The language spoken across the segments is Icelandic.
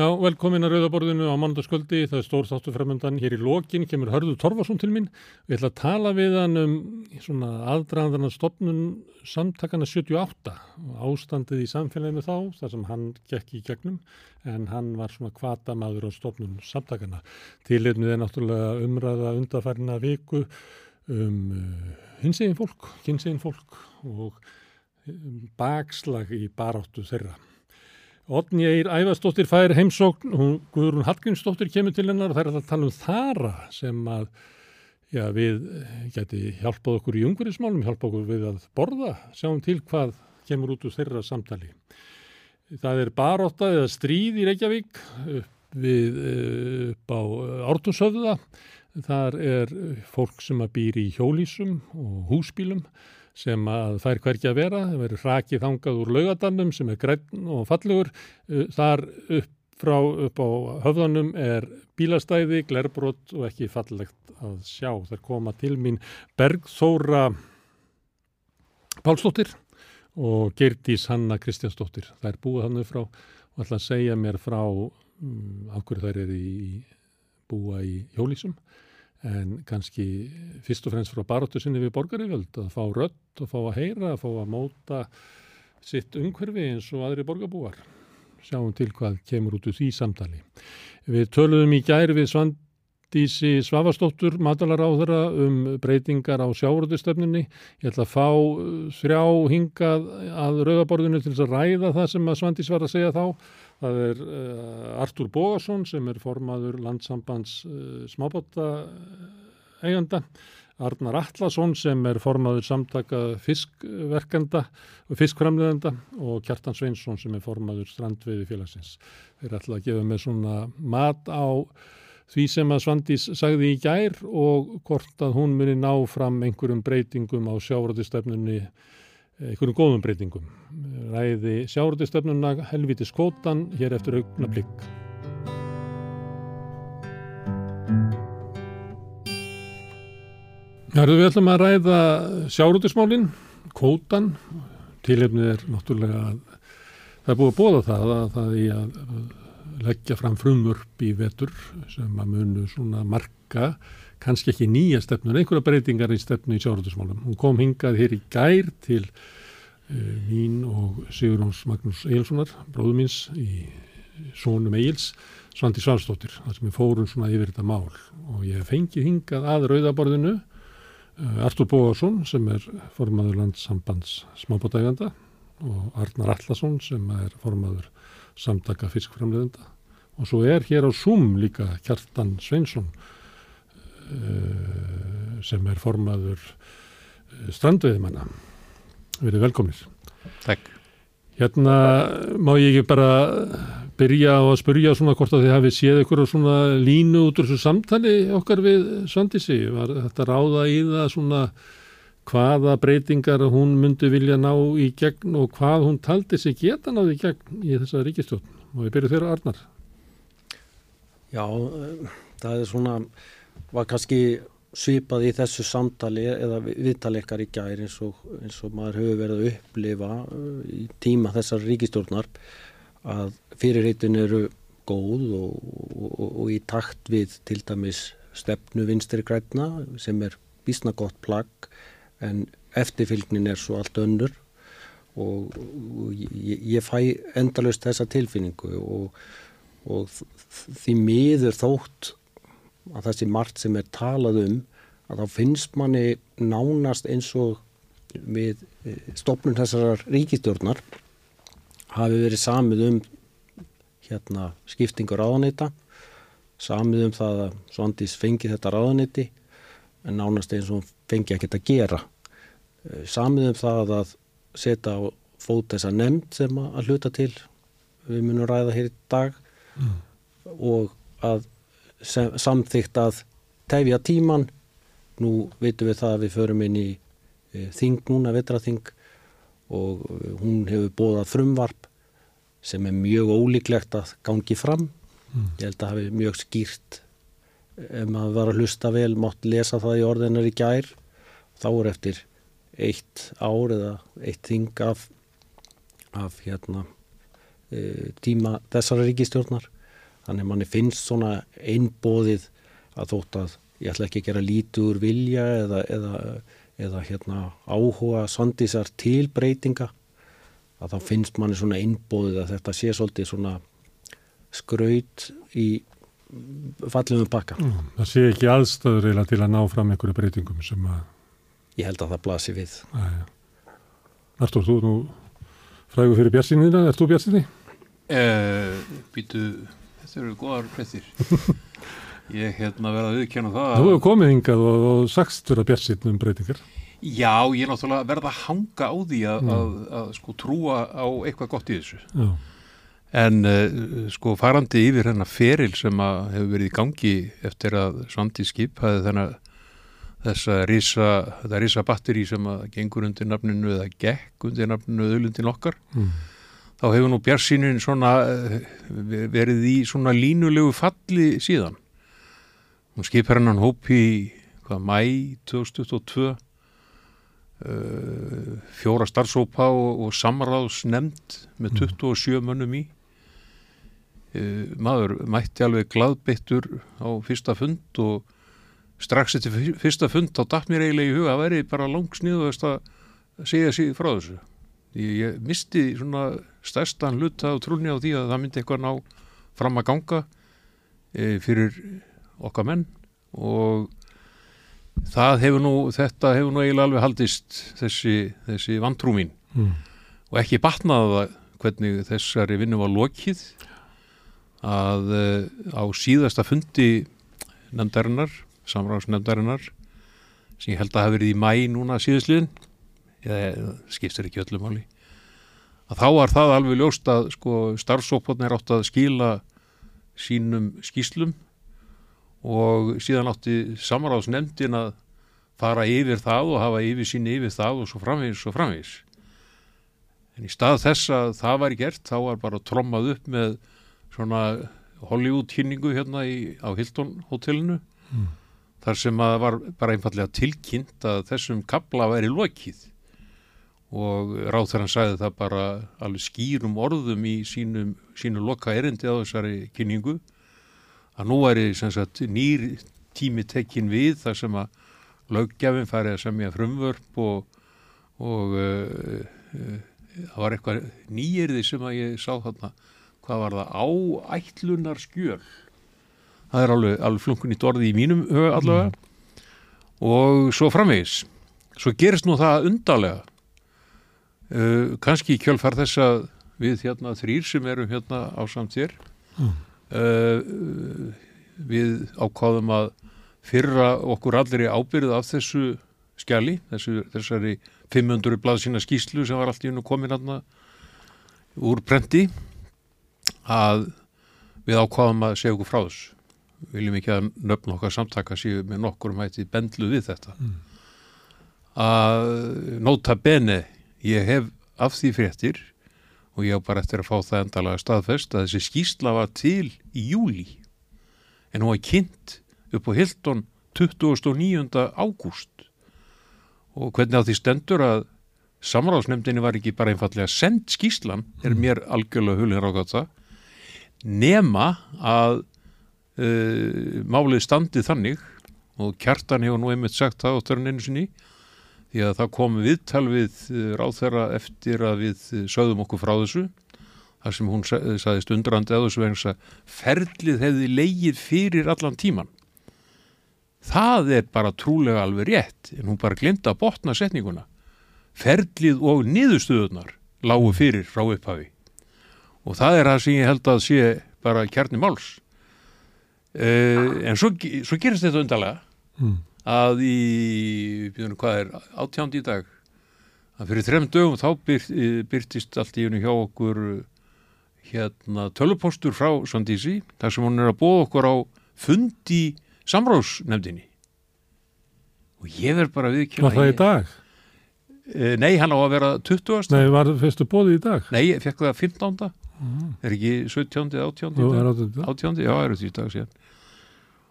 Já, velkomin að Rauðaborðinu á manndasköldi. Það er stór þáttu fremöndan. Hér í lokin kemur Hörður Torfarsson til mín. Við ætla að tala við hann um svona aðdraðandarna stopnun samtakana 78 og ástandið í samfélaginu þá, þar sem hann gekk í gegnum, en hann var svona kvata maður á stopnun samtakana. Tilirnið er náttúrulega umræða undarfærina viku um uh, hinsegin fólk, hinsegin fólk og um, bakslag í baráttu þeirra. Otni Eir Ævastóttir fær heimsókn, hún Guðrún Hallgrímsdóttir kemur til hennar og það er að tala um þara sem að já, við geti hjálpað okkur í ungurismálum, hjálpað okkur við að borða, sjáum til hvað kemur út úr þeirra samtali. Það er baróta eða stríð í Reykjavík við, upp á Ártunsöfða. Þar er fólk sem að býr í hjólísum og húsbílum sem að fær hverki að vera, það verður rakið þangað úr laugadannum sem er græn og fallegur. Uh, þar upp frá upp á höfðanum er bílastæði, glerbrot og ekki fallegt að sjá. Það koma til mín Bergþóra Pálsdóttir og Gerdís Hanna Kristjánsdóttir. Það er búið hann frá og ætla að segja mér frá um, af hverju þær eru í búa í hjólísum en kannski fyrst og fremst frá baróttu sinni við borgarivöld að fá rött og fá að heyra, að fá að móta sitt umhverfi eins og aðri borgarbúar. Sjáum til hvað kemur út úr því samtali. Við töluðum í gæri við Svandísi Svavastóttur, matalara um breytingar á sjáurðustöfninni. Ég ætla að fá uh, þrjá hingað að rauðaborðinu til þess að ræða það sem að Svandís var að segja þá Það er uh, Artúr Bógarsson sem er formaður landsambands uh, smábóta eiganda, Arnar Allarsson sem er formaður samtaka fiskverkenda og fiskframleðenda og Kjartan Sveinsson sem er formaður strandveiði félagsins. Þeir ætla að gefa með svona mat á því sem að Svandís sagði í gær og hvort að hún muni ná fram einhverjum breytingum á sjávarðistefnunni einhverjum góðum breytingum. Ræði sjáurðistöfnuna helviti skótan hér eftir augna blikk. Við ætlum að ræða sjáurðismálinn, kótan. Tilefnið er náttúrulega að það er búið að bóða það að það er að leggja fram frumvörp í vetur sem að munu svona marka kannski ekki nýja stefnur, einhverja breytingar í stefnu í sjáratusmálum. Hún kom hingað hér í gær til uh, mín og Sigurðóns Magnús Eilssonar, bróðu míns í Sónum Eils, Svandi Svarstóttir, þar sem við fórum svona yfir þetta mál og ég fengi hingað að rauðaborðinu uh, Artur Bóðarsson sem er formaður landsambands smábótæganda og Arnar Allarsson sem er formaður samtaka fiskframleðenda og svo er hér á Zoom líka Kjartan Sveinsson sem er formaður eh, strandveiðmanna. Verið velkomnir. Takk. Hérna má ég ekki bara byrja á að spyrja svona hvort að þið hafið séð ykkur og svona línu út úr þessu samtali okkar við Svandísi. Var þetta ráða í það svona hvaða breytingar hún myndi vilja ná í gegn og hvað hún taldi sig geta náði í gegn í þessa ríkistjórn. Má ég byrja þér að Arnar? Já, eh, það er svona var kannski svipað í þessu samtali eða viðtalekkar í gæri eins og, eins og maður hefur verið að upplifa uh, í tíma þessar ríkistjórnar að fyrirreitin eru góð og, og, og í takt við til dæmis stefnu vinstri græna sem er bísna gott plagg en eftirfylgnin er svo allt önnur. Og ég, ég fæ endalust þessa tilfinningu og því miður þótt að sé margt sem er talað um að þá finnst manni nánast eins og við eh, stopnum þessar ríkistjórnar hafi verið samið um hérna skiptingur ráðanýta samið um það að Svandís fengi þetta ráðanýti en nánast eins og fengi ekkert að gera eh, samið um það að setja á fót þessa nefnd sem að hluta til við munum ræða hér í dag mm. og að samþygt að tefja tíman nú veitum við það að við förum inn í e, þing núna, vetraþing og e, hún hefur bóðað frumvarp sem er mjög ólíklegt að gangi fram. Mm. ég held að hafi mjög skýrt ef maður var að hlusta vel mátt lesa það í orðinar í gær. Þá er eftir eitt ár eða eitt þing af, af hérna, tíma þessara ríkistjórnar þannig manni finnst svona einbóðið að þótt að ég ætla ekki að gera lítur vilja eða, eða, eða hérna, áhuga sondisar til breytinga að þá finnst manni svona einbóðið að þetta sé svolítið svona skraut í fallum um bakka. Mm, það sé ekki aðstöður eða til að ná fram einhverju breytingum sem að... Ég held að það blasi við. Artur, þú nú frægur fyrir björnsinniðna, er þú björnsinni? Uh, býtu, þetta eru goðar breytir. Ég hérna verða að viðkjöna það. Þú hefur komið hingað og, og sagst vera björnsinn um breytingar. Já, ég er náttúrulega verða að hanga á því að, mm. að, að, að sko trúa á eitthvað gott í þessu. Já. En uh, sko farandi yfir hennar feril sem að hefur verið í gangi eftir að Svandi skip hafi þennar þessa risa, þetta risa batteri sem að gengur undir nafninu eða gekk undir nafninu öðlundin okkar mm. Þá hefur nú björnsýnin svona uh, verið í svona línulegu falli síðan. Hún skipar hennan hóp í hvað mæ 2022 Uh, fjóra starfsópa og, og samráðsnemnd með 27 mm. mönnum í uh, maður mætti alveg gladbyttur á fyrsta fund og strax eftir fyrsta fund þá dætt mér eiginlega í huga að veri bara langsniðast að segja sér frá þessu ég, ég misti svona stærstan luta og trúni á því að það myndi eitthvað ná fram að ganga uh, fyrir okkar menn og það hefur nú, þetta hefur nú eiginlega alveg haldist þessi, þessi vantrúmin mm. og ekki batnaða hvernig þessari vinnu var lokið að uh, á síðasta fundi nefndarinnar, samráðsnefndarinnar sem ég held að hafi verið í mæ núna síðusliðin eða skiptir ekki öllum áli að þá var það alveg ljóst að sko starfsópotnir átt að skila sínum skýslum og síðan átti samráðsnefndin að fara yfir það og hafa yfir sín yfir það og svo framvegis og framvegis. En í stað þess að það var gert þá var bara trommað upp með svona Hollywood kynningu hérna í, á Hilton hotellinu mm. þar sem að var bara einfallega tilkynnt að þessum kabla væri lokið og ráþarann sagði það bara alveg skýrum orðum í sínum, sínu loka erindi á þessari kynningu að nú er sagt, nýr tími tekkin við þar sem að löggjafin fari að semja frumvörp og, og uh, uh, það var eitthvað nýjirði sem að ég sá þarna. Hvað var það? Áætlunar skjöl það er alveg, alveg flunkun í dorði í mínum huga allavega. Mm. og svo framvegis. Svo gerist nú það undarlega uh, kannski í kjölfar þess að við hérna þrýr sem erum hérna á samt þér mm. Uh, við ákváðum að fyrra okkur allir í ábyrð af þessu skjali, þessu, þessari 500 blaðsina skýslu sem var allt í unnu komin aðna úr prenti að við ákváðum að segja okkur frá þessu. Viljum ekki að nöfn okkar samtaka séu með nokkur um hætti bendlu við þetta. Mm. að nota bene ég hef af því fréttir og ég á bara eftir að fá það endalega staðfest að þessi skýsla var til í júli en hún var kynnt upp á Hildon 29. ágúst og hvernig á því stendur að samráðsnefndinni var ekki bara einfallega sendt skýslan er mm. mér algjörlega hulin það nema að uh, málið standið þannig og kjartan hefur nú einmitt sagt það á törninu sinni því að það kom viðtal við eh, ráðherra eftir að við eh, sögðum okkur frá þessu þar sem hún saðist undrandi að þessu vegna að ferlið hefði leigið fyrir allan tíman það er bara trúlega alveg rétt en hún bara glemta að botna setninguna. Ferlið og niðurstöðunar lágu fyrir frá upphafi. Og það er það sem ég held að sé bara kjarni máls. Uh, en svo, svo gerist þetta undarlega. Mm að í, byrjunum hvað er, átjándi í dag að fyrir þrem dögum þá byrt, byrtist allt í hennu hjá okkur hérna tölupostur frá Svandísi þar sem hún er að bóða okkur á fundi samráðsnefndinni og ég verð bara við Var það í dag? E, nei, hann á að vera 20. Nei, var það fyrstu bóði í dag? Nei, ég fekk það 15. Mm. Er ekki 17. 18. Jú, 18. Já, er þetta í dag síðan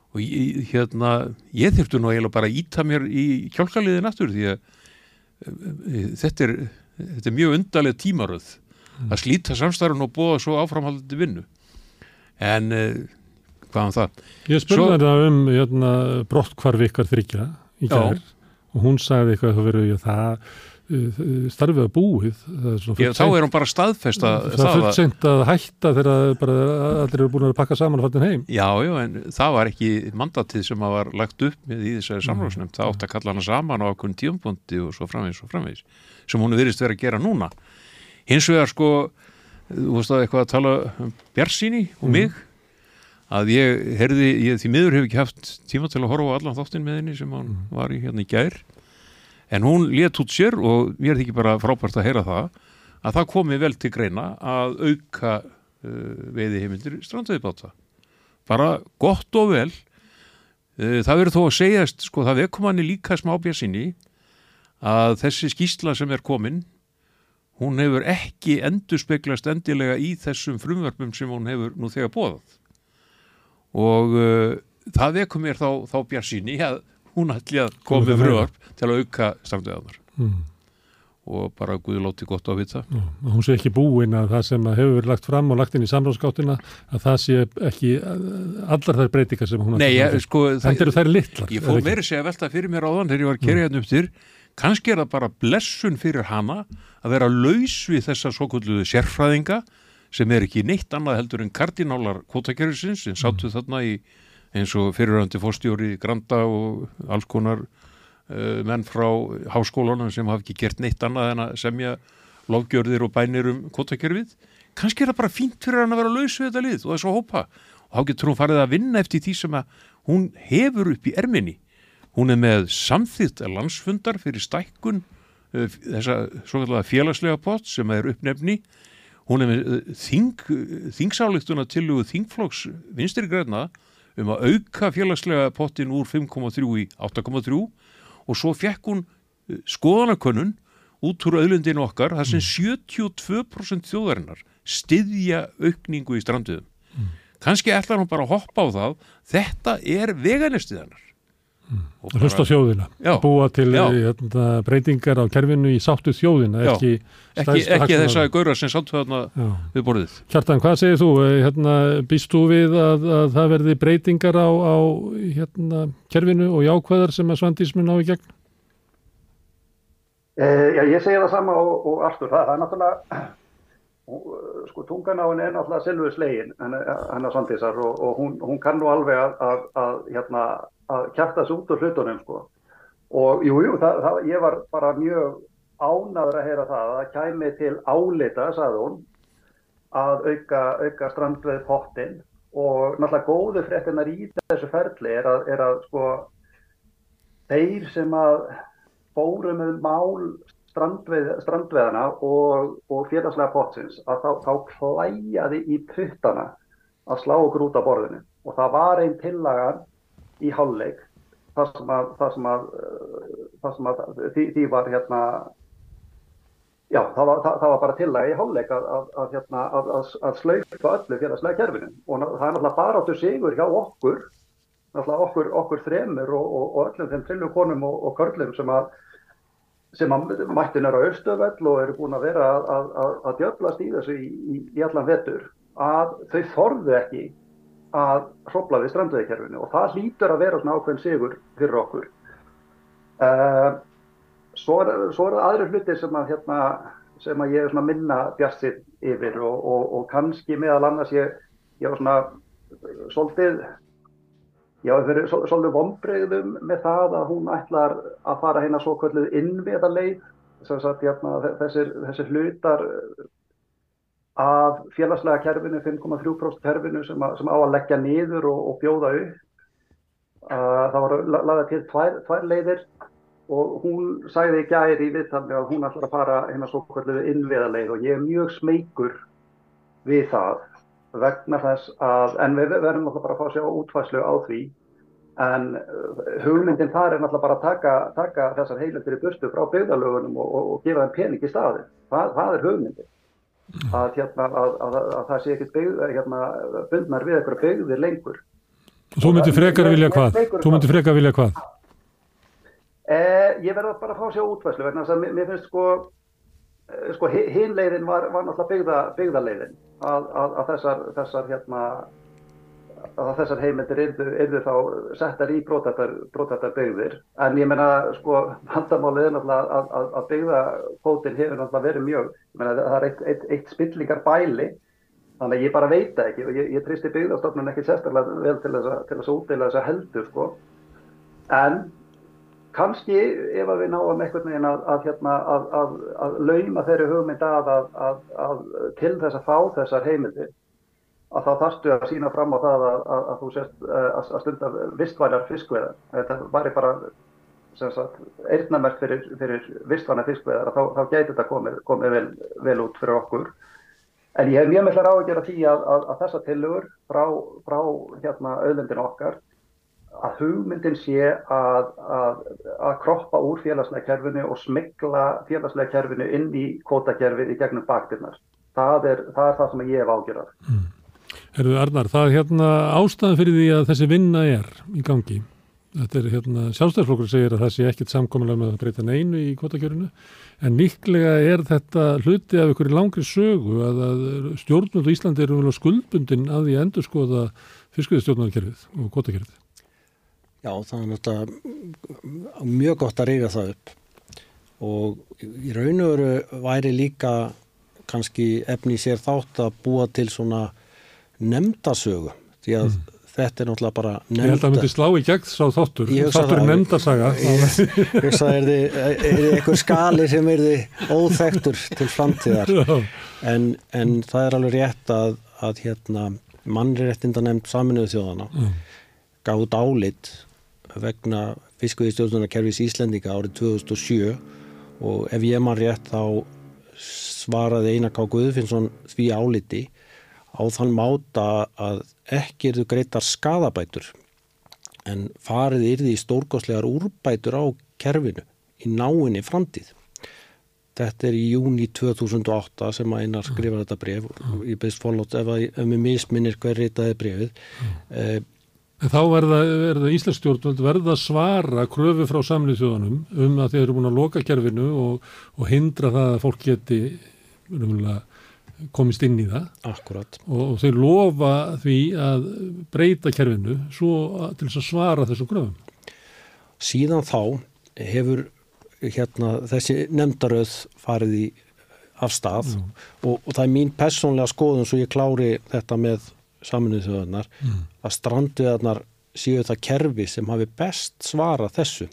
og ég, hérna, ég þurftu nú eiginlega bara að íta mér í kjálkaliði nattur því að e, þetta er, þetta er mjög undarlega tímaröð mm. að slíta samstarfun og bóða svo áframhaldandi vinnu en uh, hvað um það? Ég spurði þetta um hérna, brottkvarf ykkar þryggja í gær og hún sagði eitthvað að það verið ég, það starfið að búið er, fullt þá er hún bara staðfest að það er fullt seint að hætta þegar allir eru búin að pakka saman og fattin heim. Já, já, en það var ekki mandatið sem að var lagt upp með í þessari samráðsnefnd. Það átti að kalla hana saman á okkur tíumpunkti og svo framvegis og framvegis sem hún virðist vera að gera núna. Hins vegar sko, þú veist að eitthvað að tala um Bjarsíni og mig að ég herði, ég því miður hef ekki haft tíma til að horfa á allan þáttinn með henni sem hann var í hérna í gær en hún let út sér og mér er ekki bara frábært að heyra það að það komi vel til greina að auka uh, veiði heimildir strandveiðbáta bara gott og vel. Uh, það verður þó að segjast sko það vekum hann líka smá bjassinni að þessi skýsla sem er komin hún hefur ekki endurspeglast endilega í þessum frumvörpum sem hún hefur nú þegar bóðað og uh, það vekum mér þá, þá bjassinni að hún ætli að koma með frumvörp til að auka strandveðanar mm. og bara Guði láti gott að vita. Já, hún sé ekki búin að það sem hefur verið lagt fram og lagt inn í samráðskáttina að það sé ekki uh, allar þær breytingar sem hún Nei, ég, sko, Þannig eru þær litlar Ég það ekki? meiri segja velta fyrir mér áðan þegar ég var að kerja hérna upp til kannski er það bara blessun fyrir hana að vera laus við þessa svo kvölduðu sérfræðinga sem er ekki neitt annað heldur en kardinálar kvotakerfisins sem sáttu þarna í eins og fyriröndi fórstjóri Granda og alls konar uh, menn frá háskólanum sem hafa ekki gert neitt annað en að semja lofgjörðir og bænir um kvotakerfið kannski er það bara fínt fyrir hann að vera laus við þetta lið og þessu hópa. Og þá getur hún farið að vinna eftir því sem að hún hefur upp í erminni. Hún er með samþýtt landsfundar fyrir stækkun uh, þessa svo kallega félagslega pott sem er uppnefni. Hún er með uh, þing, þingsáleiktuna til þingflokks vinstri græna um að auka félagslega pottin úr 5,3 í 8,3 og svo fekk hún uh, skoðanakönnun út úr auðlundinu okkar þar sem 72% þjóðarinnar styðja aukningu í stranduðum. Kannski ætlar hún bara að hoppa á það, þetta er bara- Hlusta þjóðina, Já. búa til Já. hérna, breytingar á kerfinu í sáttu þjóðina, Já. ekki ekki, ekki þess að gaura sem sáttu þarna við borðið. Kjartan, hvað segir þú? Eh, Hérna, býst þú við að, að það verði breytingar á, á hérna, kerfinu og jákvæðar sem að Svandís mun á í gegn? Eh, já, ég segi það sama og, og Artur, það, það er náttúrulega, sko, tungan á henni er náttúrulega silfur slegin, hennar Svandísar og, og hún, hún kann nú alveg að, að, að, hérna, að kjarta sig út úr hlutunum, sko. Og jú, jú, ég var bara mjög ánaður að heyra það, að kæmi til álita, sagði hún, að auka, auka strandveið pottin og náttúrulega góðu fréttinar í þessu ferli er að, er að sko, þeir sem að fóru með mál strandveið, strandveðana og, og félagslega pottsins að þá, þá klæjaði í puttana að slá af borðinu og það var einn tillagan í hálfleik þar sem að, þar sem að, uh, þar sem að því, því var hérna já, það var, það, það var bara tillaga í hálfleik að, að, hérna, að, slauka öllu félagslega kerfinu og það er náttúrulega bara áttu sigur hjá okkur náttúrulega okkur, okkur þremur og, og, og öllum þeim trillu konum og, og körlum sem að sem að mættin er á Östöfell og eru búin að vera að, að, að, djöflast í þessu í, í, í allan vetur að þau þorðu ekki að hrópla við strandveðikerfinu og það hlýtur að vera svona ákveðin sigur fyrir okkur. Uh, svo, er, svo er það aðri hluti sem að hérna, sem að ég minna bjarsið yfir og, og, og kannski meðal annars ég, ég var svona uh, svolítið Já, það er svolítið vonbreyðum með það að hún ætlar að fara hérna svo kvölduð innviðarleið, sem sagt, hérna, þessir, þessir hlutar eh, af félagslega kerfinu, 5,3% kerfinu sem, að, sem á að leggja niður og, og bjóða upp. Uh, það var lagað til tvær, tvær leiðir og hún sagði í gæri í viðtalni að hún ætlar að fara hérna svo kvölduð innviðarleið og ég er mjög smeykur við það vegna þess að, en við verðum náttúrulega bara að fá að sjá útfæslu á því en uh, hugmyndin þar er náttúrulega bara að taka, taka þessar heilundir í burtu frá byggðalögunum og, og, og gefa þeim pening í staði. Það, það er hugmyndin. Að, hérna, að, að, að það sé ekkert hérna, bundnar við eitthvað byggðir lengur. Þú myndir frekar vilja hvað? Þú myndir frekar vilja hvað? Eh, ég verða bara að fá að sjá útfæslu vegna þess að mér, mér finnst sko, eh, sko hinleiðin var, var náttúrulega byggða, að, að þessar, þessar hérna, að þessar heimildir yrðu þá settar í brótættar byggðir en ég menna sko vandamálið er náttúrulega að, að, að byggðakótin hefur náttúrulega verið mjög ég menna það er eitt, eitt, eitt spillingar bæli þannig að ég bara veit ekki og ég, ég tristi byggðastofnun ekki sérstaklega vel til þess að útdeila þess að heldur sko. En kannski ef að við náum einhvern veginn að, að, hérna, að, að lauma þeirri hugmynd að til þess að fá þessar heimildir að þá þarfstu að sína fram á það að þú sést eh, að stunda vistvælar fiskveðar. Þetta væri bara eirnamerk fyrir, fyrir vistvælar fiskveðar þá, þá gæti þetta komið, komið vel, vel út fyrir okkur. En ég hef mjög mikla ráð að því að þessa tilugur frá, frá hérna, auðlendin okkar að hugmyndin sé að, að, að kroppa úr félagslega kerfinu og smigla félagslega kerfinu inn í kvotakerfið í gegnum baktirnar. Það er, það er það sem ég hef ágjörðað. Mm. Herðu Arnar, það er hérna ástæðan fyrir því að þessi vinna er í gangi. Þetta er hérna, sjálfstæðsflokkur segir að það sé ekkit samkominlega með að breyta neinu í kvotakjörinu en líklega er þetta hluti af ykkur langri sögu að, að stjórnvöldu Íslandi eru skuldbundin að því að endur skoða fiskviðstjórnarkerfið og kvotakjörið. Já, það er náttúrulega mjög gott að reyga það upp og í raun og veru væri líka kannski efni sér þátt að búa til svona nefndasögu því að mm. þetta er náttúrulega bara nefnda. Ég held að það myndi slá í gegn sá þáttur, þáttur nefndasaga. Ég veist að er þið einhver skali sem er þið óþektur til framtíðar en, en það er alveg rétt að, að hérna, mannréttinda nefnd saminuðu þjóðana mm. gáð álit vegna fiskviðstjórnarkerfis Íslendinga árið 2007 og ef ég mann rétt þá svaraði Einar K. Guðfinnsson því áliti á þann máta að ekki eru greitar skadabætur en farið yrði í stórgóðslegar úrbætur á kerfinu í náinni framtíð. Þetta er í júni 2008 sem Einar skrifar þetta bref og ég beðist fólótt ef, ef mér misminnir hver reytaði brefið. Mm. En þá verða, verða Íslandsstjórnvöld verða svara kröfu frá samlið þjóðanum um að þeir eru búin að loka kerfinu og, og hindra það að fólk geti komist inn í það. Akkurat. Og, þeir lofa því að breyta kerfinu svo til þess að svara þessu kröfum. Síðan þá hefur hérna, þessi nefndaröð farið í afstaf og, og það er mín personlega skoðun svo ég klári þetta með saminuð þjóðanar mm. að stranduðarnar séu það kerfi sem hafi best svara þessu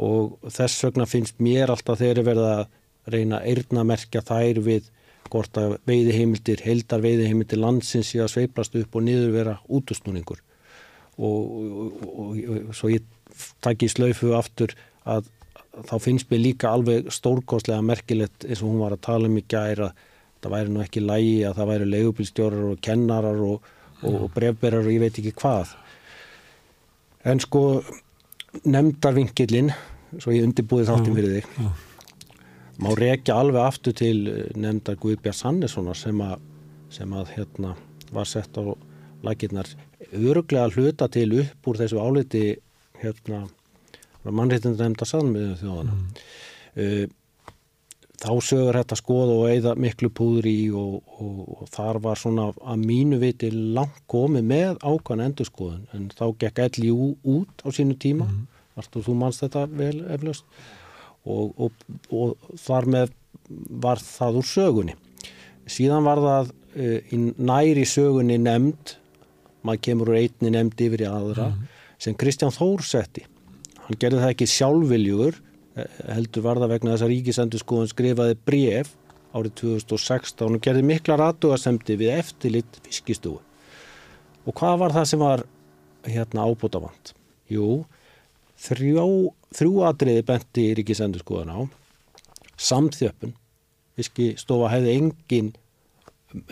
og þess vegna finnst mér alltaf þeirri verið að reyna að eirnamerkja þær við hvort að veiðiheimildir, heldar veiðiheimildir landsins sé að sveiplast upp og niður vera útustúningur og, og, og, svo ég takk í slaufu aftur að þá finnst mér líka alveg stórkostlega merkilegt eins og hún var að tala um í gæra það væri nú ekki lægi að það væri leigubilstjórar og kennarar og, og, brefberar og ég veit ekki hvað. En sko nefndarvinkilinn svo ég undirbúið þáttum fyrir þig. Má rekja alveg aftur til eh, nefndar Guðbjörn Sannessonar sem að, sem að hérna var sett á lakirnar öruglega hluta til upp úr þessu áliti hérna mannreitindur nefndar sannmiðum þjóðana mm. uh, þá sögur þetta skoð og eigða miklu púður í og, og, og þar var svona að mínu viti langt komið með ákvæðan endurskoðun. En þá gekk elli út á sínu tíma. Mm. Artur, þú mannst þetta vel eflaust og, og þar með var það úr sögunni síðan var það uh, í næri sögunni nefnd maður kemur úr einni nefnd yfir í aðra mm. sem Kristján Þór setti hann gerði það ekki sjálfviljugur heldur var það vegna þess að Ríkisendurskóðun skrifaði bref árið 2016 og gerði mikla ratugasemdi við eftirlitt fiskistúi. Og hvað var það sem var hérna ábútafant? Jú, þrjó, þrjú atriði benti Ríkisendurskóðun á, samþjöppun, fiskistofa hefði engin,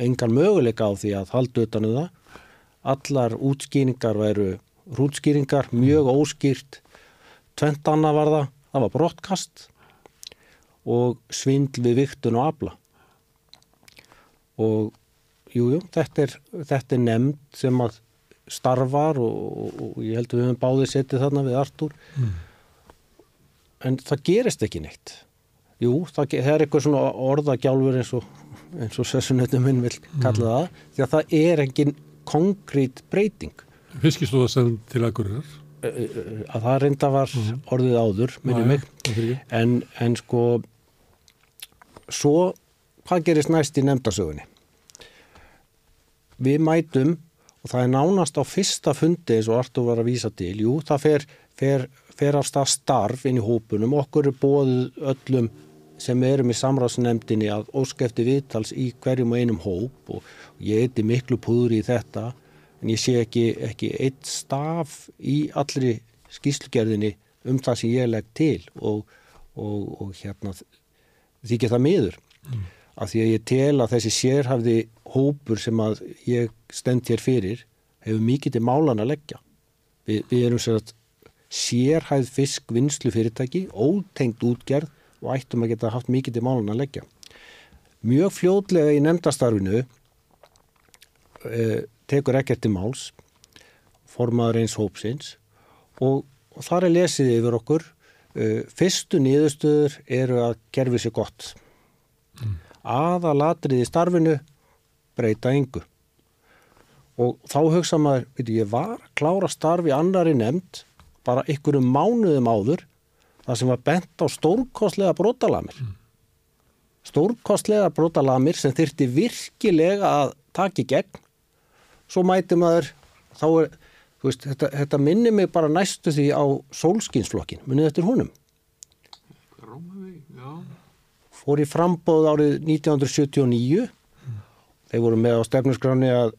engan möguleika á því að halda utan um það, allar útskýringar væru rútskýringar, mjög óskýrt, tvent annað var það, það var brottkast og svindl við viktun og afla. Og jújú, jú, þetta er, er nefnd sem að starfar og, og, og ég held að við höfum báðið setið þarna við Artúr mm. en það gerist ekki neitt jú, það, það er eitthvað svona orðagjálfur eins og eins og sessunötu minn vil kalla mm. það því að það er engin konkrét breyting Fiskistóða sem til Akureyrar. að það reynda var orðið áður, minni mig mig. en, en sko svo hvað gerist næst í nefndasögunni við mætum og það er nánast á fyrsta fundi eins og Artur var að vísa til. Jú, það fer, fer, fer af stað starf inn í hópunum, okkur er bóðið öllum sem erum í samráðsnefndinni að óskefti viðtals í hverjum og einum hóp. Og ég eiti miklu púður í þetta en ég sé ekki, ekki eitt staf í allri skýslugerðinni um það sem ég legg til. Og, og, og hérna þykja það miður. Mm. Af því að ég tel að þessi sérhafði hópur sem að ég stend hér fyrir hefur mikið til málan að leggja. Vi, við erum sér að sérhæð fisk vinslu fyrirtæki ótengt útgerð og ættum að geta haft mikið til málan að leggja. Mjög fljótlega í nefndastarfinu eh, tekur ekkert til máls formaður eins hópsins og, og þar er lesið yfir okkur uh, fyrstu nýðustöður eru að gerfi sér gott. Mm. Aðalatrið í starfinu breyta yngu og þá hugsa maður, veit ég var klára starfi annari nefnd bara ykkurum mánuðum áður það sem var bent á stórkostlega brotalamir. Mm. stórkostlega brotalamir sem þyrti virkilega að taka í gegn. Svo mæti maður þá er, þú veist, þetta, þetta minnir mig bara næstu því á sólskinsflokkin munið eftir honum Rómavík, já. Fór í frambóð árið 1979 þeir voru með á stefnusgráni að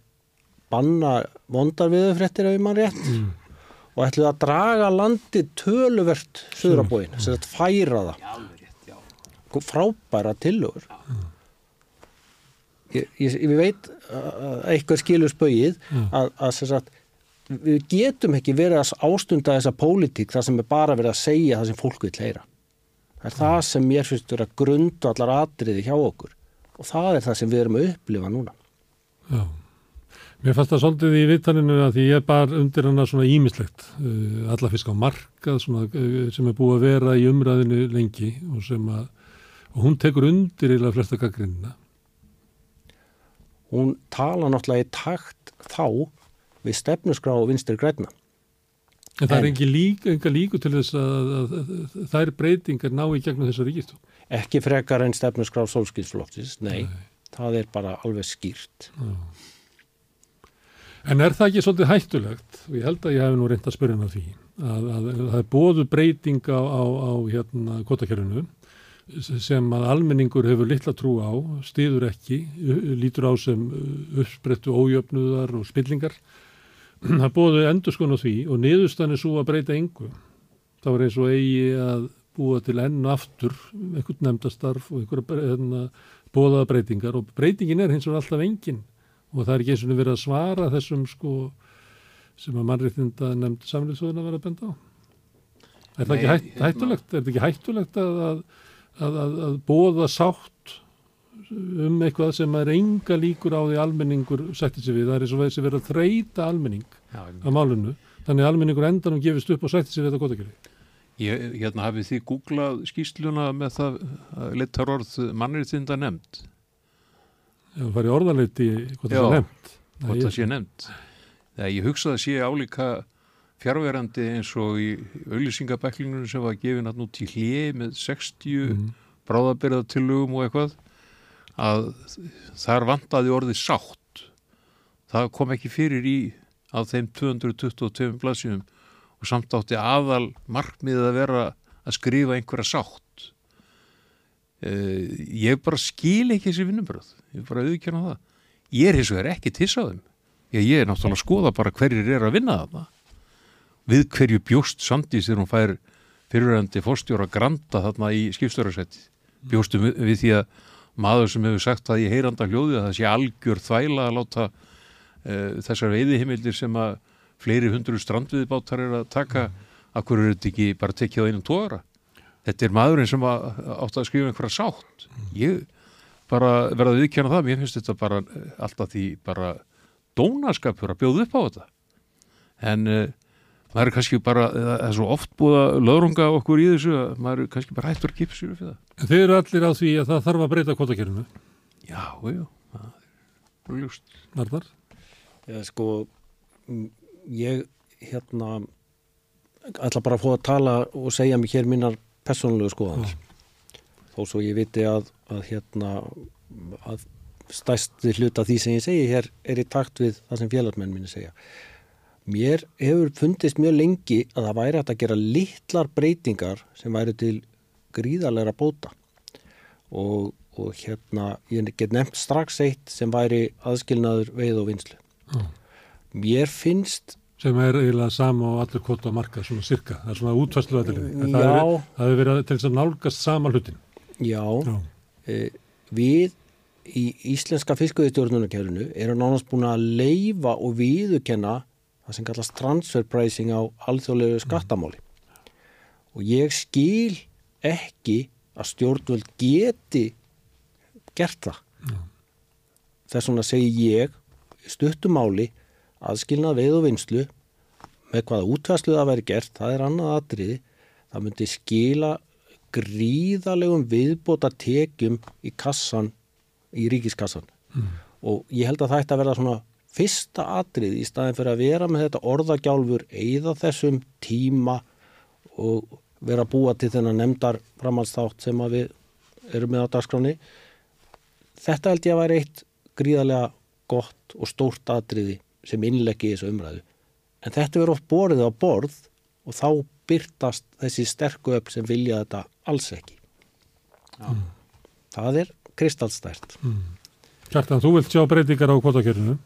banna vondar viðurfrettir ef mann rétt og ætluði að draga landi töluvert söðrabóin, þess að færa það. Alveg rétt, já. frábæra tillögur. Ég, ég, ég veit að eitthvað skilur spögið að, að sem sagt, við getum ekki verið að ástunda þessa pólitík þar sem er bara verið að segja það sem fólk vil heyra það er það sem mér finnst vera grundu allar atriði hjá okkur og það er það sem við erum að upplifa núna Já. Mér fannst það svolítið í vittaninu að því ég bar undir hana svona ímislegt, uh, alla fisk á markað svona, uh, sem er búið að vera í umræðinu lengi og sem að, og hún tekur undir eða flesta gaggrinna. hún tala náttúrulega í takt þá við stefnusgrá og vinstir græna En það En- er engi lík, enga líku til þess að, að, að þær breytingar ná í gegnum þessa ríkistú. ekki frekar en stefnusgrá sólskinsflokksins, nei, það er bara alveg skýrt. En er það ekki svolítið hættulegt, ég held að ég hef nú reynd að spyrja af því, að, að, að það er bóðu breyting á, á, á hérna, kvotakerfinu sem að almenningur hefur litla trú á, stiður ekki, lítur á sem uppsprettu ójöfnuðar og spillingar. Það bóðu endur skon á því og niðurstan er svo að breyta engu. Það var eins og eigi að búa til enn og aftur einhvern nefndastarf og einhverja hérna, bóðaða breytingar og breytingin er hins vegar alltaf engin og það er ekki eins og verið að svara þessum sko sem að mannréttinda nefnd samlýðsóðuna verið að benda á. Er það Nei, ekki hætt, hérna- hættulegt? Er þetta ekki hættulegt að, að, að, að, að bóða sátt um eitthvað sem er enga líkur á því almenningur sætti sig við. Það er eins og þessi verið að þreita almenning Já, á málunu. Þannig að almenningur endanum gefist upp og sætti sig við þetta gotakjöri. Ég, hérna hafið þið googlað skýsluna með það leittar orð mannréttinda nefnd, Ef það farið orðanleiti hvað það Já. er nefnt. hvort það sé nefnd. Þegar ég hugsa að sé álíka fjárverandi eins og í auðlýsingabæklingunum sem var gefin að nú til hlið með 60 Mhm. bráðabyrðatillögum og eitthvað að þar vantaði orðið sátt. Það kom ekki fyrir í á þeim 222 blaðsjum og samt átti aðal markmiðið að vera að skrifa einhverja sátt. Uh, ég bara skil ekki þessi vinnubröð, ég bara auðkjörna það. Ég er hins vegar ekki tissaðum. Ég, ég er náttúrulega að skoða bara hverjir er að vinna þarna. Við hverju bjóst Sandís þegar hún fær fyriröndi fórstjóra granda þarna í skipstjórasætti. Bjóstum við því að maður sem hefur sagt það í heyranda hljóði að það sé algjör þvæla að láta uh, þessar veiðihimildir sem að fleiri hundru strandviðbátar er að taka að hverju er þetta ekki bara tekið á einum tóra. Þetta er maðurinn sem að, átti að skrifa einhverja sátt. Ég bara verða að viðkjanna það, mér finnst þetta bara eh, alltaf því bara dónaskapur að bjóða upp á þetta. En uh, maður er kannski bara, það er svo oft búið að löðrunga okkur í þessu að maður er kannski bara hættur að kipa sér við það. En þeir eru allir á því að það þarf að breyta kvotakerfinu. Já, já, það er ljúst. Varðar. Ég, sko, ég hérna ætla bara að fá að tala og segja mig hér minnar persónulegu skoðanir þó svo ég viti að, að hérna að stærsti hluta því sem ég segi hér er í takt við það sem félagsmenn minni segja mér hefur fundist mjög lengi að það væri að gera litlar breytingar sem væri til gríðarleira bóta og, og hérna ég get nefnt strax eitt sem væri aðskilnaður veið og vinslu mm. mér finnst sem er eiginlega sama á allir kvota marka, svona cirka, það er svona útfæslu aðeins, það hefur verið til þess að nálgast sama hlutin. Já, Já. E, við í íslenska fiskauðistjórnunarkerfinu erum nánast búin að leifa og viðukenna það sem kallast transfer pricing á alþjóðlegu skattamáli og ég skil ekki að stjórnvöld geti gert það. Já. Þess vegna segi ég stuttumáli aðskilnað veið og vinslu með hvaða útvæslu það væri gert, það er annað atriði, það myndi skila gríðalegum viðbóta tekjum í kassan, í ríkiskassan mm. og ég held að það ætti að verða svona fyrsta atrið í staðin fyrir að vera með þetta orðagjálfur eða þessum tíma og vera að búa til þennan nefndar framhaldstátt sem við erum með á dagskráni þetta held ég að vera eitt gríðarlega gott og stórt atriði sem innleggi í þessu umræðu en þetta verður oft borðið á borð og þá byrtast þessi sterku upp sem vilja þetta alls ekki mm. það er kristallstært mm. Kjartan, þú vilt sjá breytingar á kvotakjörnunu?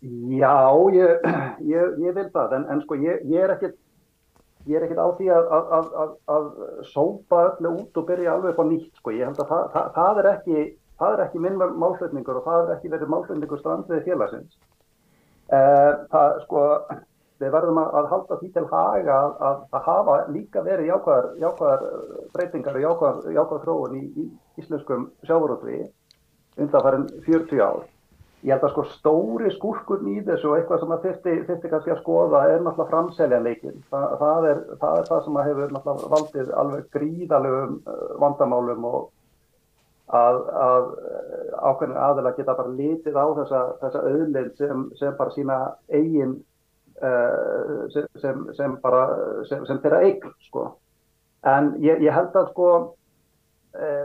Já, ég, ég, ég vil það en, en sko ég, ég er ekkert ég er ekkert á því að, að, að, að sópa öllu út og byrja alveg upp á nýtt sko, ég held að það, það, það er ekki það er ekki minn málflutningur og það er ekki verið málflutningur strandviði félagsins. Eh, það, sko, við verðum að, halda því til haga að, hafa líka verið jákvæðar, jákvæðar eh, breytingar og jákvæðar, jákvæðar þróun í, í íslenskum sjávarútvi undan farin 40 ár. Ég held að sko stóri skúrkurn í þessu og eitthvað sem að þurfti, kannski að skoða er náttúrulega framseljanleikin. Þa, það, er, það er það sem að hefur náttúrulega valdið alveg gríðalögum eh, vandamálum og að, að ákveðin aðeila geta bara litið á þessa, þessa auðlind sem, sem bara sína eigin uh, sem, sem, bara sem þeirra eigin sko. en ég, ég held að sko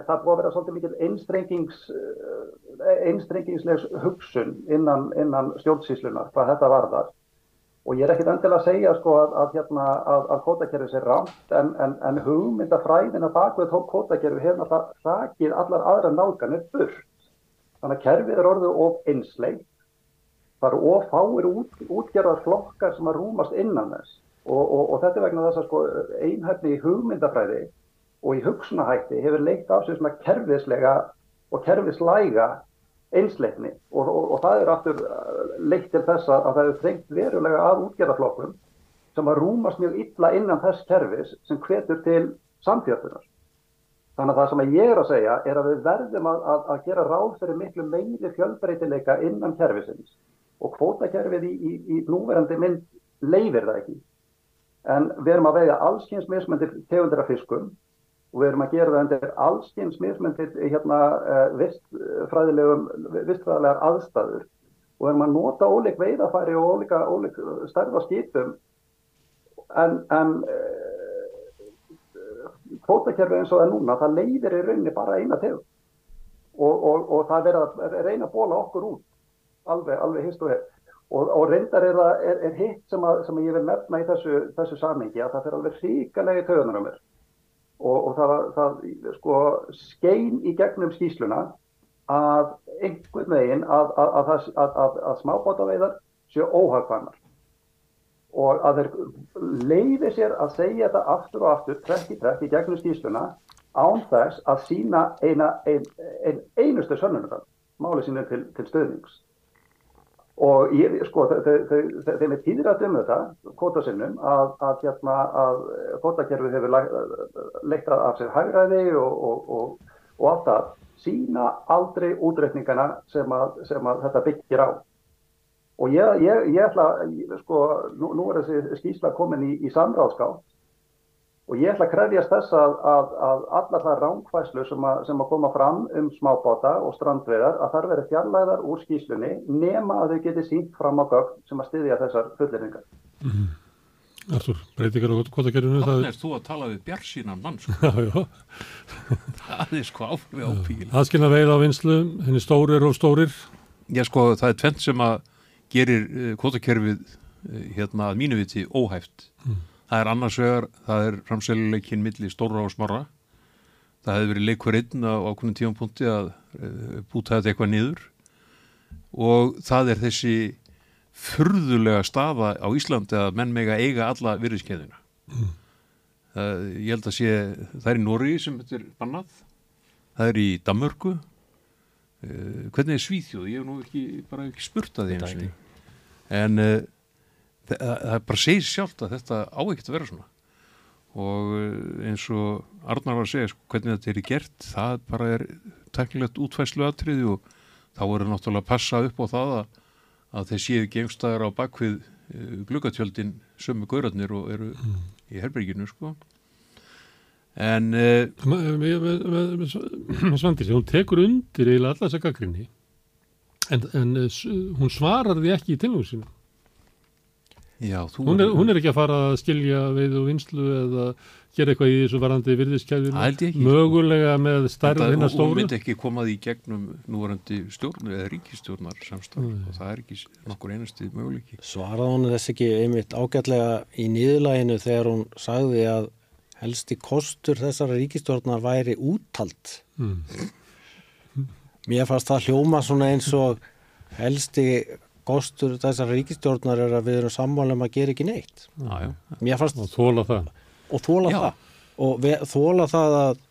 það búið að vera svolítið mikil einstrengings uh, einstrengingslegs hugsun innan, innan stjórnsíslunar hvað þetta varðar. Og ég er ekkit endilega að segja sko að, að, hérna, að, að kótakerfi sé rámt en, en, en hugmyndafræðina bakvið kótakerfi hefur náttúrulega rækið allar aðra nálganir burt. Þannig að kerfið er orðið of einsleik, það eru of fáir út, útgerðar flokkar sem að rúmast innan þess. Og, og, og þetta er vegna þess að sko einhæfni hugmyndafræði og í hugsunahætti hefur leikt af sig svona kerfislega og kerfislæga einsleikni og, og, og það er aftur uh, leitt til þess að það er þrengt verulega að útgerðarflokkum sem að rúmast mjög illa innan þess kerfis sem hvetur til samfjörðunar. Þannig að það sem ég er að segja er að við verðum að, að, að gera ráð fyrir miklu meiri fjölbreytileika innan kerfisins og kvótakerfið í, í, í núverandi mynd leifir það ekki. En við erum að veiða allskynns mismöndir tegundir af fiskum og við erum að gera það undir allskynns mismyndir hérna eh, vistfræðilegum, vistfræðilegar aðstæður. Og við erum að nota óleik veiðafæri og óleika, óleik stærða skipum. En, en kvótakerfi eins og það er núna, það leiðir í rauninni bara eina tegum og, og, og það verður að reyna að bóla okkur út alveg, alveg hist og hér og, og reyndar er, er, er hitt sem, að, sem að ég vil nefna í þessu, þessu samhengi að það fyrir alveg ríkalegi töðunar um mér og, og það, það sko, skein í gegnum skýsluna að einhvern veginn að, að, að, að smábátaveiðar séu óhagfannar og að þeir leiði sér að segja þetta aftur og aftur, trekk í trekk í gegnum skýsluna án þess að sína eina, ein, ein, einustu sönnunum máli sínu til, til stöðnings og ég, sko, þeim er tíðrætt um þetta kvotasinnum að, að, hérna, að kvotakerfi hefur leiktað af sér hægræði og, og, og, og allt það sína aldrei útreikningana sem að, sem að þetta byggir á. Og ég, ég, ég ætla sko, nú, nú er þessi skýsla komin í, í samráðskátt og ég ætla að krefjast þess að, að, að allar það ránkvæslu sem, sem að koma fram um smábáta og strandveðar að þar veri fjarlæðar úr skýslunni nema að þau geti sínt fram á gögn sem að styðja þessar fulleringar. Mm -hmm. Artur, breytingar á kvotakerfinu Þannig er þú að tala við bjarsínan mann sko. Já, já Það er sko áfrið á píl Aðskilna veið á vinslu, henni stórir og stórir Já sko, það er tvent sem að gerir uh, kvotakerfið uh, hérna að mínu viti óhæft mm. Það er annars vegar, það er framsæluleikin milli stóra og smarra. Það hefði verið leikur einn á ákveðin tífampunkti að uh, búta þetta eitthvað niður og það er þessi furðulega staða á Íslandi að menn mega eiga alla virðiskeðina. Mm. Það, ég held að sé, það er í Nóri sem þetta er bannað, það er í Damörgu, uh, hvernig er Svíþjóð? Ég hef nú ekki, bara ekki spurt að því eins og því. En uh, það, bara segir sjálft að þetta á ekkert að vera svona. Og eh, eins og Arnar var að segja sko, hvernig þetta er gert, það bara er teknilegt útfæslu aðtriði og þá það náttúrulega að passa upp á það að, að þeir séu gengstæðar á bakvið uh, glukatjöldin sömu gaurarnir og eru mm. í herberginu sko. En uh, Svandis, hún tekur undir eiginlega alla þessa gaggrinni en, en hún svarar því ekki í tilnúið sinu Já, hún, er, hún er ekki að fara að skilja veið og vinslu eða gera eitthvað í þessu varandi virðiskeiðinu mögulega með stærð hinnar stóru? hún myndi ekki komað í gegnum núvarandi stjórnur eða ríkistjórnar samstæð og það er ekki nokkur einasti möguleiki. Svaraði hún þess ekki einmitt ágætlega í nýðulæginu þegar hún sagði að helsti kostur þessara ríkistjórnar væri úttalt mm. mér fannst það hljóma svona eins og helsti kostur þessar ríkistjórnar er að við erum sammálum að gera ekki neitt. Já, já. Fannst, og þóla það. Og þóla já. það. Og við, þóla það að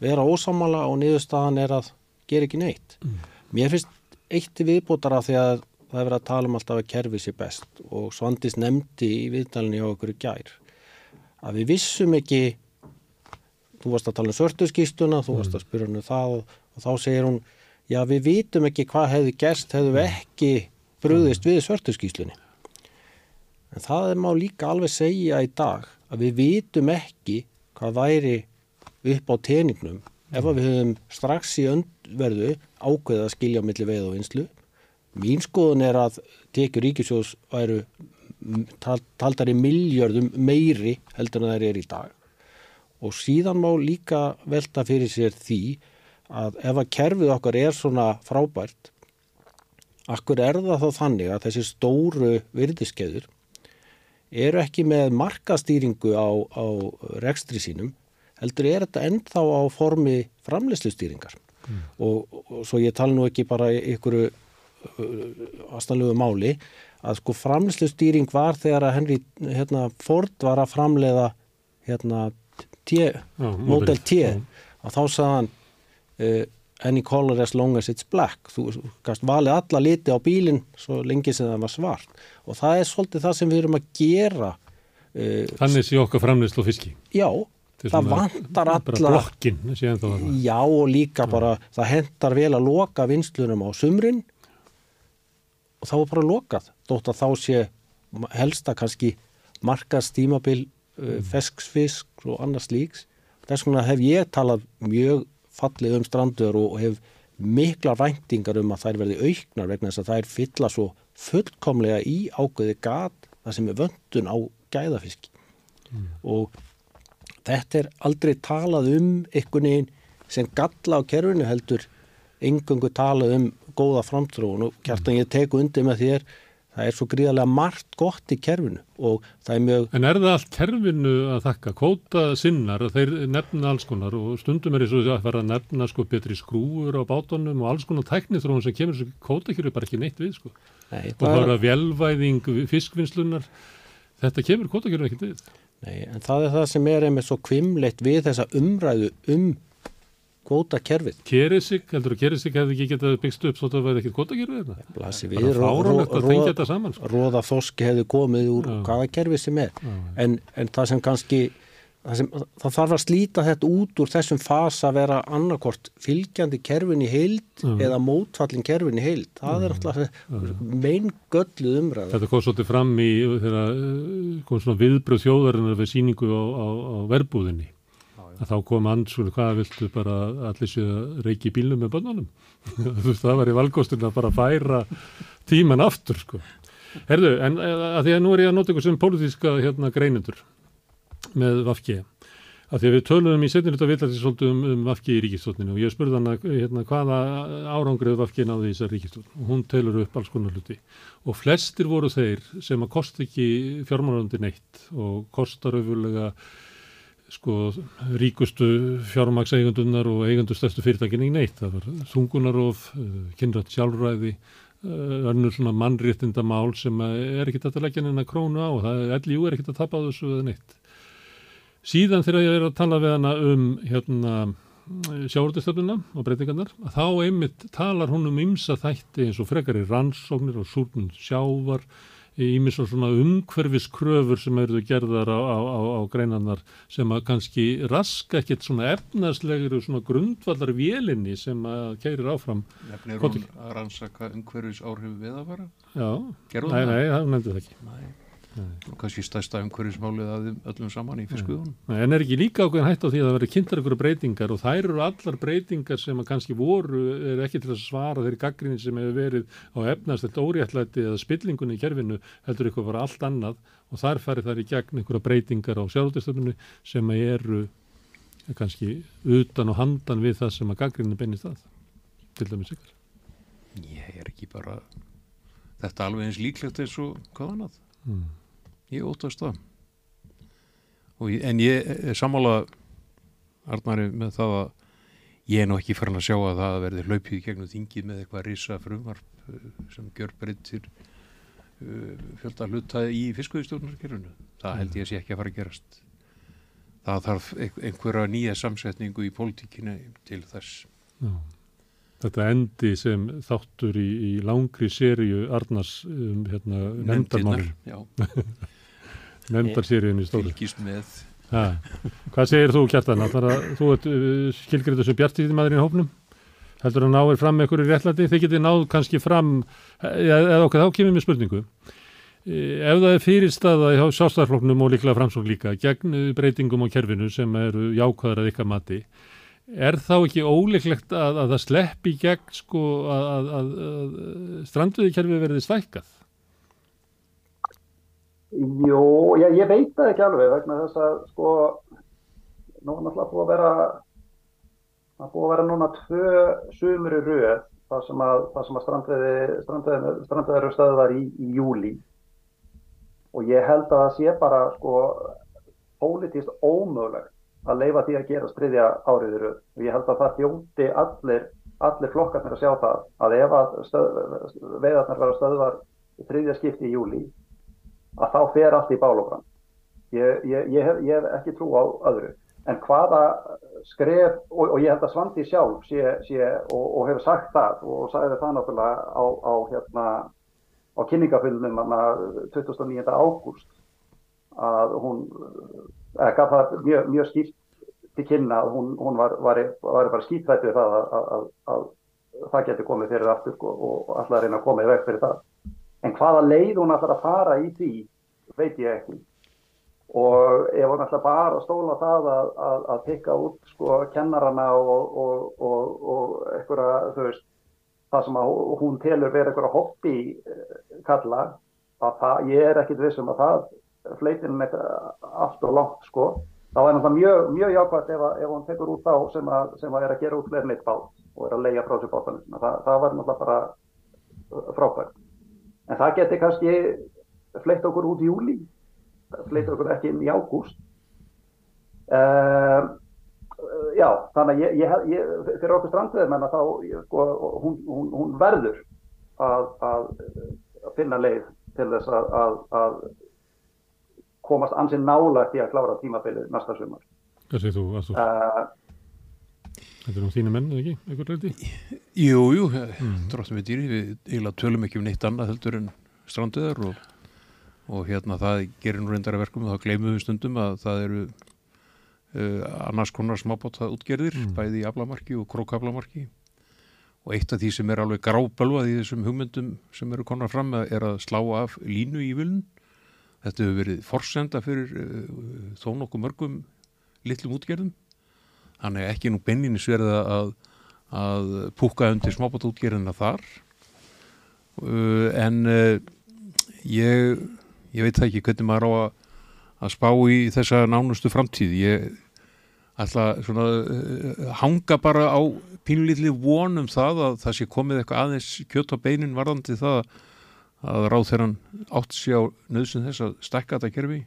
vera ósamála og niðurstaðan er að gera ekki neitt. Mm. mér finnst eitt viðbútara því að það er verið að tala um alltaf að kerfi sér best. Og Svandis nefndi í viðdalinni á okkur gær að við vissum ekki þú varst að tala um svörtuskýstuna þú varst að spyrja hennu um það og, þá segir hún já við vitum ekki hvað hefði gerst hefðu við ekki bröðist við svörtuskíslunni. En það er má líka alveg segja í dag að við vitum ekki hvað væri upp á teiningnum ef við höfum strax í öndverðu ákveða að skilja millir veið og vinslu. Mín skoðun er að tekjur ríkisjós væru taldar í miljardum meiri heldur en það er í dag. Og síðan má líka velta fyrir sér því að ef að kerfið okkar er svona frábært Akkur er það þá þannig að þessi stóru virðiskeður eru ekki með markastýringu á, á rekstri sínum, heldur er þetta ennþá á formi framleyslustýringar mm. og, og svo ég tala nú ekki bara ykkur uh, aðstæðlegu máli að sko framleyslustýring var þegar að Henry hérna, Ford var að framleiða hérna, Model T. Og þá sagðan uh, any color as long as it's black. Þú kannst valið alla liti á bílinn svo lengi sem það var svart. Og það er svolítið það sem við erum að gera uh, Þannig sé okkar framleyslu fiski. Já, það vantar alla blokkin, Já og líka já. bara það hendar vel að loka vinslunum á sumrin. Og þá er bara lokað þótt að þá sé helsta kannski markast tímabil uh, mm. fesksfisk og annars líks þess vegna hef ég talað mjög fallið um strandur og hef mikla væntingar um að þær verði auknar vegna þess að þær fylla svo fullkomlega í ágöði gat það sem er vöndun á gæðafisk mm. og þetta er aldrei talað um einhvern veginn sem galla á kerfinu heldur engungu talað um góða framtrúin og kjartan ég teku undir með þér það er svo gríðarlega margt gott í kerfinu og það er mjög... En er það allt kerfinu að þakka? Kóta sinnar, þeir nefna alls konar og stundum er þess að vera að nefna sko betri skrúur á bátunum og alls konar tæknithróun sem kemur svo kóta ekki bara ekki neitt við sko. Nei, og það er að velvæðing fiskvinnslunar, þetta kemur kóta ekki ekki við. Nei, en það er það sem er einmitt svo kvimleitt við þessa umræðu um kvótakerfið. Kerisik, heldur þú Kerisik hefði ekki getað byggst upp svo að það væri ekkert kvótakerfið þetta? Blasi við, róða sko. þoski hefði komið úr Já. hvaða kerfið sem er. Já. En, en það sem kannski, það, sem, það þarf að slíta þetta út úr þessum fasa að vera annarkort fylgjandi kerfin í heild Já. eða mótfallin kerfin í heild. Það er alltaf mein gölluð umræða. Þetta kom svolítið fram í uh, kom svona viðbröð þjóðarinnar við síningu á, á, á verbúðinni að þá kom ansvölu hvað viltu bara allir séu að reiki bílnum með bönnunum það var í valgósturinn að bara færa tíman aftur sko. Herðu, en að því að nú er ég að nota ykkur sem pólitíska hérna greinendur með Vafki að því að við töluðum í setjum þetta villati svolítið um, um Vafki í ríkistofninu og ég spurði hana hérna, hvaða árangrið Vafki náði í þessar ríkistofn og hún telur upp alls konar hluti. Og flestir voru þeir sem að kosti ekki fjármálandi neitt og kostar auðvölega sko ríkustu fjármagseigundunar og eigundu stærstu fyrirtækinni neitt. Það var þungunarof, kynrætt sjálfræði, önnur svona mannréttindamál sem er ekkit að leggja neina krónu á og það er er ekkit að tapa á þessu eða neitt. Síðan þegar ég er að tala við hana um hérna sjáurðistöfnuna og breytingarnar, þá einmitt talar hún um ymsa þætti eins og frekar í rannsóknir og súrnum sjávar, ímis og svona umhverfiskröfur sem eru gerðar á, á, á, á greinarnar sem að kannski raska ekkert svona efnaslegir og svona grundvallar vélinni sem að keirir áfram. Nefnir hún að rannsaka umhverfis áhrif við að fara? Já, nei, nei, það nefndi það ekki. Nei. Og kannski stærsta umhverfismálið að öllum saman í fiskviðunum. Nei, En er ekki líka ákveðin hætt á því að það verður kynntar ykkur breytingar og þær eru allar breytingar sem að kannski voru, er ekki til að svara þeirri gaggrinni sem hefur verið á efnastelt óréttlæti eða spillingunni í kerfinu heldur ykkur bara allt annað og þar fari þar í gegn ykkur breytingar á sjálfdæstöfninu sem eru kannski utan og handan við það sem að gaggrinni beinist að, til dæmis ykkur. Ég er ekki bara þetta alveg eins líklegt eins og hvað annað. Mm. Ég óttast það. Ég- En ég er sammála Arnari með það að ég er nú ekki farin að sjá að það verði hlaupið gegnum þingið með eitthvað risa frumvarp uh, sem gjör breytir uh, fjölda hluta í fiskveiðstjórnarkerfinu. Það held ég að sé ekki að fara að gerast. Það þarf ein- einhverja nýja samsetningu í pólitíkinu til þess. Já. Þetta endi sem þáttur í, í langri seríu Arnars um, hérna, nefndarmálin, Já, nefndarseríun í stóru. fylgist með. Ha. Hvað segir þú Kjartan? Þú ert uh, skilgrið þessu bjartíðin maður í hópnum? Heldur að náir fram með í réttlæti? Þið getið náð kannski fram, eða, eða okkar þá kemur mér spurningu. Eh, Ef það er fyrirstaða hjá sjálfstæðarfloknum og líklega framsók líka gegn eh, breytingum á kerfinu sem eru jákvæðar að ykkar mati, er þá ekki óleiklegt að, að það sleppi gegn sko að, að, að, strandviðikerfi verði stækkað? Jú, ég, ég veit það ekki alveg vegna þess að sko nú er náttúrulega búið að vera það búið að vera núna tvö sumur í röð það sem að, að eru stöðvar í, í júli og ég held að það sé bara sko pólitíst ómögulegt að leifa því að gera stryðja árið í röð. Og ég held að það þjóti allir allir flokkarnir að sjá það að ef að stöð, veiðarnar vera stöðvar þriðja skipti í júli að þá fer allt í bálofran. Ég, ég, ég, hef, ég hef ekki trú á öðru. En hvaða skref, og, og ég held að Svandi sjálf sé, sé og, og hefur sagt það og sagði það náttúrulega á, á, hérna, á kynningafylgum 29. ágúst að hún, eða gaf það mjög, mjög skýrt til kynna að hún, hún var, var, var bara skýtrætt við það að, að, að, að það geti komið fyrir aftur sko, og alltaf reyna að koma í veg fyrir það. En hvaða leið hún ætlar að fara í því, veit ég ekki. Og ef hún ætlar bara að stóla það að, að, að pikka út sko kennarana og, og, og, og einhverja, þú veist, það sem hún telur vera einhverja hobby kalla, að það, ég er ekkit vissum að það fleitir hún eitthvað allt og langt sko. Það var náttúrulega mjög, mjög jákvæmt ef, ef hún tekur út þá sem að, sem að er að gera út fleiri neitt bát og er að leia frá sér bátanum. Það, það var náttúrulega bara frábært. En það geti kannski fleitt okkur út í júli, fleitt okkur ekki inn í ágúst. Uh, já, þannig að ég, ég, fyrir okkur strandveðmenn að þá, sko, hún, hún, hún verður að, að, að finna leið til þess að, að, að komast ansinn nálægt í að klára tímabilið næsta sumar. Hvað segir? Þú? Uh, Þetta er nú þínu menn, ekki? Eitthvað leiti? Jú, jú, mm. drottum við dýri, við eiginlega tölum ekki um neitt annað heldur en stranduðar og, og hérna það gerir nú reyndara verkum og þá gleymum við stundum að það eru uh, annars konar smábáta útgerðir, mm. bæði í aflamarki og krókaflamarki og eitt af því sem er alveg grábölvað í þessum hugmyndum sem eru konar fram er að slá af línu í vilun Þetta hefur verið forsenda fyrir uh, þó nokkuð mörgum litlum útgerðum. Þannig ekki nú benninni sverða að, að púka undir smábátútgerðina þar. Uh, en uh, ég, ég veit ekki hvernig maður á að, að spá í þessa nánustu framtíð. Ég ætla svona uh, hanga bara á pínulítli vonum það að það sé komið eitthvað aðeins kjött á beinin varðandi það að ráð þegar hann átt sér á nöðsum þess að stekka þetta kerfi.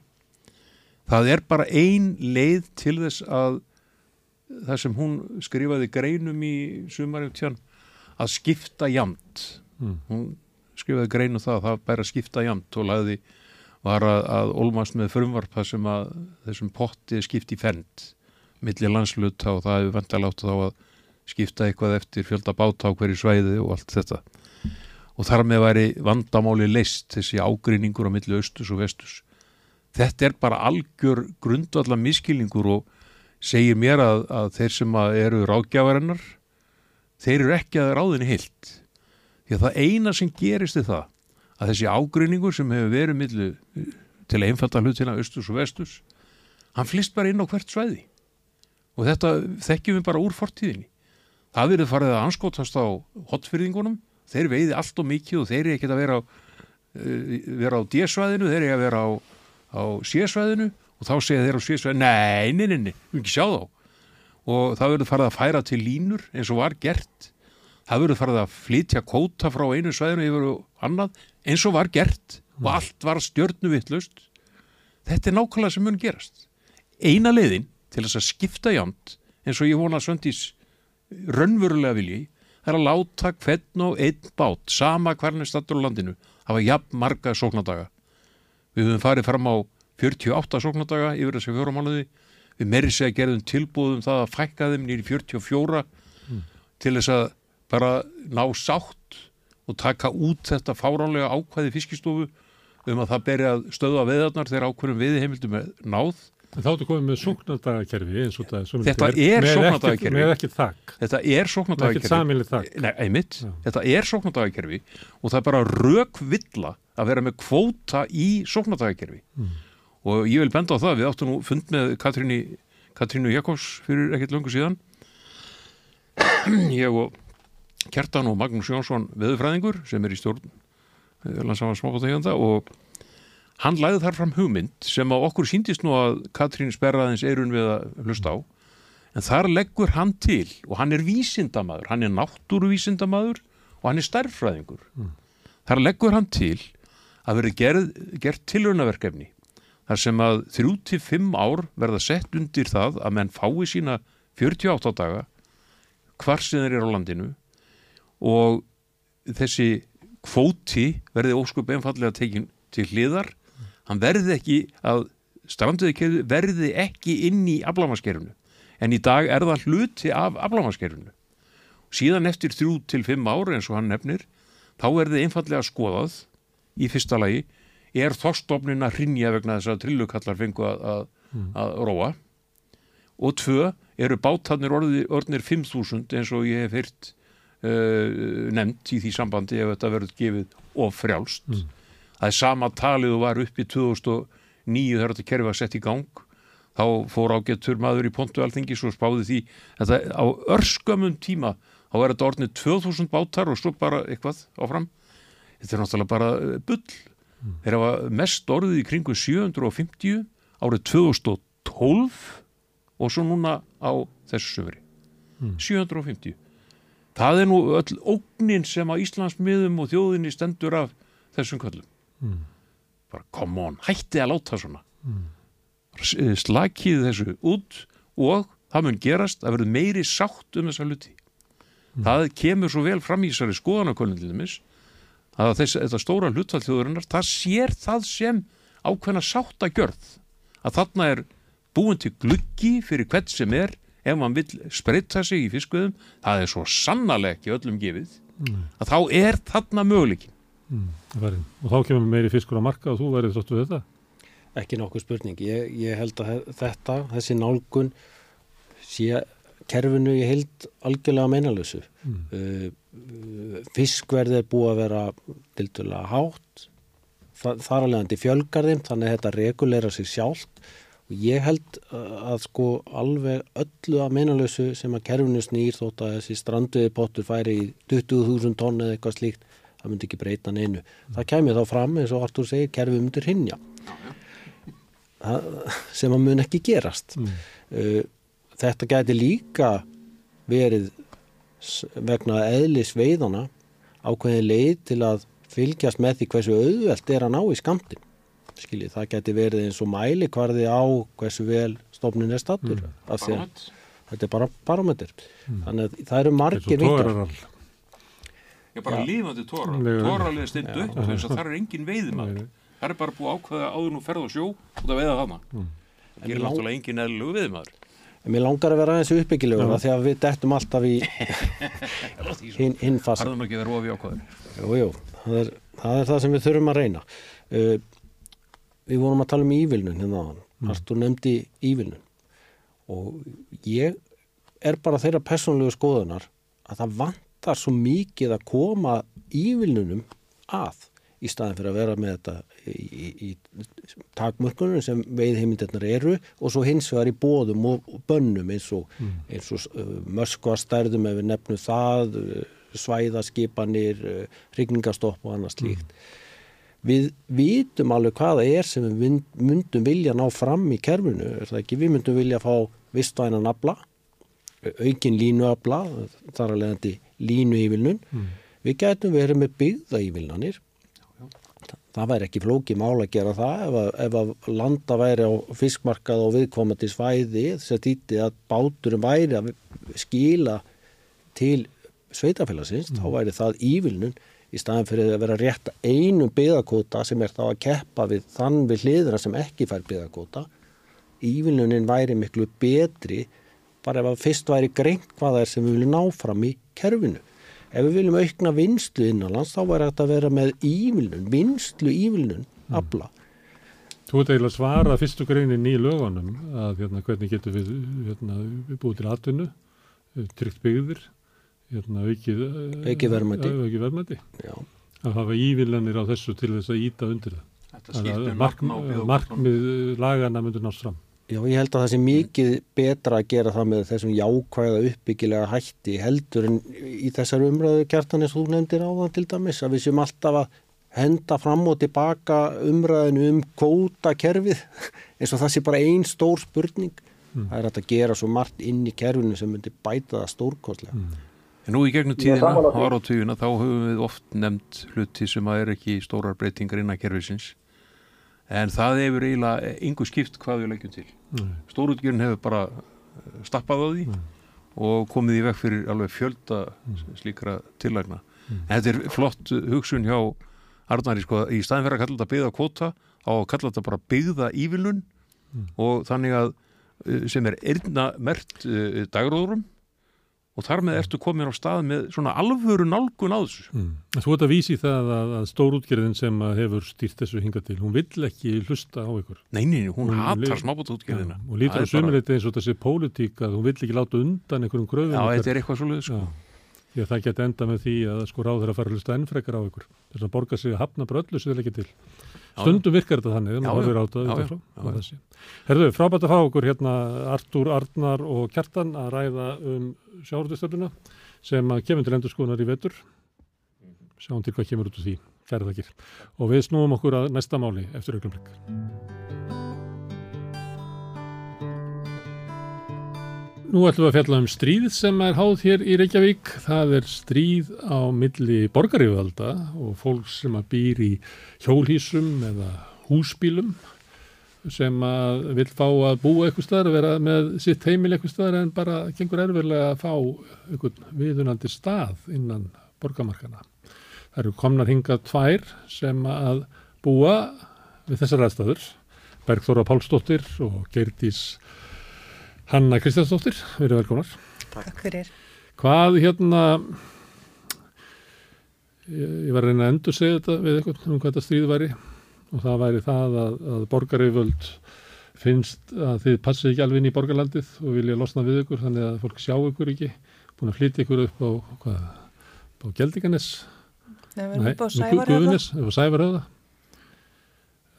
Það er bara ein leið til þess að það sem hún skrifaði greinum í sumarið tján að skipta jamt. Mm. Hún skrifaði greinu það að það bæri að skipta jamt og laði var að, að olmast með frumvarpa sem að þessum potti skipti fend millir landsluta og það hefur vantalátt þá að skipta eitthvað eftir fjölda báta á hverju svæði og allt þetta og þar með væri vandamáli leist þessi ágreiningur á milli austus og vestus þetta er bara algjör grundvallar miskilningur og segir mér að, að þeir sem að eru ráðgjafarinnar þeir eru ekki að ráðinni heilt. Því að það eina sem gerist er það að þessi ágreiningur sem hefur verið milli til einfalda hlutina austus og vestus hann flist bara inn á hvert svæði. Og þetta þekkjum við bara úr fortíðinni. Það verið farið að anskotast á hotfyrðingunum þeir veiði allt og mikið og þeir eru ekkert að vera á, uh, vera á D-svæðinu, þeir eru að vera á, á C-svæðinu og þá segja þeir á C-svæðinu, nei, nei, nei, nei, við ekki sjá þá. Og það verður farið að færa til línur eins og var gert. Það verður farið að flytja kóta frá einu svæðinu yfir og annað eins og var gert. Og allt var stjörnuvittlust þetta er nákvæmlega sem mun gerast. Eina leiðin til þess að skipta jamt eins og ég vona að Svöndís raunverulega vilji það er að láta hvern og einn bát sama hvernig stattur á landinu hafa jafn marga sóknadaga við höfum farið fram á 48 sóknadaga yfir þessi fjóra mánuði. Við meiri segja gerðum tilbúðum það að fækka þeim nýri 44 til þess að bara ná sátt og taka út þetta fáránlega ákvæði fiskistofu um að það beri að stöða veðarnar þegar ákveðum veðiheimildum er náð. En þá ertu komið með sóknardagakerfi eins og það svona Þetta er, er sóknardagakerfi. Með ekkert þakk, þetta er Já. þetta er sóknadagakerfi og það er bara rökvilla að vera með kvóta í sóknadagakerfi Mm. Og ég vil benda á það, við áttum nú fund með Katrínu, Katrínu Jakobs fyrir ekkert löngu síðan. Ég og Kjartan og Magnús Jónsson veðurfræðingur sem er í stjórn landsamann smábátaeganda og hann læði þar fram hugmynd sem á okkur síndist nú að Katrín sperraðins eirun við að hlusta á. En þar leggur hann til og hann er vísindamaður, hann er náttúruvísindamaður og hann er stærfræðingur þar leggur hann til að verði gerð, gert tilraunaverkefni þar sem að 3-5 ár verða sett undir það að menn fái sína 48 daga hvar sem þeir eru á landinu og þessi kvóti verði óskup einfallega tekin til hliðar. Hann verði ekki að stranduði verði ekki inn í aflamaskerfinu en í dag er það hluti af aflamaskerfinu síðan eftir þrjú til fimm ár eins og hann nefnir þá verði einfallega skoðað í fyrsta lagi er þorstofnin að hrinja vegna þess að trillukallar fengu að, að, að róa? Og tvö eru bátarnir orði, orðnir 5.000 eins og ég hef heyrt uh, nefnt í því sambandi ef þetta verður gefið of frjálst? Það er sama talið og var upp í 2009 þegar þetta kerfi var sett í gang. Þá fór ágættur maður í pontu alþingis og spáði því að það, á örskömmum tíma þá er þetta orðnið 2000 bátar og svo bara eitthvað áfram. Þetta er náttúrulega bara eh, bull þeir hafa mest orðið í kringu 750 árið 2012 og svo núna á þessu söfri 750 það er nú öll ógnin sem á Íslandsmiðum og þjóðinni stendur af þessum köllum. Bara come on, hætti að láta svona. S- eh, slakið þessu út og það mun gerast að verður meiri sátt um þessa hluti. Það kemur svo vel fram í þessari dæmis að þess, þetta stóra hlutfall þjóðurinnar það sér það sem ákveðna sáttagjörð að þarna er búin til gluggi fyrir hvert sem er ef mann vill spreita sig í fiskveðum það er svo sannarlega ekki öllum gefið að þá er þarna möguleikin Það væri. Og þá kemur meiri fiskur á marka og þú værið þóttu þetta. Ekki nokkuð spurning. Ég, ég held að þetta, þessi nálgun sé kerfinu í heild algjörlega meinalösu. Uh, uh, fiskverð er búið að vera dildulega hátt þa þar alveg andi fjölgarðim þannig að þetta regulera sig sjálft og ég held uh, að sko alveg öllu að meinalösu sem að kerfinu snýr þótt að þessi stranduði pottur færi í 20.000 tonn eða eitthvað slíkt það myndi ekki breyta neinu. Það kemur þá fram eins og Artur segir kerfið myndir hinja sem að mun ekki gerast. Mm. Þetta gæti líka verið vegna eðlis veiðana ákveðin leið til að fylgjast með því hversu auðvelt er að ná í skamtin. Skiljið, það geti verið eins og mæli hvarði á hversu vel stofnin er stattur mm. af því að þetta er bara barometer. Mm. Þannig að það eru margir vikar. Já, bara lífandi tóra. Tóralega stindu upp þess að það er engin veiðmaður. Það er bara búið ákveða áður nú ferð og sjó út að veiða hana. Mm. Það gerir náttúrulega engin eðlulegu veiðmaður. En mér langar að vera aðeins uppbyggilegur því að við dettum alltaf í hinn hin fasa. Harðum ekki verið ofið ákvæður. Jú, jú, það það er það sem við þurfum að reyna. Uh, við vorum að tala um ívilnun hérna á hann. Mm. Artur nefndi ívilnun. Og ég er bara þeirra personlegu skoðunar að það vantar svo mikið að koma ívilnunum að í staðin fyrir að vera með þetta í, í, takmörkunum sem veiðheimindirnar eru og svo hins vegar í bóðum og bönnum eins og, mm. og uh, möskvastærðum ef við nefnum það, uh, svæðaskipanir, uh, rigningastopp og annað slíkt. Mm. Við vitum alveg hvaða er sem við myndum vilja ná fram í kerfinu, er það ekki? Við myndum vilja fá vistvænan abla, aukin línuabla, þar að leiðandi línu ívilnun. Mm. Við getum verið með byggða ívilnanir það væri ekki flóki mála að gera það ef að, ef að landa væri á fiskmarkað og viðkomandi svæði þess að dýtti að báturum væri að skila til sveitafélagsins, mm. þá væri það ívilnun í staðan fyrir að vera rétt einum byggakóta sem er þá að keppa við þann við hliðra sem ekki fær byggakóta ívilnunin væri miklu betri bara ef að fyrst væri greint hvað það er sem við viljum ná fram í kerfinu ef við viljum aukna vinstlu innanlands þá væri þetta að vera með ívilnun, vinstlu ívilnun, mm. abla. Þú ert eiginlega svara fyrstu greinin í lögunum að hérna, hvernig getur við hérna, búið til atvinnu, tryggt byggðir, hérna, aukið eh, verðmætti. Að hafa ívillanir á þessu til þess að íta undir það. Mark, markmið lagana myndur nátt fram. Já, ég held að það sé mikið betra að gera það með þessum jákvæða uppbyggilega hætti heldur en í þessar umræðu kjartan eins og þú nefndir á það til dæmis að við séum alltaf að henda fram og tilbaka umræðinu um kvótakerfið eins og það sé bara einn stór spurning mm. það er að gera svo margt inn í kerfinu sem myndir bæta það stórkostlega mm. En nú í gegnum tíðina, ára á tíðina þá höfum við oft nefnt hluti sem að er ekki stórar breytingar innan kerfisins en það hefur eiginlega yngu skipt hvað við leggjum til. Mm. stórútgjörn hefur bara eh, stappað á því mm. og komið í vekk fyrir alveg fjölda slíkra tillægna en þetta er flott hugsun hjá Arnari sko, í staðin fyrir að kalla þetta byggða kvota á að kalla þetta bara byggða ívilun og þannig að eh, sem er erna mert uh, dagróðurum og þar með ertu komin á stað með svona alvöru nálgun á þessu. Mm. Þú ert að vísi það að, að stórútgerðin sem hefur stýrt þessu hinga til, hún vill ekki hlusta á ykkur. Nei, nei, hún, hún hatar smábútútgerðina. Ja, og lítur á sömurleiti eins og þessi pólitík að hún vill ekki láta undan einhverjum gröðum. Já, þetta er eitthvað svolítið sko. Því að það geti enda með því að sko ráður að fara að hlusta ennfrekar á ykkur. Þess að borga sig að hafna bröllu sem þeir ekki til. Stundum virkar þetta þannig, þetta. Herðu, frábært að fá okkur hérna Artúr, Arnar og Kjartan að ræða um sjáurðustöfluna sem að kemur til endur skoðunar í vetur. Sjáum til hvað kemur út úr því. Kæra þakkir. Og við snúum okkur að næsta máli eftir auðvitað. Nú ætlum við að fjalla um stríð sem er háð hér í Reykjavík. Það er stríð á milli borgaríðvalda og fólk sem að býr í hjólhísum eða húsbílum sem að vil fá að búa eitthvað staðar, vera með sitt heimil eitthvað staðar en bara gengur erfiðlega að fá eitthvað viðunandi stað innan borgamarkana. Það eru komnar hingað tvær sem að búa við þessar aðstæður, Bergþóra Pálsdóttir og Gerdís Hanna Kristjánsdóttir, við erum velkonar. Takk fyrir. Hvað hérna, ég, ég var að reyna að endur segja þetta við eitthvað um hvað þetta stríð væri og það væri það að, að borgarriðvöld finnst að þið passið ekki alveg inn í borgarlandið og vilja losna við ykkur þannig að fólk sjá ykkur ekki, búin að flytja ykkur upp á, hvað, á Gjaldinganes. Nei, við erum upp á Sævaröða. Upp á Sævaröða.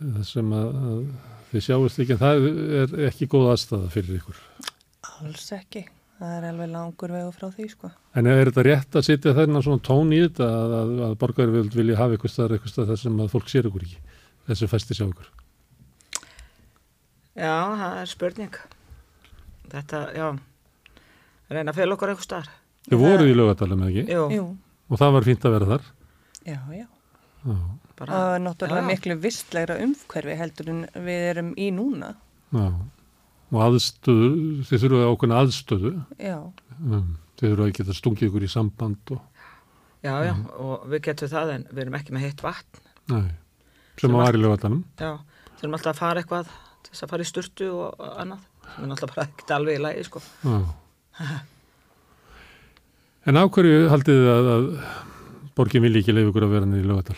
það sem að, að þið sjáist ekki en það er ekki góð aðstæða fyrir ykkur. Alls ekki. Það er alveg langur vegu frá því, sko. En er þetta rétt að sitja þennan svona tón í þetta að, að, að borgarvöld vilja hafa eitthvað staðar eitthvað staðar þar sem að fólk sér ykkur ekki, þessu fæsti sjá ykkur? Já, það er spurning. Þetta, já, reyna að fela okkur eitthvað starf. Þið voruð í lögadalum eða ekki? Jú, Og það var fínt að vera þar? já, já. Já, bara, Og náttúrulega Já. miklu vistlegra umhverfi heldur en við erum í núna. já. Og aðstöðu, þið þurfuð ákveðna aðstöðu, Já, um, þið þurfuð að geta stungið ykkur í samband og, já, já, og við getum það en við erum ekki með heitt vatn. nei, sem Sem að var- var í lögadalum. Já, þurfum alltaf að fara eitthvað til þess að fara í sturtu og annað. sem er náttúrulega bara ekkert alveg í lagi, sko. Já. En á hverju haldið þið að, að borgin vilji ekki leif ykkur að vera niður í lögadal?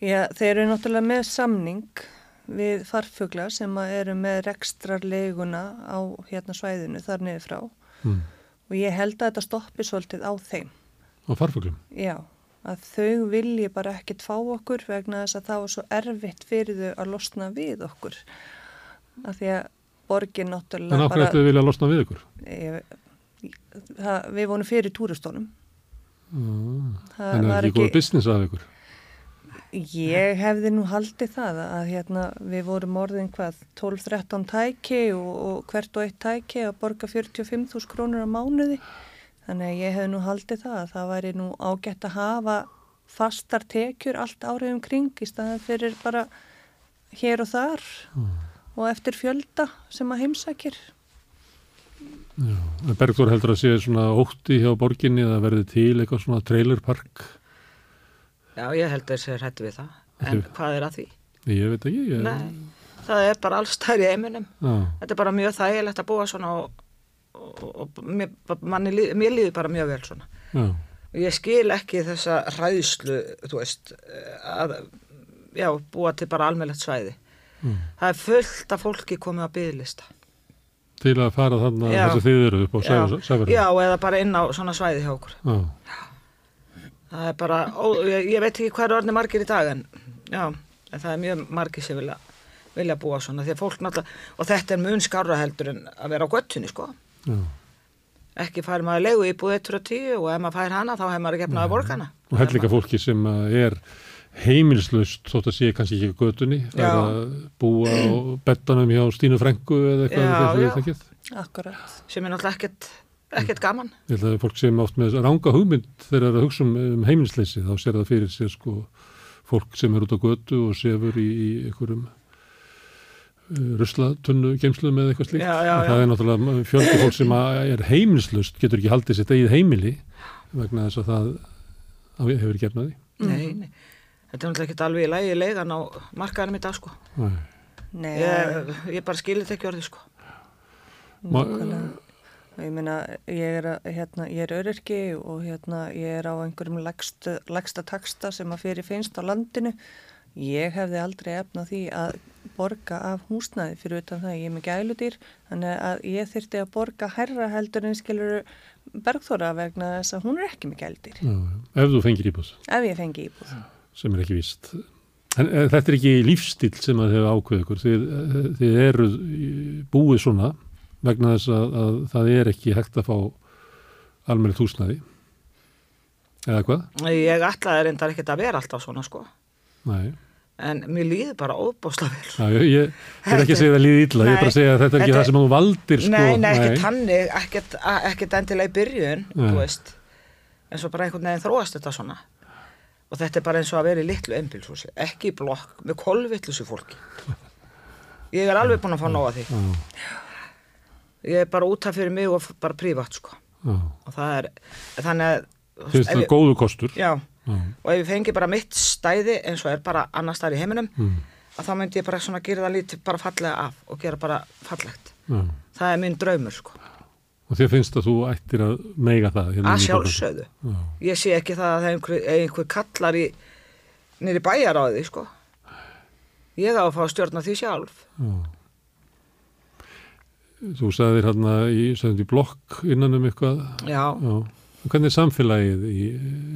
Já þeir eru náttúrulega með samning við farfugla sem að eru með rekstrarleguna á hérna svæðinu þar niður frá Mm. og ég held að þetta stoppi svolítið á þeim. Á farfuglum? Já, að þau vilji bara ekkit fá okkur vegna þess að það var svo erfitt fyrir þau að losna við okkur. Af því að borgin En náttúrulega á hverju ættu þið vilja losna við það, við vonum fyrir túristónum. Mm. Það En er var ekki góð business af ykkur? Ég hefði nú haldið það að hérna, við vorum orðin hvað 12-13 tæki og, og hvert og eitt tæki að borga 45.000 krónur á mánuði. Þannig að ég hefði nú haldið það að það væri nú ágætt að hafa fastar tekjur allt árið um kring í staðan fyrir bara hér og þar og eftir fjölda sem að. En Bergþór heldur að sé svona ótti hjá borginni eða verði til eitthvað svona trailerpark? Já, ég held að þessi hættu við það. En Hættu- hvað er að því? Ég veit ekki. Ég... Nei, það er bara alls þær í heiminum. Já. Þetta er bara mjög þægilegt að búa svona og, og, og mér, líð- mér líður bara mjög vel svona. Já. Ég skil ekki þessa hræðslu, þú veist, að já, búa til bara almennlegt svæði. Mm. Það er fullt af fólki komið á byggðlista. Til að fara þess að þið eru upp á Já, Sæfarinn? já, eða bara inn á svona svæði hjá okkur. Já. Það er bara, ó, ég, ég veit ekki hvað er orðin margir í dag en já, en það er mjög margir sem vilja, vilja búa svona því að fólk náttúrulega, og þetta er mun skarra heldur en að vera á göttunni sko. Já. Ekki fær maður legu íbúð 1 og 10 og ef maður fær hana þá hefur maður ekki efnaði borgana. Og hellinga fólki sem að er heimilslaust þótt að sé kannski ekki á er að búa á bettanum hjá Stínu Frengu eða eitthvað Já, sem er náttúrulega ekkert, ekkert gaman. Ég held að fólk sem átt með ranga hugmynd þegar það er að hugsa um, um heimilisleysi þá sér það fyrir sér sko fólk sem er út á götu og sefur í, í einhverjum uh, ruslatunnu geimsluðum eða eitthvað slíkt. Já, já, já. Það er náttúrulega fjöldi fólk sem að er heimilislust getur ekki haldið sitt eigið heimili vegna þess að það að hefur ekki efnaði. Nei, nei. Þetta er náttúrulega ekkert alveg í lagi leigan á markaðanum í dag sko. Nei. Nei, Ég, ég bara skilir þetta ekki orðið sko. Nákvæmlega. Ég meina, ég er, hérna, er öryrki og hérna, ég er á einhverjum legsta taksta sem að fyrir finnst á landinu. Ég hefði aldrei efna því að borga af húsnæði fyrir utan það að ég er með gæludýr, þannig að ég þyrfti að borga herra heldur en skilur bergþóra vegna þess að hún er ekki með gæludýr, Já, ef þú fengir íbúð ef ég fengi íbúð. sem er ekki víst. En e, þetta er ekki lífstíl sem að hefur ákveð ykkur. Þið, e, þið eru búið svona vegna þess að, að það er ekki hægt að fá almennið húsnæði. Eða hvað? Ég ætlaði reyndar ekkert að vera alltaf svona sko. Nei. En mér líður bara óbásla vel. Já, ég, ég er ekki að segja það líði illa, ég er bara að segja að þetta er ekki Þetta- það sem þú valdir sko. Nei, nei, ekkert tannig, ekkert, ekkert endilega í byrjun, Nei. þú veist. En svo bara einhvern veginn þróast þetta svona. Og þetta er bara eins og að vera í litlu einbílshúsi, ekki í blokk, með kolvillusu fólki. Ég er alveg búin að fá nóga því. Já, Ég er bara út af fyrir mig og bara prívat, sko. já. Og það er, þannig að... Ef það ég- góðu kostur? Já, Já. og ef ég fengi bara mitt stæði eins og er bara annar stæði í heiminum, Mm. að þá myndi ég bara svona gera það lítið bara fallega af og gera bara fallegt. Já. Það er minn draumur, sko. Og þér finnst að þú ættir að meiga það? hérna Að. Já. Ég sé ekki það að það er einhver, einhver kallar í nýri bæjar á því, sko. Ég á að fá stjórna því sjálf. Já. Þú sagðir hérna í, í blokk innan um eitthvað. Já, Já. Hvernig er samfélagið í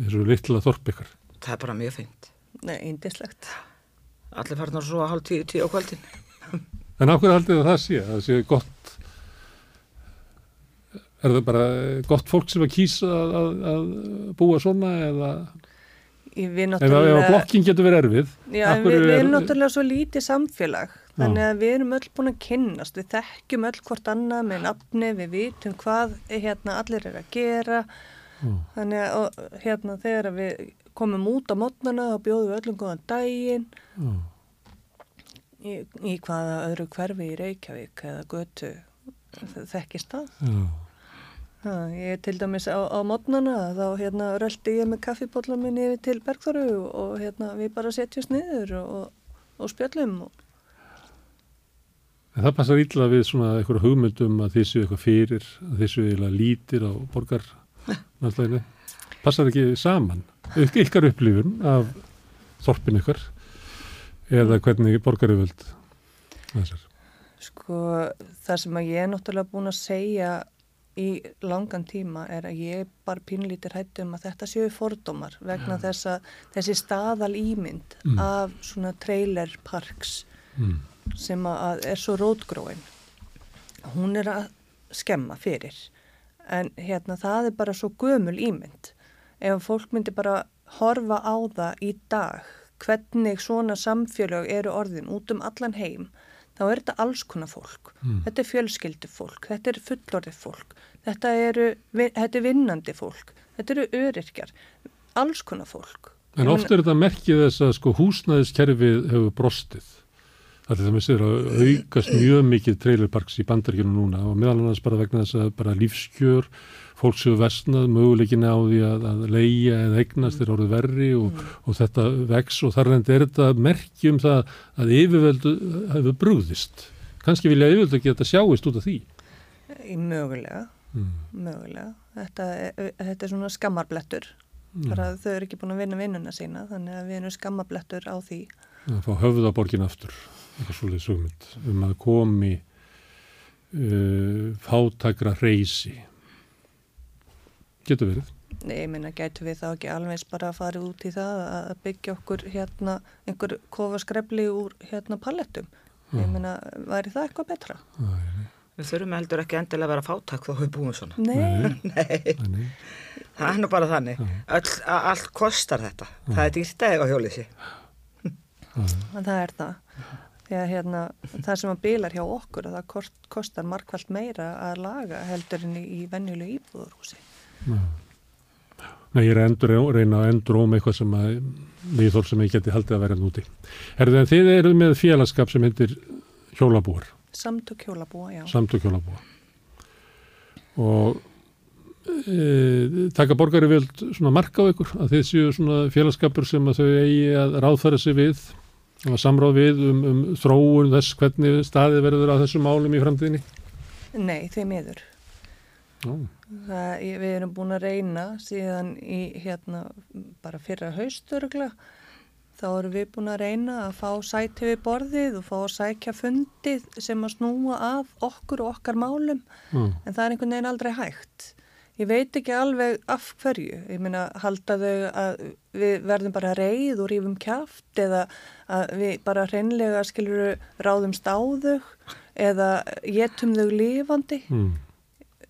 þessu litla þorp ykkar? það er bara mjög fint. Nei, eindislegt. allir farnar svo að hálf tíu, tíu á kvöldin En ákveð haldið að það sé, að það sé gott, er það bara gott fólk sem að kýsa að, að, að búa svona eða, Í- Við eða ef að náttúrulega, blokkin getur verið erfið? já, við, við er- erum náttúrulega svo lítið samfélag. Þannig að við erum öll búin að kynnast, við þekkjum öll hvort annað með nafni, við vitum hvað hérna, allir er að gera. Já. Þannig að og, hérna, þegar við komum út á mótnana og bjóðum við öllum góðan daginn Já. í, í hvaða öðru hverfi í Reykjavík eða götu þekkist það. Já. Ha, ég er til dæmis á, á mótnana þá hérna röldi ég með kaffibólla minni yfir til Bergþóru og, og hérna við bara setjumst niður og, og spjöllum og En það passar illa við svona eitthvað hugmyndum að þið séu eitthvað fyrir, að þið séu eiginlega lítir á borgar náttúrulega. Passar ekki saman. Ykk- Ykkar upplifun af þorpin ykkar eða hvernig borgaröföld þessar. sko það sem að ég er náttúrulega búin að segja í langan tíma er að ég bara pínlítir hættu um að þetta séu fordómar vegna þess að þessi staðal ímynd Mm. af svona trailer parks Mm. Sem að er svo rótgróin. Hún er að skemma fyrir. En hérna það er bara svo gömul ímynd. Ef fólk myndi bara horfa á það í dag hvernig svona samfélög eru orðin út um allan heim þá er þetta alls konar fólk. Mm. þetta er fjölskyldu fólk, þetta er fullorðið fólk þetta, eru, þetta er vinnandi fólk þetta eru öryrkjar alls konar fólk. En Ég oft er þetta merkið þess að sko húsnæðiskerfið hefur brostið. Er það með sér að aukast mjög mikið trailerparks í bandaríkjunum núna og meðal annars bara vegna þess að bara lífskjör, fólk séu vestnað, möguleikin á því að, að leia eða eignast er orðið verri og, og þetta vex og þar reyndi er þetta merki um það að yfirvöldu hefur brúðist. Kanski vilja yfirvöldu ekki að þetta sjáist út af því. í mögulega Mm. mögulega þetta er, þetta er svona skammarblettur bara þau eru ekki búin að vinna vinnuna sína þannig að við erum skammarblettur á því að fá höfðaborgin aftur eitthvað svolítið sugmynd um að komi uh, fátakra reysi getur verið Nei, ég minna, gætu við þá ekki alveg eins bara að fara út í það að byggja okkur hérna einhver kofaskrefli úr hérna palettum. Ég minna, væri það eitthvað betra? Við þurfum heldur ekki endilega að vera fátak þó við búum svona. Nei, Þannig, Það er nú bara þannig. Öll, a- allt kostar þetta. Það er dýrt að eiga hjólið sér. En það er það. Því að hérna, það sem að bilar hjá okkur, að það kost, kostar markvælt meira að laga heldur en í, í venjulegu íbúðurhúsi. Nei, ég er að reyna að endur óm eitthvað sem að viðhór sem ég geti haldið að vera núti. Herðu, en þið eruð með félagskap sem heitir hjólabúar, Samtök hjólabúa, já. samtök hjólabúa. Og e, taka borgari svona marka á ykkur, að þið séu svona félagskapur sem að þau eigi að ráðfæra sig við, samráð við um, um þróun þess hvernig staðið verður á þessum málum í framtíðinni. Nei, miður. Já, Það, við erum búin að reyna síðan í hérna bara fyrra hausturugla þá erum við búin að reyna að fá sæti við borðið og fá að sækja fundið sem að snúa að okkur og okkar málum já, en það er einhvern veginn aldrei hægt. Ég veit ekki alveg af hverju. Ég meina halda þau að við verðum bara reyð og rífum kjaft eða að við bara hreinlega skiluru ráðumst á þau eða getum þau lifandi mm,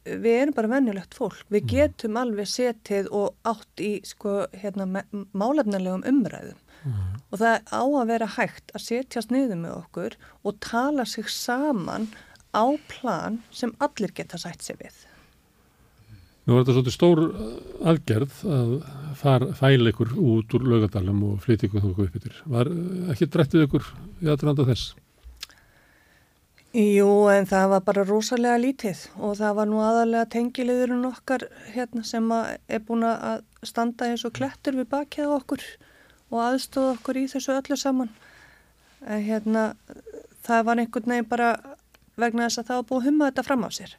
við erum bara venjulegt fólk. Við getum alveg setið og átt í sko, hérna, málefnilegum umræðum og það á að vera hægt að setjast niður með okkur og tala sig saman á plan sem allir geta sætt sig við. Nú er þetta svolítið stór uh, aðgerð að far, fæla ykkur út úr laugadalum og flytja ykkur þóku upp yfir. Var uh, ekki drættið ykkur í aðranda þess? Jú, en það var bara rosalega lítið og það var nú aðalega tengiliðurinn okkar hérna, sem er búin að standa eins og klettur við bakið okkur og aðstóða okkur í þessu öllu saman. En hérna, það var einhvern veginn bara vegna þess að það var búið að humma þetta fram á sér.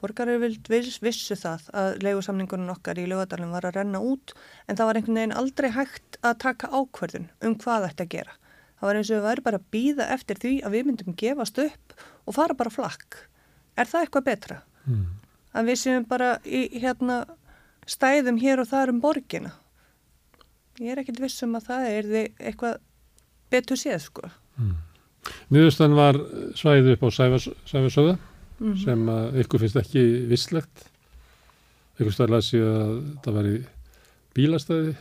Borgarir vissu það að leigusamningunum okkar í lögadalum var að renna út en það var einhvern veginn aldrei hægt að taka ákverðun um hvað þetta að gera. Það var eins og við væri bara að býða eftir því að við myndum gefast upp og fara bara flakk. Er það eitthvað betra? Mm. Að við séum bara í hérna stæðum hér og þar um borgina. Ég er ekkit viss um að það er eitthvað betur séð sko. Niðurstan var svæðið upp á Sæfarsöða sem að ykkur finnst ekki visslegt. Ykkur stað las ég að það var í bílastæði.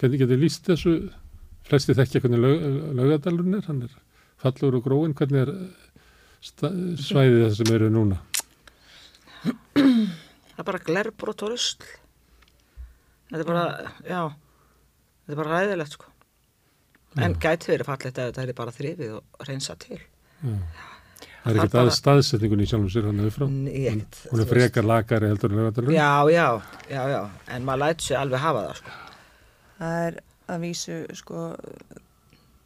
Hvernig getur líst þessu? Flesti þekkja hvernig lög, lögadalurinn er, hann er fallur og gróin. Hvernig er svæðið það sem eru núna? Það er bara glerbrot og rusl. Þetta er bara, já, þetta er bara ræðilegt sko. En gæti verið fallegt að þetta er bara þrifið og reynsa til. Það er Það ekkert bara- að staðsetningun í sjálfum sér hann auðvitað. Nei, ekkert, Hún er frekar lakari heldur en lögadalurinn. Já, já, já, já, en maður lætur sér alveg hafa það sko. Það er að vísu sko,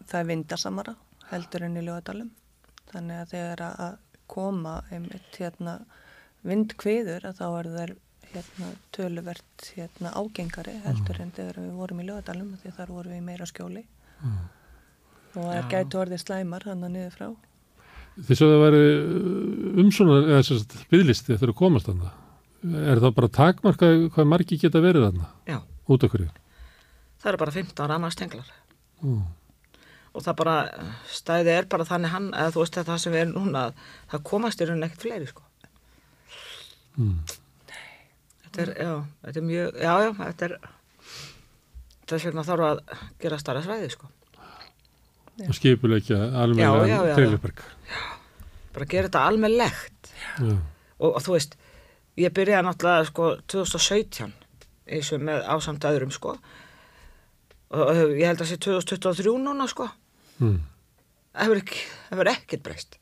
það er vindasamara heldur en í lögadalum. Þannig að þegar að- koma einmitt hérna vindkviður að þá er þær hérna töluvert hérna ágengari heldur en þegar við vorum í lögadalum því þar vorum við í meira skjóli. Og það gætu orðið slæmar hann að niður frá. Þess að það væri umsónar eða að byggðlisti eftir að komast þarna. Er það bara takmarkað hvað margi geta verið þarna Já, út af hverju? það eru bara 15 ramastenglar. Mm. Og það bara, stæði er bara þannig hann, eða þú veist að það sem við erum núna, að það komast í rauninni ekkert fleiri sko. Mm. Þetta er, já, þetta er mjög, já, já, þetta er, þess vegna þarf að gera starra svæði sko. Og skipuleikja Já, já, almenna já, já. treyliberg. Bara gera þetta almennlegt. Og, og þú veist, ég byrjaði náttúrulega sko 2017 eins og með ásamt öðrum sko og, og ég held að sé 2023 núna sko Mm. það hefur ekki, það ekkert breyst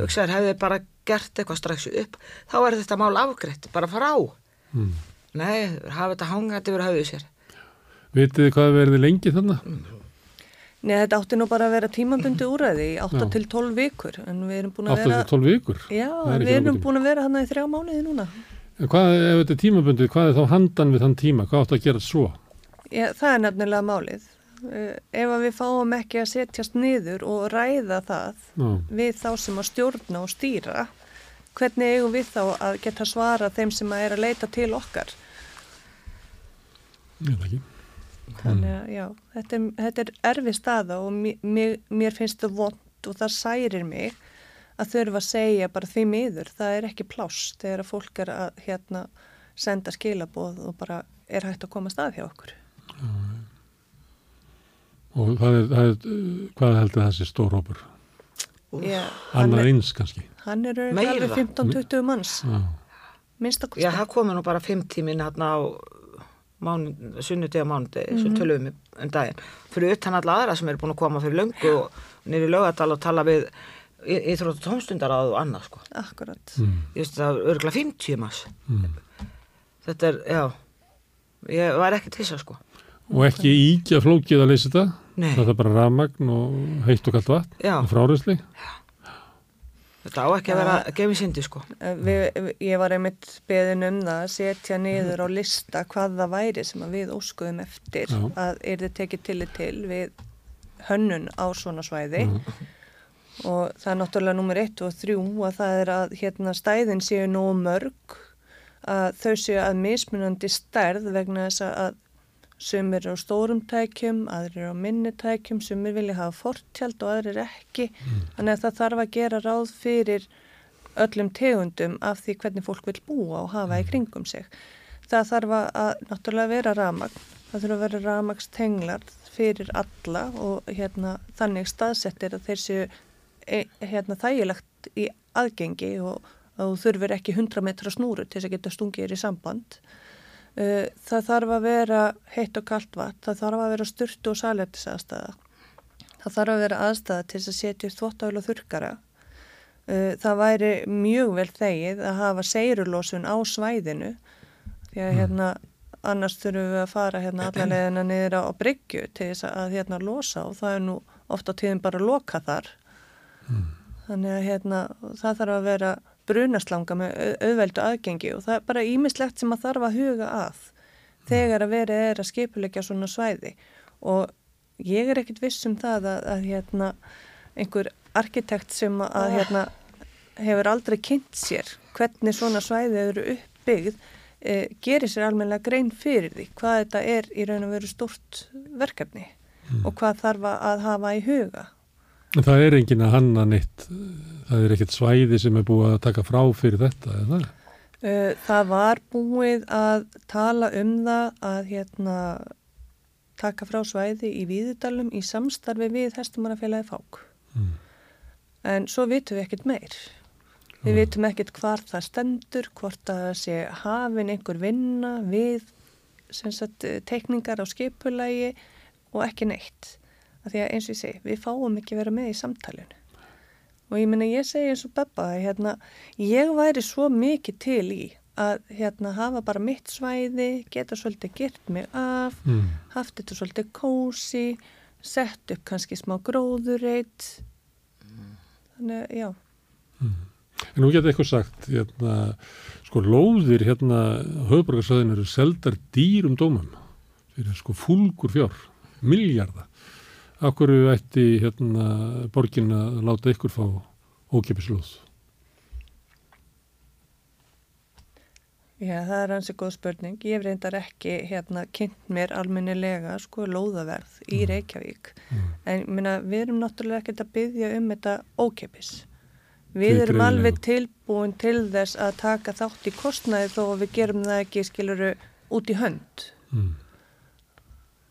hugsaður hefði bara gert eitthvað strax upp, þá er þetta mál afgreitt bara frá Mm. nei, hafa þetta hangað yfir höfuð sér Vitið þið hvað verði lengi þarna? Nei, þetta átti nú bara að vera tímabundi úræði í 8 Já. til 12 vikur en við erum búin að vera 8-12 vikur? Já, við erum búin að vera hann í þrjá mánuði núna En Hvað, ef þetta er tímabundið, hvað er þá handan við þann tíma? Hvað átt að gera svo? Já, það er nefnilega málið uh, ef að við fáum ekki að setjast niður og ræða það Já, við þá sem að stjórna og stýra hvernig eigum við þá að geta svara þeim sem að er að leita til okkar ég veit ekki. Þannig að já, þetta er, þetta er erfi staða og mér, mér finnst það vond og það særir mig að þurfa að segja bara því miður, það er ekki pláss þegar að fólk er að hérna senda skilaboð og bara er hægt að koma stað hjá okkur. Og það er, það er, hvað heldur þessi stór hópur? Já, hann, Annað er, eins kannski. hann er Meira. alveg 15-20 manns, Já, minnst að já, það komi nú bara fimm tímin hérna á sunnudegi og mánudegi sem tölum við um daginn fyrir utan alla aðra sem eru búin að koma fyrir löngu og í lögadal og tala við íþrótt og tómstundar og annað sko Akkurat. mm. ég veist það er örgulega 50 mass Mm. þetta er, já ég var ekki til þess að sko Og ekki íkja flókið að leysa þetta? Nei. Það er bara rafmagn og heitt og kallt vatn Já. og fráriðsli? Þetta á ekki að vera gefið sindi sko. Eh, Við, við- ég var einmitt beðin um það að setja niður á lista hvað það væri sem að við óskuðum eftir Já. að er þið tekið tillit til við hönnun á svona svæði. Og það er náttúrulega nummer 1 og 3 að það er að hérna stæðin séu nógu mörg að þau séu að mismunandi stærð vegna þess að sumir eru á stórum tækjum, aðrir á minni tækjum, sumir vilja hafa fortjald og aðrir ekki. Þannig að það þarf að gera ráð fyrir öllum tegundum af því hvernig fólk vil búa og hafa í kringum sig. Það þarf að, náttúrulega vera ramagn, það þurfa að vera ramagstenglar fyrir alla og hérna, þannig staðsettir að þeir séu e, hérna, þægilegt í aðgengi og að þú þurfir ekki 100 metra snúru til þess að geta stungið þér í samband. Uh, það þarf að vera heitt og kalt vatn, það þarf að vera styrtu og salertis aðstæða. Það þarf að vera aðstæða til að setja upp þvóttafél og þurrkara. Uh, það væri mjög vel þegið að hafa seirulósun á svæðinu því að hérna annars þurfum við að fara hérna allavegina niður á, bryggju til þess að hérna losa og það er nú ofta tíðin bara að loka þar. Þannig að hérna það þarf að vera brunaslanga með au- auðveldu aðgengi og það er bara ímislegt sem að þarf að huga að þegar að verið er að skipulegja svona svæði og ég er ekkit viss um það að, að hérna einhver arkitekt sem að hérna hefur aldrei kynnt sér hvernig svona svæði eru uppbyggð e, gerir sér almennilega grein fyrir því hvað þetta er í raun og veru stort verkefni mm. og hvað þarf að hafa í huga. Það er engin að hanna neitt, það er ekkert svæði sem er búið að taka frá fyrir þetta, eða það? Uh, það var búið að tala um það að hérna, taka frá svæði í Víðudalum í samstarfi við Hestumannafélagi Fák. Mm. En svo vitum við ekkert meir. Við mm. vitum ekkert hvar það stendur, hvort að sé hafin einhver vinna við sagt, tekningar á skipulagi og ekki neitt. Af því að eins og ég segi, við fáum ekki vera með í samtalenu og ég minna ég segi eins og Beppa hérna, ég væri svo mikið til í að hérna, hafa bara mitt svæði, geta svolítið gert mig af, mm. haft þetta svolítið kósi, sett upp kannski smá gróðurreit mm. þannig, já mm. En nú getur eitthvað sagt hérna, sko lóðir hérna höfbrukarsöðin eru seldar dýrum dómum fyrir sko fúlgur fjár miljardar Akkur ætti hérna, borgin að láta ykkur fá ókipislúð? Já, það er hansi góð spurning. Ég reyndar ekki hérna kynnt mér almennilega sko lóðaverð í mm. Reykjavík. Mm. En minna, við erum náttúrulega ekkert að byggja um þetta ókipis. Við erum alveg tilbúin til þess að taka þátt í kostnæði þó að við gerum það ekki, skiluru, út í hönd. Mm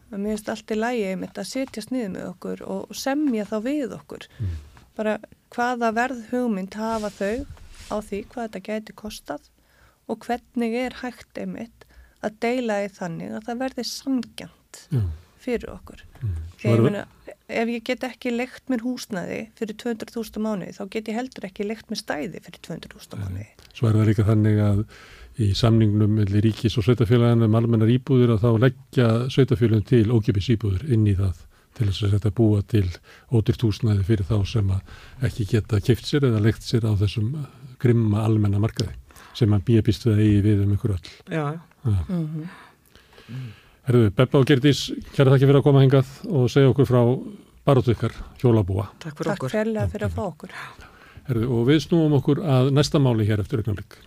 að mér finnst allt í lægi einmitt að setja sniðið með okkur og semja þá við okkur mm. bara hvaða verð hugmynd hafa þau á því hvað þetta gæti kostað og hvernig er hægt einmitt að deila í þannig að það verði sangjant mm. fyrir okkur mm. ég meina ef ég get ekki lekt mér húsnaði fyrir 200.000 mánuði þá get ég heldur ekki lekt mér stæði fyrir 200.000 mánuði Svo er það líka þannig að í samningnum með ríkis og sveitafélaginu um almennar íbúður að þá leggja sveitafélagin til ókipis íbúður inn í það til þess að þetta búa til ódýrt húsnæði fyrir þá sem ekki geta kipt sér eða legt sér á þessum grimma almenna markaði sem að býja býst við að eigi við um ykkur öll. Já. ja. mm -hmm. Herðu, Beppa og Gerdís, kæra þakki fyrir að koma hengað og segja okkur frá baróttu ykkar hjólabúa. Takk fyrir okkur. Takk fyrir að fyrir að fá okkur. Herðu, og við snúum okkur að næsta máli hér eftir augnablikk.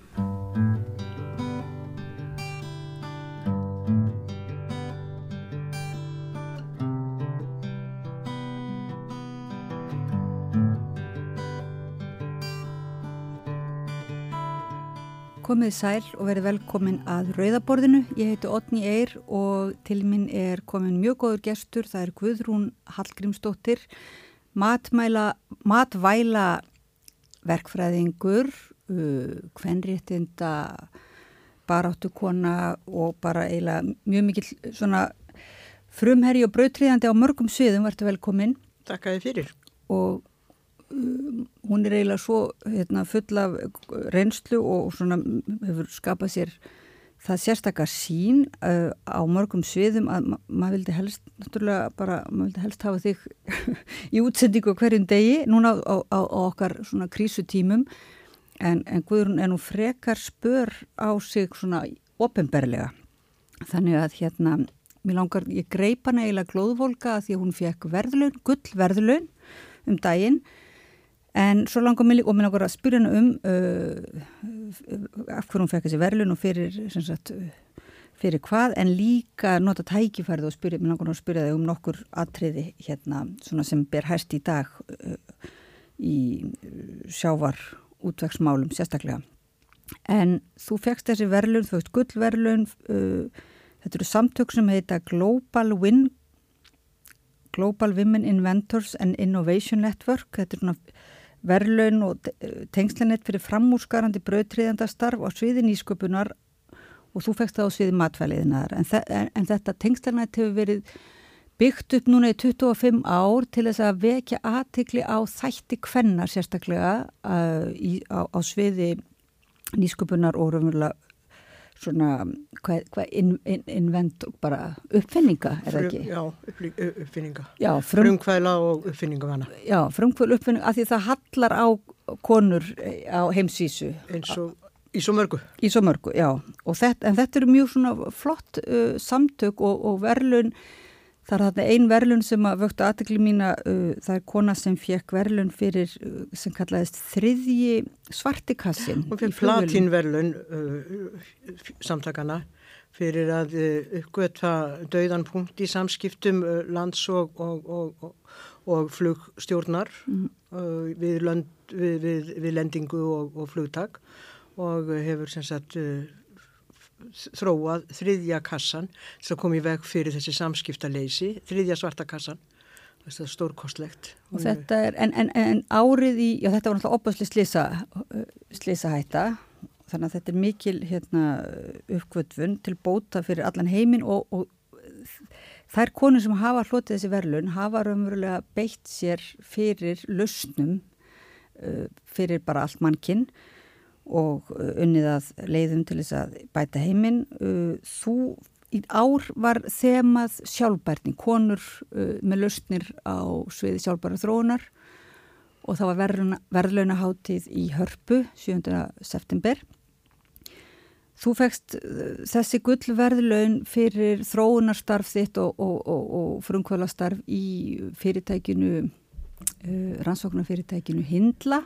Komið sæl og verið velkomin að Rauðaborðinu. Ég heiti Otni Eyr og til minn er komin mjög góður gestur. Það er Guðrún Hallgrímsdóttir, matmæla, matvæla verkfræðingur, kvenréttinda, baráttukona og bara eiginlega mjög mikil svona frumherri og brautriðandi á mörgum sviðum. Verður velkomin. Takk að þið fyrir. Og hún er eiginlega svo hérna, full af reynslu og svona hefur skapað sér það sérstakar sín uh, á mörgum sviðum að ma maður vildi helst náttúrulega bara, maður vildi helst hafa þig í útsendingu hverjum degi núna á, á, á okkar svona krísutímum. En, en Guðrún er nú frekar spör á sig svona ofinberlega þannig að hérna mér langar, ég greipa eiginlega glóðvolka að því að hún fekk verðlun, gull verðlun um daginn En svo langar mér og mér langar að spyrja hennu um uh, af hverjum hún fekk þessi verðlun og fyrir, sagt, fyrir hvað, en líka nota tækifærið og spyrja, mér langar að spyrja þig um nokkur atriði hérna sem ber hæst í dag uh, í sjávar útvegsmálum sérstaklega. En þú fegst þessi verðlun, þú veist gullverðlun, uh, þetta eru samtök sem heita Global Win, Global Women Inventors and Innovation Network, þetta er svona verlaun og tengslanett fyrir framúrskarandi brautriðandastarf á sviði nýsköpunar og þú fegst það á sviði matfæliðinar en, en þetta tengslanett hefur verið byggt upp núna í 25 ár til þess að vekja aðtikli á þætti kvennar sérstaklega uh, í, á, á sviði nýsköpunar og raunverulega svona, hvað, hvað in, in, invent bara uppfinninga, er það ekki? Já, uppfinninga. Já, frum, frumkvæla og uppfinninga hana. Já, frumkvæla uppfinninga, af því það hallar á konur eh, á heimsísu. Eins og í svo mörgu. Í svo mörgu, já. Þetta, en þetta eru mjög svona flott uh, samtök og, og verlun Það er þarna ein verlun sem að vöktu aðtekli mína, uh, það er kona sem fekk verlun fyrir uh, sem kallaðist þriðji svartikassin. Hún fekk platínverlun uh, samtakana fyrir að uppgötva dauðan punkt í samskiptum lands og, og, og, og flugstjórnar mm. við, lönd, við, við, við lendingu og flugtak og hefur sem sagt þróað þriðja kassan sem kom í veg fyrir þessi samskiptaleysi, þriðja svarta kassan. Þetta er stórkostlegt. Og þetta er, en, en, en árið í já þetta var náttúrulega opasli slisa slisa hætta þannig að þetta er mikil hérna, uppkvötvun til bóta fyrir allan heiminn og, og þær konur sem hafa hlotið þessi verlun hafa raunverulega beitt sér fyrir lausnum uh, fyrir bara allt mannkinn og uh, unnið að leiðum til þess að bæta heiminn. Uh, þú í ár var þemað sjálfbærning, konur uh, með lausnir á sviði sjálfbæra þróunar og það var verðlaunaháttíð í Hörpu 7. september. Þú fegst þessi gullverðlaun fyrir þróunarstarf þitt og, og, og, og frumkvölastarf í fyrirtækinu, rannsóknarfyrirtækinu Hindla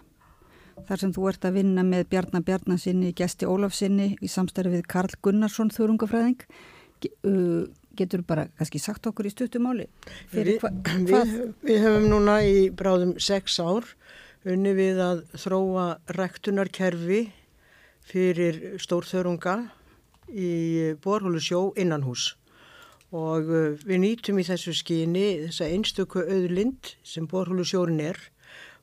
þar sem þú ert að vinna með Bjarnar Bjarnarsinni, Gesti Ólafsinni í samstæri við Karl Gunnarsson, þurrungafræðing. Getur þú bara kannski sagt okkur í stuttumáli? Vi, við, við höfum núna í bráðum sex ár unni við að þróa rektunarkerfi fyrir stórþörunga í borhólusjó innanhús og við nýtum í þessu skyni þessa einstöku auðlind sem borhólusjórin er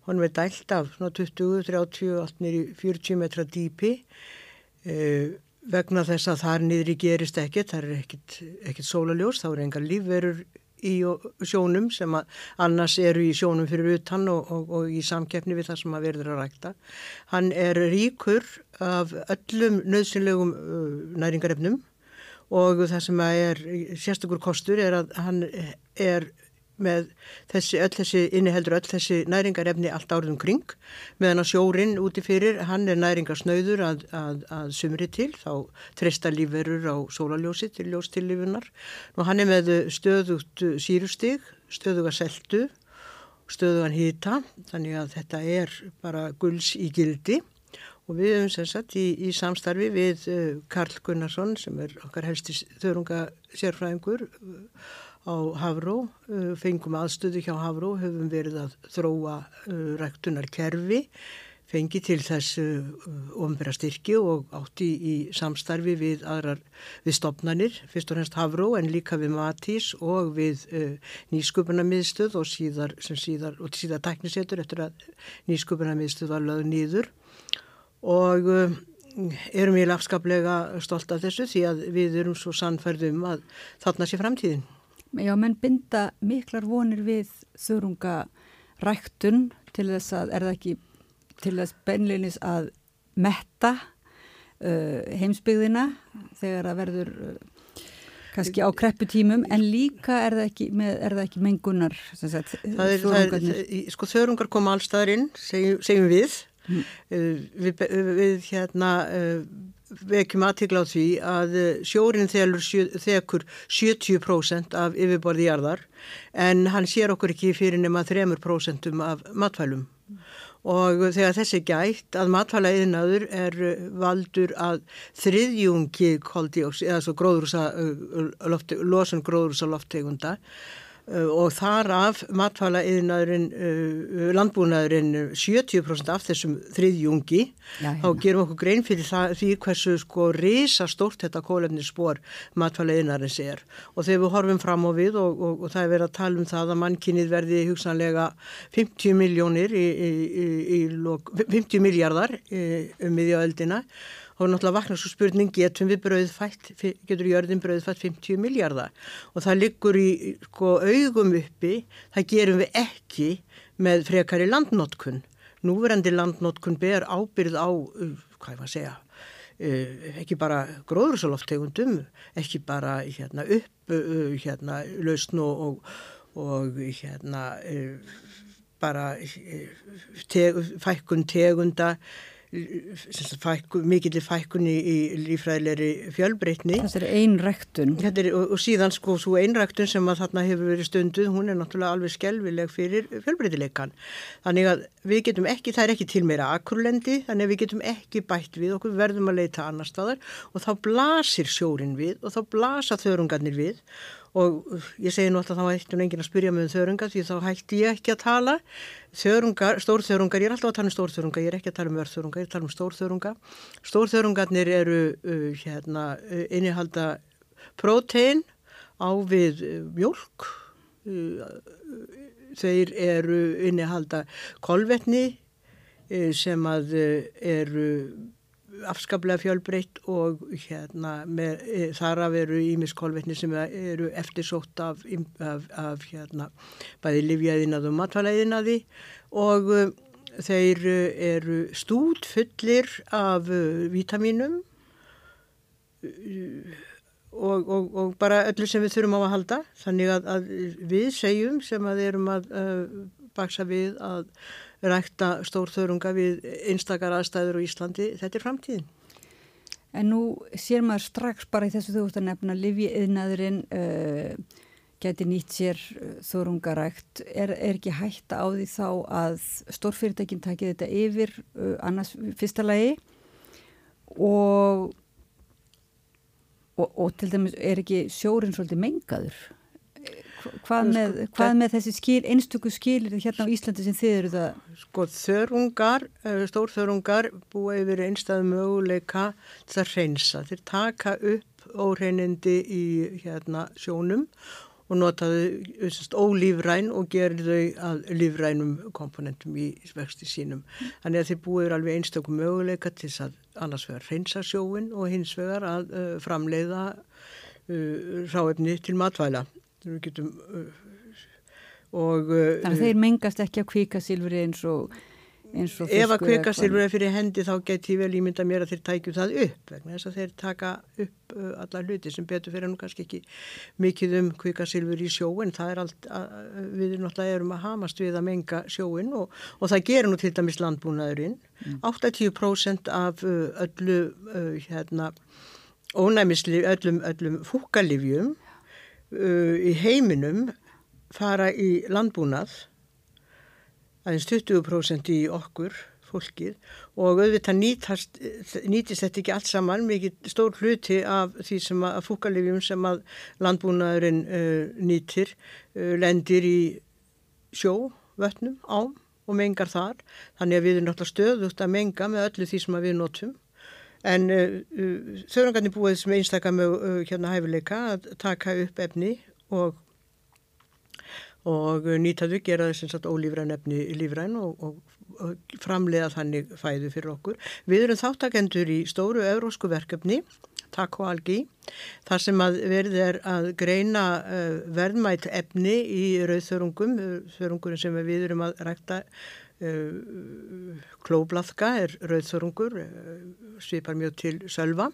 Hún er dælt af 20, 30, allt nýri 40 metra dýpi eh, vegna þess að þar niðri gerist ekkert, það er ekkert, ekkert sólaljós, þá er enga lífverur í sjónum sem annars eru í sjónum fyrir utan og, og, og í samkeppni við það sem að verður að rækta. Hann er ríkur af öllum nöðsynlegum uh, næringarefnum og það sem er sérstakur kostur er að hann er með þessi, öll þessi, inniheldur öll þessi næringarefni allt árið um kring. Meðan að sjórin úti fyrir, hann er næringarsnauður að, að, að sumri til. Þá treysta lífverur á sólaljósi til ljóstillifunar og hann er með stöðugt sírustig stöðuga seltu stöðugan hýta, þannig að þetta er bara gulls í gildi. Og við hefum sem sagt í, í samstarfi við uh, Karl Gunnarsson sem er okkar helsti þörunga sérfræðingur á Havró, uh, fengum aðstöðu hjá Havró, höfum verið að þróa uh, ræktunarkerfi, fengi til þess uh, ofnbæra styrki og átti í samstarfi við aðrar, við stopnarnir, fyrst og hennst Havró en líka við Matís og við nýsköpunarmiðstöð og síðar, síðar, síðar tæknisetur eftir að nýsköpunarmiðstöð var lögð nýður og erum við afskaplega stolt af þessu því að við erum svo sannferðum að þarna sé framtíðin. Já, menn binda miklar vonir við þurrunga ræktun til þess að, er það ekki til þess beinleinis að metta uh, heimsbyggðina þegar það verður uh, kannski á krepputímum en líka er það ekki, með, er það ekki mengunar sagt, það er, það er, sko þörungar koma allstaðarinn segjum, segjum við mm. uh, við, við hérna uh, vekjum aðtikla á því að eh, sjórin þekur 70% af yfirborði jarðar en hann sér okkur ekki fyrir nema 3% af matfælum og þegar þessi gætt að matfælaðinaður er eh, valdur að þriðjungi koldíóks eða svo gróðrúsa, eh, losun gróðrúsa lofttegunda og þar af matfæla yðnaðurinn, uh, landbúnaðurinn 70% af þessum þriðjungi, já, hérna. þá gerum okkur grein fyrir það, því hversu sko risa stórt þetta kólefni spór matfæla yðnaðurins er og þegar við horfum fram á við og, og, og það er verið að tala um það að mannkinnið verði hugsanlega 50 miljónir í, í, í, 50 miljardar um miðjaöldina þá er náttúrulega vakna svo spurning getum við brauðfætt, getur jörðin brauðfætt 50 miljardar og það liggur í sko, augum uppi, það gerum við ekki með frekari landnótkun. Núverandi landnótkun ber ábyrð á, uh, hvað er maður að segja, uh, ekki bara gróðursaloftegundum, ekki bara hérna, upp uh, hérna, lausn og, og hérna, bara teg, fækkun tegunda, fækku, mikillir fækkunni í lífræðilegri fjölbreytni. Þessari einræktun. Er, og, og síðan sko svo einræktun sem að þarna hefur verið stunduð, hún er náttúrulega alveg skelvileg fyrir fjölbreytileikan. Þannig að við getum ekki, það er ekki til meira akurlendi, þannig að við getum ekki bætt við okkur, verðum að leita annar staðar og þá blasir sjórin við og þá blasa þörungarnir við og ég segi nú alltaf þá ætti hún engin að spyrja mig um þörungar því þá hætti ég ekki að tala. Þörungar, stórþörungar, ég er alltaf að tala um stórþörungar ég er ekki að tala um örþörungar, ég er að tala um stórþörungar stórþörungarnir eru uh, hérna, uh, innihalda prótein á við uh, mjölk uh, þeir eru innihalda kolvetni sem að eru afskaplega fjölbreytt og hérna með, e, þar af eru ímiskolvetni sem eru eftirsótt af, af, af hérna bæði livjaðinaði og matvælæðinaði og uh, þeir eru stút fullir af uh, vítaminum uh, og, og, og bara öllu sem við þurfum á að halda. Þannig að, að við segjum sem að erum að baksa við að rækta stórþörunga við einstakar aðstæður á Íslandi. Þetta er framtíðin. En nú sér maður strax bara í þessu þú ert að nefna livjiðnaðurinn uh, geti nýtt sér uh, þörungarækt. Er, er ekki hægt á því þá að stórfyrirtækinn takið þetta yfir uh, annars fyrsta lagi og, og, og til dæmis er ekki sjórin svolítið mengaður? Hvað með, sko, hvað með þessi skil, einstöku skilir hérna á Íslandi sem þið eru það? Sko þörungar, eh, stórþörungar búa yfir einstað möguleika það reynsa. Þeir taka upp óreinindi í hérna sjónum og notaðu ólífræn og gerir þau að lífrænum komponentum í vexti sínum. Þannig að þeir búa yfir alveg einstöku möguleika til þess að annars vegar reynsa sjóin og hins vegar að uh, framleiða uh, ráefni til matvæla getum, uh, og, uh, Þannig að þeir mengast ekki á kvíkasilfri eins og Ef að kvikasilfur er fyrir hendi þá get ég vel ímynda mér að þeir tækju það upp vegna þess að þeir taka upp uh, alla hluti sem betur fyrir nú kannski ekki mikið um kvikasilfur í sjóin það er allt, að, við náttúrulega erum að hamast við að menga sjóin og, og það gerir nú til dæmis landbúnaðurinn. Mm. 80% af öllu hérna ónæmisli, öllum, öllum fúkalifjum uh, í heiminum fara í landbúnað aðeins 20% í okkur fólkið og auðvitað nýtast, nýtist þetta ekki allt saman mikið stór hluti af því sem að fúkalifjum sem að landbúnaðurinn uh, nýtir uh, lendir í sjó, vötnum, ám og mengar þar. Þannig að við erum náttúrulega stöðugt að menga með öllu því sem við notum En uh, uh, þauðrangarnir búið sem einstakar með uh, hérna hæfileika að taka upp efni og, og nýtaðu gera þess að ólífræn efni lífræn og, og, og framlega þannig fæðu fyrir okkur. Við erum þáttakendur í stóru eurósku verkefni, Taco Algi, þar sem að verði er að greina uh, verðmætt efni í rauðþörungum, þörungurinn sem við erum að rækta klóblaðka er rauðþörungur, eh, svipar mjög til sölva.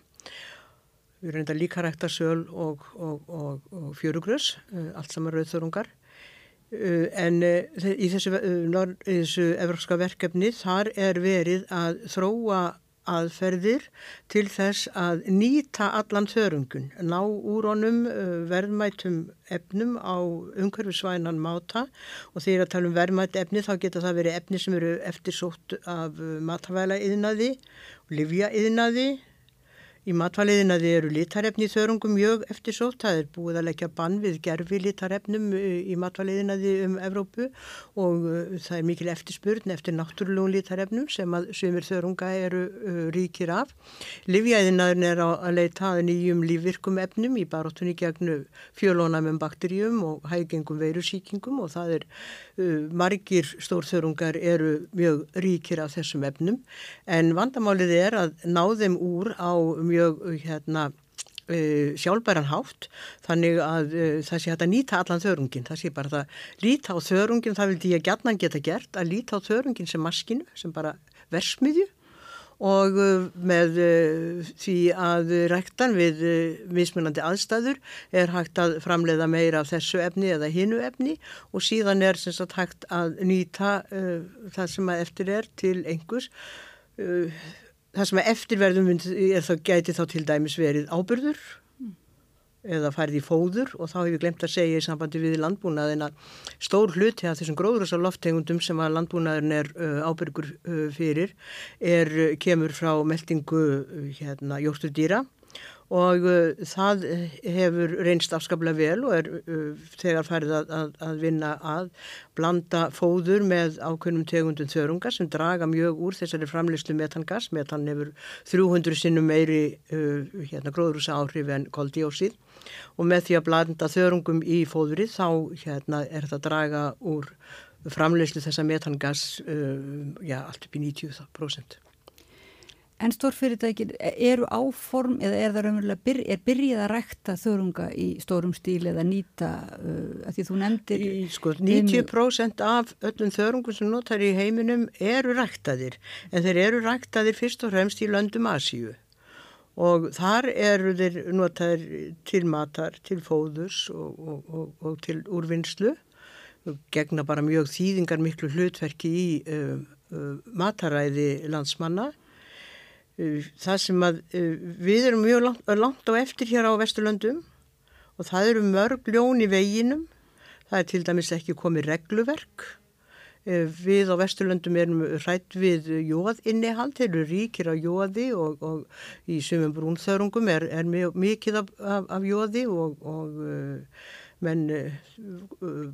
Við erum enda líka rækta söl og, og, og, og fjörugrös, eh, allt saman rauðþörungar. En í þessu, þessu evropska verkefni þar er verið að þróa aðferðir til þess að nýta allan þörungun, ná úr honum verðmætum efnum á umhverfisvænan máta. Og þegar að tala um verðmætt efni þá geta það verið efni sem eru eftirsótt af matvæla yðnaði, livja yðnaði, Í matvaliðinaði eru litarefni í þörungum mjög eftirsótt. Það er búið að leggja bann við gerfi litarefnum uh, í matvaliðinaði um Evrópu og uh, það er mikil eftirspurn eftir náttúrulegum litarefnum sem að sömur þörunga eru uh, ríkir af. Livjæðinaðin er að leita að nýjum lífvirkum efnum í baróttunni gegnu fjölónamum bakterjum og hægengum veirusíkingum og það er margir stórþörungar eru mjög ríkir af þessum efnum en vandamálið er að ná þeim úr á mjög mjög hérna, uh, sjálfbæran hátt þannig að uh, það sé hægt að nýta allan þörungin, það sé bara það líta á þörungin, það vildi ég gætnan geta gert að líta á þörungin sem maskinu sem bara versmiðju og uh, með því að rektan við mismunandi aðstæður er hægt að framleiða meira af þessu efni eða hinu efni og síðan er sagt, hægt að nýta það sem að eftir er til einhvers uh, það sem eftirverðum er þá gæti þá til dæmis verið ábyrður mm. eða færði í fóður og þá hefur við glemt að segja í sambandi við landbúnaðin að stór hluti af þessum gróðrösa loftegundum sem að landbúnaðin er uh, ábyrgur uh, fyrir er, kemur frá meldingu hérna, jórsturdýra og uh, það hefur reynst afskaplega vel og er uh, þegar færið að, að, að vinna að blanda fóður með ákveðnum tegundum þörunga sem draga mjög úr þessari framleyslu metangas. Metan hefur 300 sinnum meiri uh, hérna, gróðrúsa áhrif en koldíósið og með því að blanda þörungum í fóðurinn þá hérna, er það draga úr framleyslu þessa metangas uh, já, allt upp í 90%. En stórfyrirtækir, eru áform eða er það raunverulega, byr, er byrjið að rekta þörunga í stórum stíl eða nýta, uh, að því þú nefndir... Í, sko, 90% af öllum þörungum sem notar í heiminum eru rektaðir, en þeir eru rektaðir fyrst og fremst í löndum Asíu. Og þar eru þeir notaðir til matar, til fóðus og, og, og, og til úrvinnslu, gegna bara mjög þýðingar miklu hlutverki í uh, uh, mataræði landsmanna það sem að uh, við erum mjög langt, langt á eftir hér á Vesturlöndum og það eru mörg ljón í veginum, það er til dæmis ekki komið regluverk, uh, við á Vesturlöndum erum hrætt við jóð innihald, þeir eru ríkir á jóði og, og í sumum brúnþörungum er, er mikið af, af, af jóði og, og menn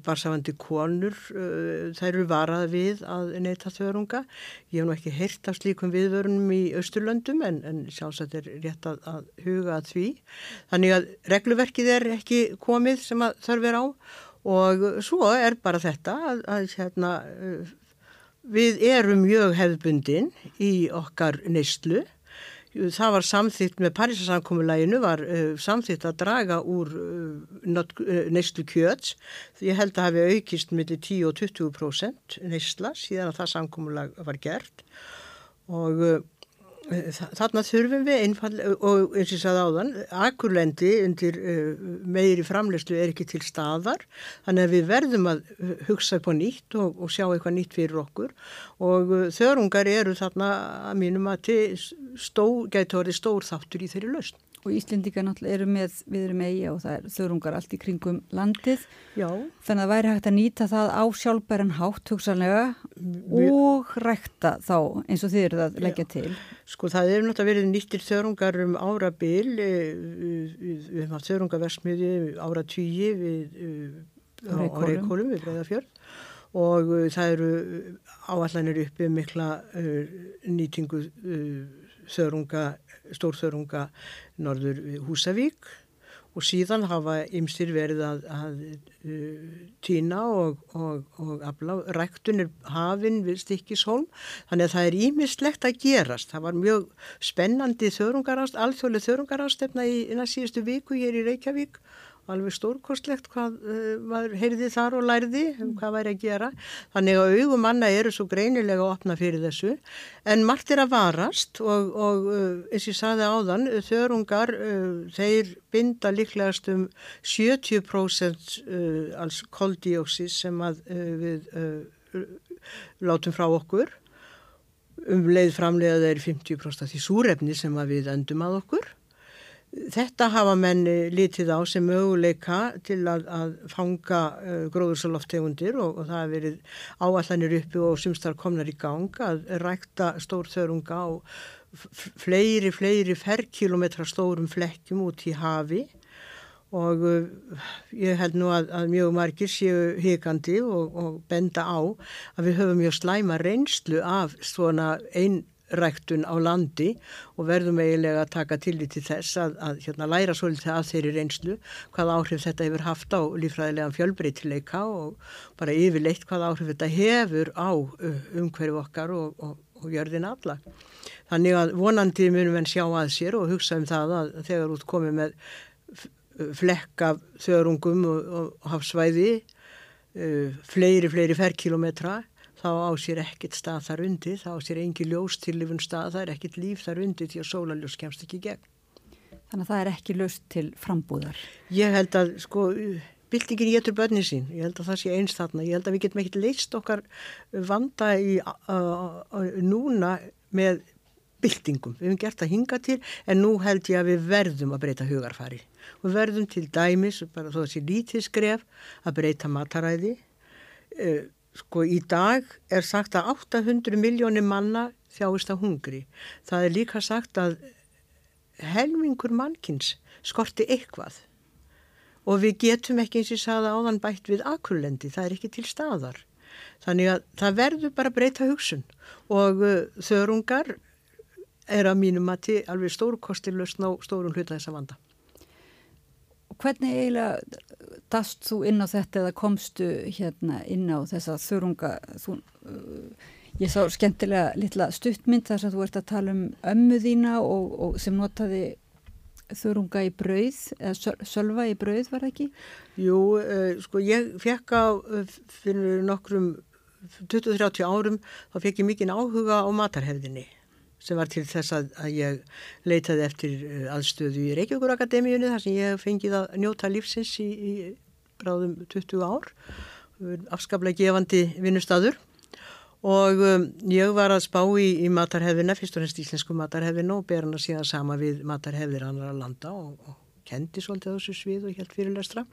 varsafandi eh, konur eh, þær eru varað við að neyta þörunga. Ég hef nú ekki heyrt af slíkum viðvörunum í Östurlöndum en, en sjálfsagt er rétt að, að huga að því. Þannig að regluverkið er ekki komið sem að þörf er á og svo er bara þetta að, að hérna, eh, við erum mjög hefðbundin í okkar neyslu það var samþýtt með Parísasamkomulæginu var uh, samþýtt að draga úr uh, uh, neyslu kjöts. Ég held að hafi aukist millir 10 og 20% neysla síðan að það samkomulag var gert. Og uh, Þarna þurfum við einfallega og eins og ég sagði áðan, akurlendi undir uh, meiri framlegslu er ekki til staðar þannig að við verðum að hugsa upp á nýtt og, og sjá eitthvað nýtt fyrir okkur. Og uh, þörungar eru þarna að mínum að gæti orðið stór þáttur í þeirri lausn og Íslendika náttúrulega eru með, við erum eiga og það er þörungar allt í kringum landið. Já. Þannig að það væri hægt að nýta það á sjálfbæran hátt hugsanlega við... og rekta þá eins og þið eru það leggja til. Sko það eru náttúrulega verið nýttir þörungar um ára bil, eh, við höfum haft þörungaversmiði ára tíi við Reykjólum við Breiðafjörð og uh, það eru áallanir uppi mikla uh, nýtingu uh, þörunga stórþörunga norður Húsavík og síðan hafa ymsir verið að, að uh, týna og, og, og afla. Ræktun er hafinn við stikkishólm, þannig að það er ímislegt að gerast. Það var mjög spennandi þörungarást, alþjóðlega þörungarástefna í síðustu viku hér í Reykjavík alveg stórkostlegt hvað uh, maður heyrði þar og lærði um hvað væri að gera. Þannig að augum manna eru svo greinilega að opna fyrir þessu. En margt er að varast og, og uh, eins ég saði áðan, þörungar, uh, þeir binda líklegast um 70% alls koldíóksis sem við látum frá okkur. Um leið framlega þeir 50% af því súrefni sem við endum að okkur Þetta hafa menn litið á sem möguleika til að, að fanga uh, gróðursaloftegundir og, og það hefur verið áallanir uppi og sumstar komnar í gang að rækta stórþörunga á fleiri, fleiri ferrkilometra stórum flekkjum út í hafi. Og uh, ég held nú að, að mjög margir séu higandi og, og benda á að við höfum mjög slæma reynslu af svona einn ræktun á landi og verðum eiginlega að taka tillit til þess að, að hérna, læra svolítið að þeirri reynslu hvað áhrif þetta hefur haft á lífræðilega fjölbreytileika og bara yfirleitt hvað áhrif þetta hefur á umhverju okkar og, og, og jörðin alla. Þannig að vonandi munum við sjá að sér og hugsa um það að þegar út komið með flekk af þörungum og, og hafsvæði, uh, fleiri, fleiri ferrkilometra þá á sér ekkert stað þar undir, þá á sér engi ljós til lifun stað, það er ekkert líf þar undir því að sólaljós kemst ekki gegn. Þannig að það er ekki löst til frambúðar? Ég held að, sko, byltingin getur börni sín, ég held að það sé eins þarna, ég held að við getum ekkert leist okkar vanda í, uh, uh, núna með byltingum. Við hefum gert það hinga til en nú held ég að við verðum að breyta hugarfari. Við verðum til dæmis, bara þó að sé lítið skref, að breyta mataræði. Uh, sko í dag er sagt að 800 miljónir manna þjáist á hungri. Það er líka sagt að helmingur mannkins skorti eitthvað og við getum ekki eins og sagða áðan bætt við akurlendi, það er ekki til staðar. Þannig að það verður bara að breyta hugsun og uh, þörungar er að mínum að til alveg stórkostir lausn á stórum hluta þessa vanda. Hvernig eiginlega dast þú inn á þetta eða komstu hérna inn á þessa þörunga, þú, uh, ég sá skemmtilega litla stuttmynd þar sem þú ert að tala um ömmu þína og, og sem notaði þurunga í brauð eða sölva í brauð var ekki? Jú, uh, sko ég fekk á uh, fyrir nokkrum 20-30 árum þá fekk ég mikinn áhuga á matarhefðinni sem var til þess að, að ég leitaði eftir uh, aðstöðu í Reykjavíkur Akademíunni þar sem ég fengið að njóta lífsins í, í bráðum 20 ár. Afskaplega gefandi vinnustadur og um, ég var að spá í, í matarhefðina, fyrst og hennst íslensku matarhefðina og ber hann að síðan sama við matarhefðir annar að landa og, og kendi svolítið á þessu svið og helt fyrirlestra.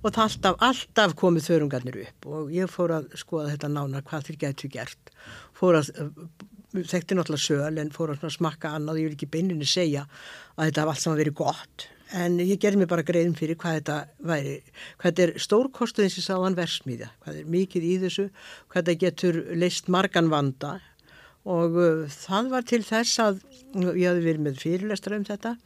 Og það alltaf, alltaf komið þörungarnir upp og ég fór að skoða þetta nánar hvað þeir getur gert. Fór að, þekkti náttúrulega söl en fór að smakka annað. Ég vil ekki beininni segja að þetta var allt saman verið gott en ég gerði mig bara greiðum fyrir hvað þetta væri, hvað þetta er stórkostuð eins og sáðan versmiða, hvað er mikið í þessu, hvað þetta getur leist margan vanda. Og uh, það var til þess að ég hafi verið með fyrirlestra um þetta,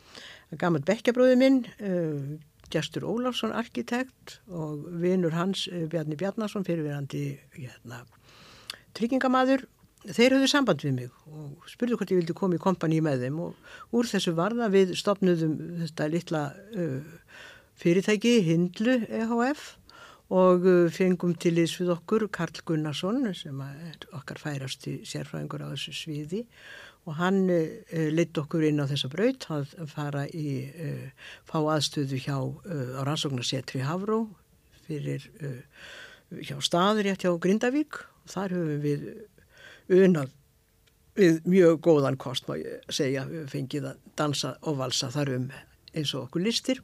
gaman bekkjabróði minn, uh, Gjerstur Óláfsson arkitekt og vinur hans uh, Bjarni Bjarnason fyrirverandi hérna, tryggingamadur þeir höfðu samband við mig og spurðu hvort ég vildi koma í kompani með þeim og úr þessu varða við stopnuðum þetta litla uh, fyrirtæki Hindlu EHF og uh, fengum til þess við okkur Karl Gunnarsson sem okkar færast í sérfræðingur á þessu sviði og hann uh, leitt okkur inn á þessa braut að fara í uh, fá aðstöðu hjá uh, á rannsóknarsetri Havró fyrir uh, hjá staður hjá Grindavík. Og þar höfum við unað við mjög góðan kost má ég segja, við fengið að dansa og valsa þar um eins og okkur listir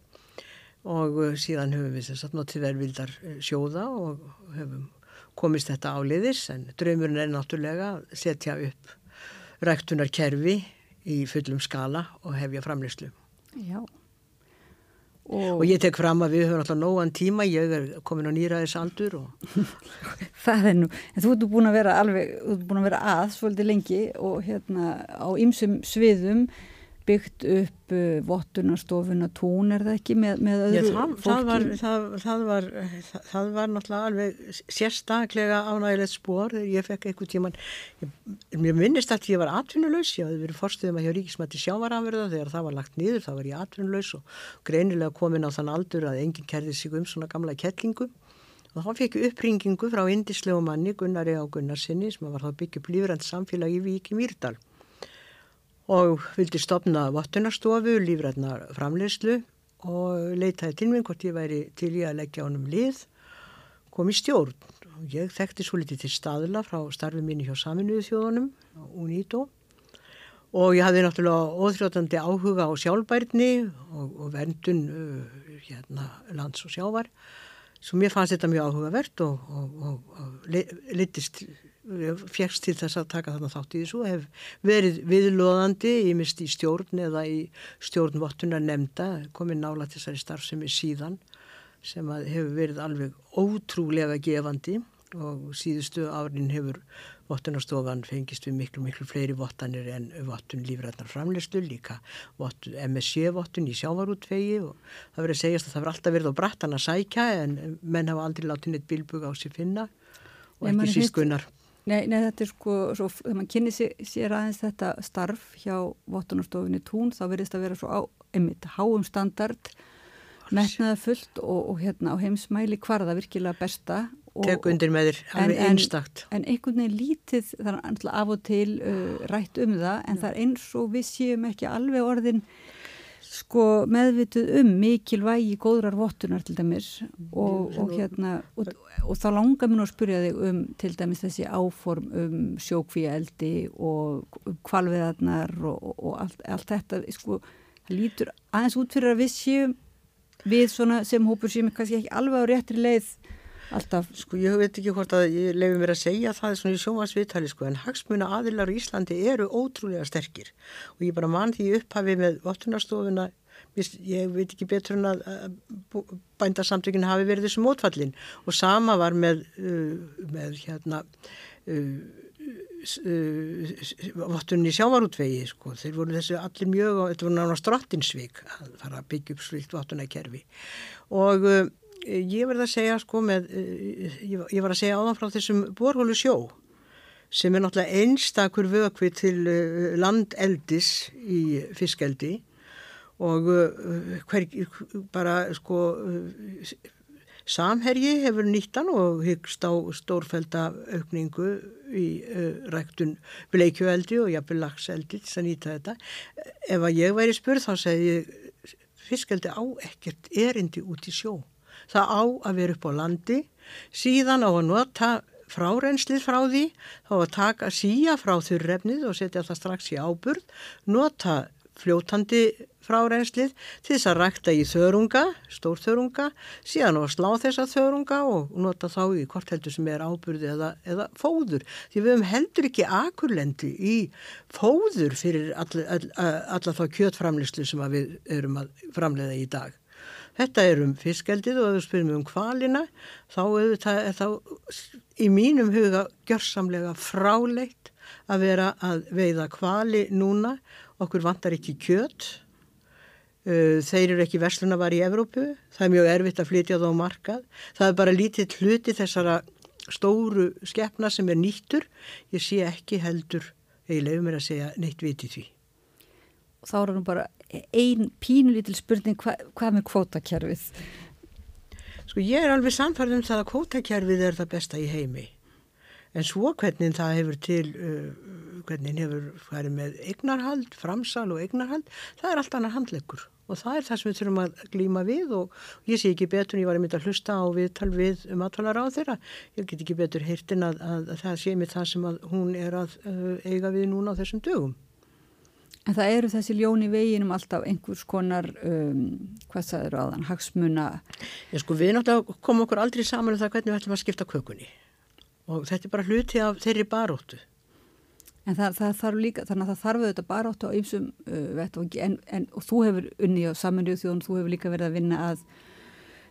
og uh, síðan höfum við þess að notið verðvildar uh, sjóða og höfum komist þetta áliðis en draumurinn er náttúrulega að setja upp ræktunar kerfi í fullum skala og hefja framleyslu. Já. Og, og ég tek fram að við höfum alltaf nógan tíma, ég er komin á nýraðis aldur og... Það er nú, en þú ert búin að vera alveg, þú ert búin að vera að svolítið lengi og hérna á ymsum sviðum byggt upp uh, vottunarstofuna tún er það ekki með, með öðru Já, það, fólki? Það var, það, það, var, það var náttúrulega alveg sérstaklega ánægilegt spór ég fekk eitthvað tíman ég, mér minnist að ég var atvinnulegs ég hafði verið forstuðum að hjá Ríkismætti sjávarafverða þegar það var lagt niður, þá var ég atvinnulegs og greinilega komin á þann aldur að enginn kerði sig um svona gamla kettlingu. Og þá fekk ég uppringingu frá indislegu manni Gunnari á Gunnarsinni sem var þá byggjum lífrand samfélag í Vík í Mýrdal og vildi stopna vattunarstofu, lífræðnar framleyslu og leitaði til mig hvort ég væri til ég að leggja honum lið, kom í stjórn. Ég þekkti svo litið til staðla frá starfi minni hjá saminuðu þjóðunum, UNITO, og ég hafði náttúrulega óþrjóðandi áhuga á sjálfbærni og, og verndun uh, hérna, lands og sjávar, svo mér fannst þetta mjög áhugavert og, og, og litist fjækst til þess að taka þarna þátt í þessu og hef verið viðlóðandi í mist í stjórn eða í stjórnvottunar nefnda komið nála til þessari starfsemi síðan sem hefur verið alveg ótrúlega gefandi og síðustu árin hefur vottunarstofan fengist við miklu miklu fleiri vottanir en vottun lífræðnar framlegslu líka vottun, MSC-vottun í sjávarútvegi og það verið að segjast að það verið alltaf verið á brattan að sækja en menn hafa aldrei látið neitt bilbug á sér finna og ekki síst gunnar Nei, nei, þetta er sko, svo, þegar mann kynni sér, aðeins þetta starf hjá vottunarstofinni tún, þá verðist að vera svo á, einmitt, háum standard, metnaða fullt og, og hérna á heimsmæli hvarða virkilega besta. Tek undir með þér, alveg einstakt. En, en einhvern veginn lítið, það er alltaf af og til uh, rætt um það, en það er eins og við séum ekki alveg orðin sko meðvituð um mikilvægi góðrar vottunar til dæmis og, og hérna og, og þá langar mér nú að spyrja þig um til dæmis þessi áform um sjókvíeldi og kvalviðarnar og, og allt, allt þetta sko lítur aðeins út fyrir að við séum við svona sem hópur séum kannski ekki alveg á réttri leið alltaf. Sko ég veit ekki hvort að ég lefi mér að segja það svona í sjómasviðtali sko en hagsmuna aðilar í Íslandi eru ótrúlega sterkir og ég bara mann því upphafi með vottunarstofuna ég veit ekki betur en að bændarsamtökinu hafi verið þessum mótfallin og sama var með, uh, með hérna uh, uh, vottunni sjávarútvegi sko. þeir voru þessu allir mjög þetta voru nána strottinsvík að fara að byggja upp svilt vottunarkerfi og ég verði að segja sko með, eh, ég var að segja áðan frá þessum borhólu sjó sem er náttúrulega einstakur vökvi til eh, landeldis í fiskeldi og eh, hver, bara sko samherji hefur nýttan og hyggst á stórfælda aukningu í uh, ræktun bleikjueldi og jafnveg lagseldi til að nýta þetta. Ef að ég væri spurð þá segi ég fiskeldi á ekkert erindi út í sjó það á að vera upp á landi, síðan á að nota fráreinslið frá því, þá að taka síja frá þurrefnið og setja það strax í áburð, nota fljótandi fráreinslið til þess að rækta í þörunga, stór þörunga, síðan á að slá þessa þörunga og nota þá í hvort heldur sem er áburði eða, eða fóður. Því við hefum heldur ekki akurlendi í fóður fyrir alla, alla, alla þá kjötframlislu sem við erum að framleiða í dag. Þetta er um fiskeldið og ef við spyrjum um kvalina þá er það í mínum huga gjörsamlega fráleitt að vera að veiða kvali núna. Okkur vantar ekki kjöt, uh, þeir eru ekki verslunavar í Evrópu, það er mjög erfitt að flytja þá markað. Það er bara lítið hluti þessara stóru skeppna sem er nýttur. Ég sé ekki heldur, ég lefur mér að segja, neitt viti því. Þá er nú bara ein pínulítil spurning hva, hvað með kvótakerfið? Sko ég er alveg samfærð um það að kvótakerfið er það besta í heimi. En svo hvernig það hefur til uh, hvernig hefur farið með eignarhald, framsal og eignarhald það er allt annar handleggur. Og það er það sem við þurfum að glýma við og ég sé ekki betur ég var mynda að hlusta á viðtal við aðtalar á þeirra ég get ekki betur heyrtin að, að, að það sé mig það sem hún er að uh, eiga við núna á þessum dögum En það eru þessi ljón í veginum alltaf einhvers konar, um, hvað eru aðan, hagsmuna? Já sko við náttúrulega komum okkur aldrei saman um það hvernig við ætlum að skipta kökunni og þetta er bara hluti af þeirri baróttu. En það, það þarf líka, þannig að það þarf auðvitað baróttu á ymsum uh, vettvangi en, en og þú hefur unni á saminuð þjóðum, þú hefur líka verið að vinna að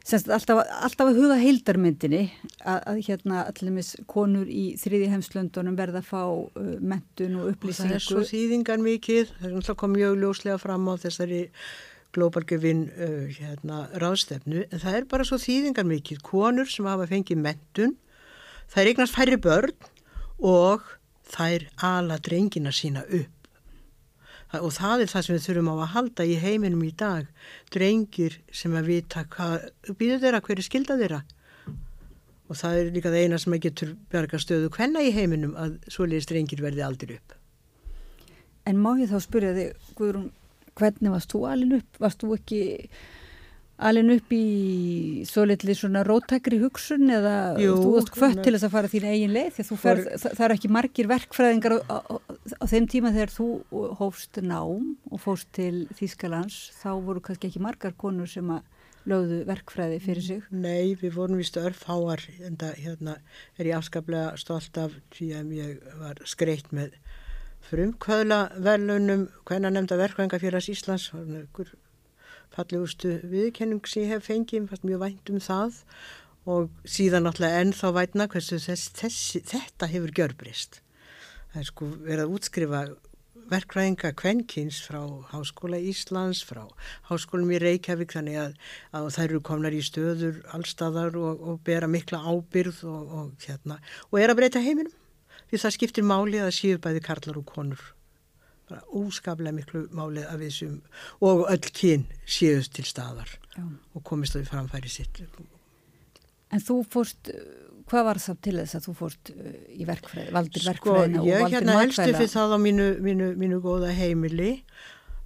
Semst, alltaf, alltaf að huga heildarmyndinni að, að hérna allumis konur í þriði heimslöndunum verða að fá uh, mentun og upplýsingu. Og það er svo þýðingar mikið, það kom mjög ljóslega fram á þessari glóbalgefin uh, hérna, ráðstefnu, en það er bara svo þýðingar mikið. Konur sem hafa fengið mentun, það er eignast færri börn og þær ala drengina sína upp og það er það sem við þurfum á að halda í heiminum í dag. Drengir sem að vita hvað býður þeirra, hver er skilda þeirra? Og það er líka það eina sem að getur berga stöðu hvenna í heiminum að svoleiðis drengir verði aldrei upp. En má ég þá spyrja þig Guðrún, hvernig varst þú alin upp? Varst þú ekki alin upp í svo litli svona rótækri hugsun eða Jú, þú varst hvött til þess að fara þín eigin leið því að fer, það, það er ekki margir verkfræðingar á, á, á þeim tíma þegar þú hófst nám og fóst til Þýskalands þá voru kannski ekki margar konur sem að lögðu verkfræði fyrir sig. Nei, við vorum vist örfháar en það hérna, er ég afskaplega stolt af því að ég var skreitt með frumkvöðla velunum hvernig nefnda verkfræðingafélags Íslands. Var einhver fallegustu viðkenning sem ég hef fengið, fast mjög vænt um það og síðan náttúrulega ennþá vætna hversu þess, þessi, þetta hefur gjörbrist. Það er sko verið að útskrifa verkvæðinga kvenkins frá Háskóla Íslands, frá Háskólum í Reykjavík þannig að, að þær eru komnar í stöður allstaðar og, og bera mikla ábyrð og, og, hérna, og er að breyta heiminum því það skiptir máli að séu bæði karlar og konur óskaplega miklu málið af þessum og öll kyn séust til staðar Já. og komist það í framfæri sitt En þú fórst, hvað var það til þess að þú fórst uh, í verkfræði, valdir sko, verkfræðina og valdir mækvæða? Ég hérna elsti fyrir það á mínu, mínu, mínu góða heimili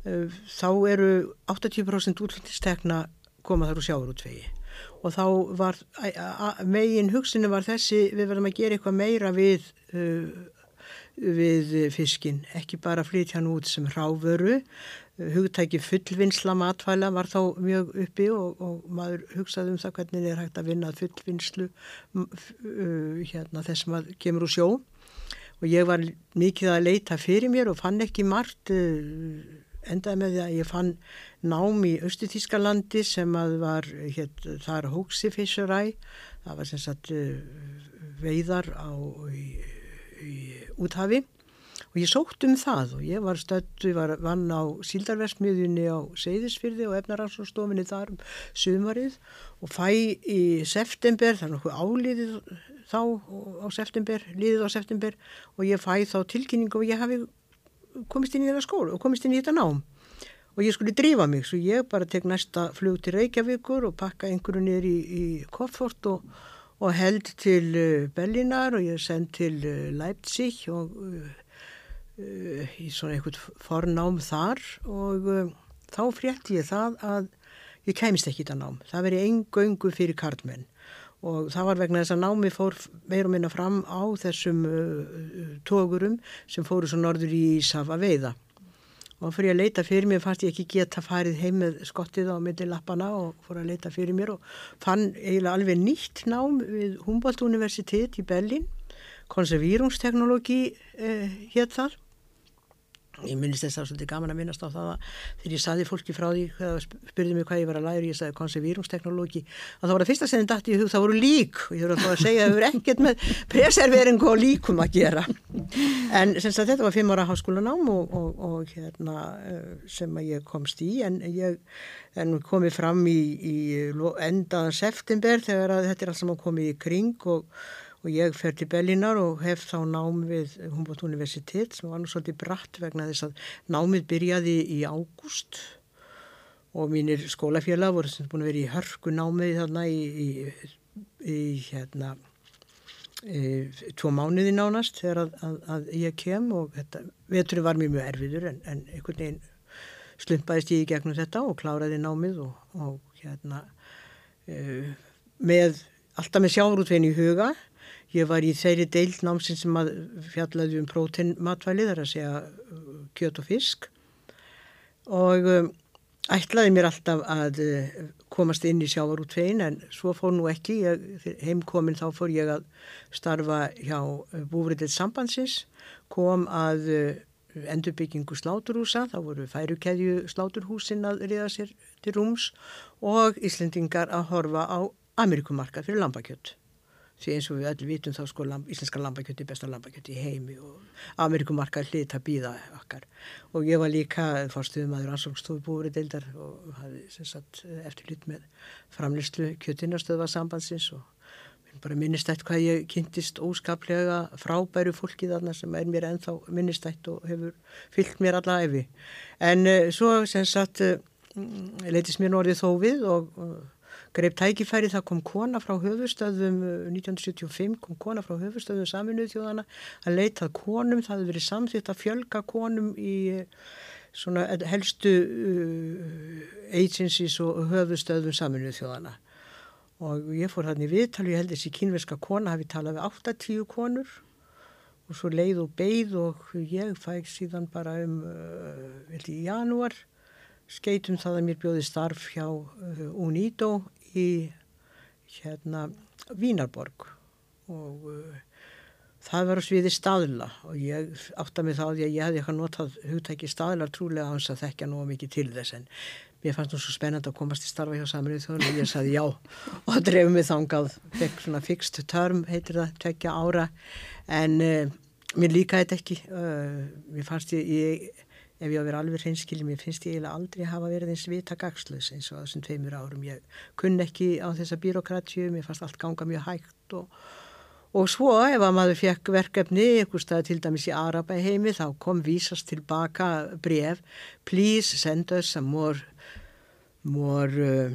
þá eru 80% útlýttistekna koma þar úr sjáurútvegi og þá var megin hugsinu var þessi við verðum að gera eitthvað meira við uh, við fiskin, ekki bara flytja hann út sem ráföru hugtæki fullvinnsla matvæla var þá mjög uppi og, og maður hugsaði um það hvernig er hægt að vinna fullvinnslu hérna, þess að kemur úr sjó. Og ég var mikið að leita fyrir mér og fann ekki margt endaði með því að ég fann nám í Östutískalandi sem að var hér, þar hóksi fissuræ það var sem sagt veiðar á í úthafi. Og ég sótt um það og ég var stöttu, ég var vann á síldarversmiðjunni á Seyðisfyrði og efnaransstofinni þar um sumarið og fæ í september, það er nokkuð áliðið þá á september, liðið á september og ég fæ þá tilkynningu og ég hafi komist inn í þetta skólu og komist inn í þetta nám. Og ég skulle drífa mig svo ég bara tek næsta flug til Reykjavíkur og pakka einhverju niður í, í Koffort og, og held til uh, Bellinar og ég send til uh, Leipzig og uh, í svona einhvert fornám þar og þá frétti ég það að ég kemist ekki þetta nám. Það veri engöngu fyrir kartmenn og það var vegna þess að námi fór meir og minna fram á þessum uh, tógurum sem fóru svo norður í Ísafa veiða og fyrir að leita fyrir mér fannst ég ekki geta farið heim með skottið á milli lappana og fór að leita fyrir mér og fann eiginlega alveg nýtt nám við Humboldt Universitet í Berlin konservírungsteknologi eh, hétt þar Ég minnist þess að það er svolítið gaman að minnast á það að þegar ég saði fólki frá því og spurði mig hvað ég var að læra og ég saði konservírungsteknológi að það var það fyrsta sem þið dætti í hug það voru lík. Og ég voru að segja að það voru ekkert með preserveringu og líkum að gera. En sem sagt þetta var fimm ára háskólanám og, og, og hérna eh, sem að ég komst í en ég en komið fram í, í endaðan september þegar þetta er allt saman komið í kring og og ég fer til Bellinar og hef þá nám við Humboldt Universitet sem var nú svolítið bratt vegna þess að námið byrjaði í ágúst. Og mínir skólafélag voru sem búin að vera í hörku námið þarna í, í, í hérna e, tvo mánuði nánast þegar að, að, að ég kem. Og þetta, veturinn var mjög mjög erfiður en, en einhvern veginn slumpaðist ég í gegnum þetta og kláraði námið og, og hérna e, með alltaf með sjáurútvegin í huga Ég var í þeirri deild námsinn sem fjallaði um próteinmatvæli þar að segja uh, kjöt og fisk. Og um, ætlaði mér alltaf að uh, komast inn í sjávarútvegin en svo fór nú ekki, heimkomin þá fór ég að starfa hjá uh, búfriðið sambandsins, kom að endurbyggingu sláturhúsa, þá voru færukeðju sláturhúsin að riða sér til rúms og Íslendingar að horfa á Amerikumarkað fyrir lambakjött því eins og við öll vitum þá sko lamb, íslenska lambakjöti besta lambakjöti í heimi og Amerikumarkað hlýtt að býða okkar. Og ég var líka fórstuðum aður ansókstofu búri deildar og hafði sagt, eftir hlýtt með framlistlu kjötinastöðva sambandsins og bara minnistætt hvað ég kynntist óskaplega frábæru fólki þarna sem er mér ennþá minnistætt og hefur fyllt mér alla efi en uh, svo sem sagt uh, leitist mér norðið þó við og uh, greip tækifæri það kom kona frá höfustöðum 1975 uh, kom kona frá höfustöðum saminuð þjóðana að leitað konum, það hefði verið samþýtt að fjölga konum í uh, svona helstu uh, agencies og höfustöðum saminuð þjóðana og ég fór þannig viðtal, ég held þessi kínverska kona hafi talað við 8-10 konur og svo leið og beigð og ég fæk síðan bara um uh, í janúar skeitum það að mér bjóði starf hjá UNIDO í hérna Vínarborg og uh, það var á sviði staðla og ég átta mig þá að ég hefði eitthvað notað hugtæki staðlar trúlega hans að þekkja nú mikið til þess en mér fannst það svo spennand að komast í starfa hjá Samrið þjóðan og ég saði já og drefum við þangað fekk svona fixed term heitir það, tvekja ára en uh, mér líkaði þetta ekki uh, mér fannst ég, ég ef ég á að vera alveg hreinskilin, mér finnst ég eiginlega aldrei hafa verið eins vita gagslös eins og þessum tveimur árum. Ég kunn ekki á þessa byrokratju, mér fannst allt ganga mjög hægt og, og svo ef að maður fekk verkefni, eitthvað stað til dæmis í Araba heimi, þá kom vísast tilbaka bref, please send us some more, more uh,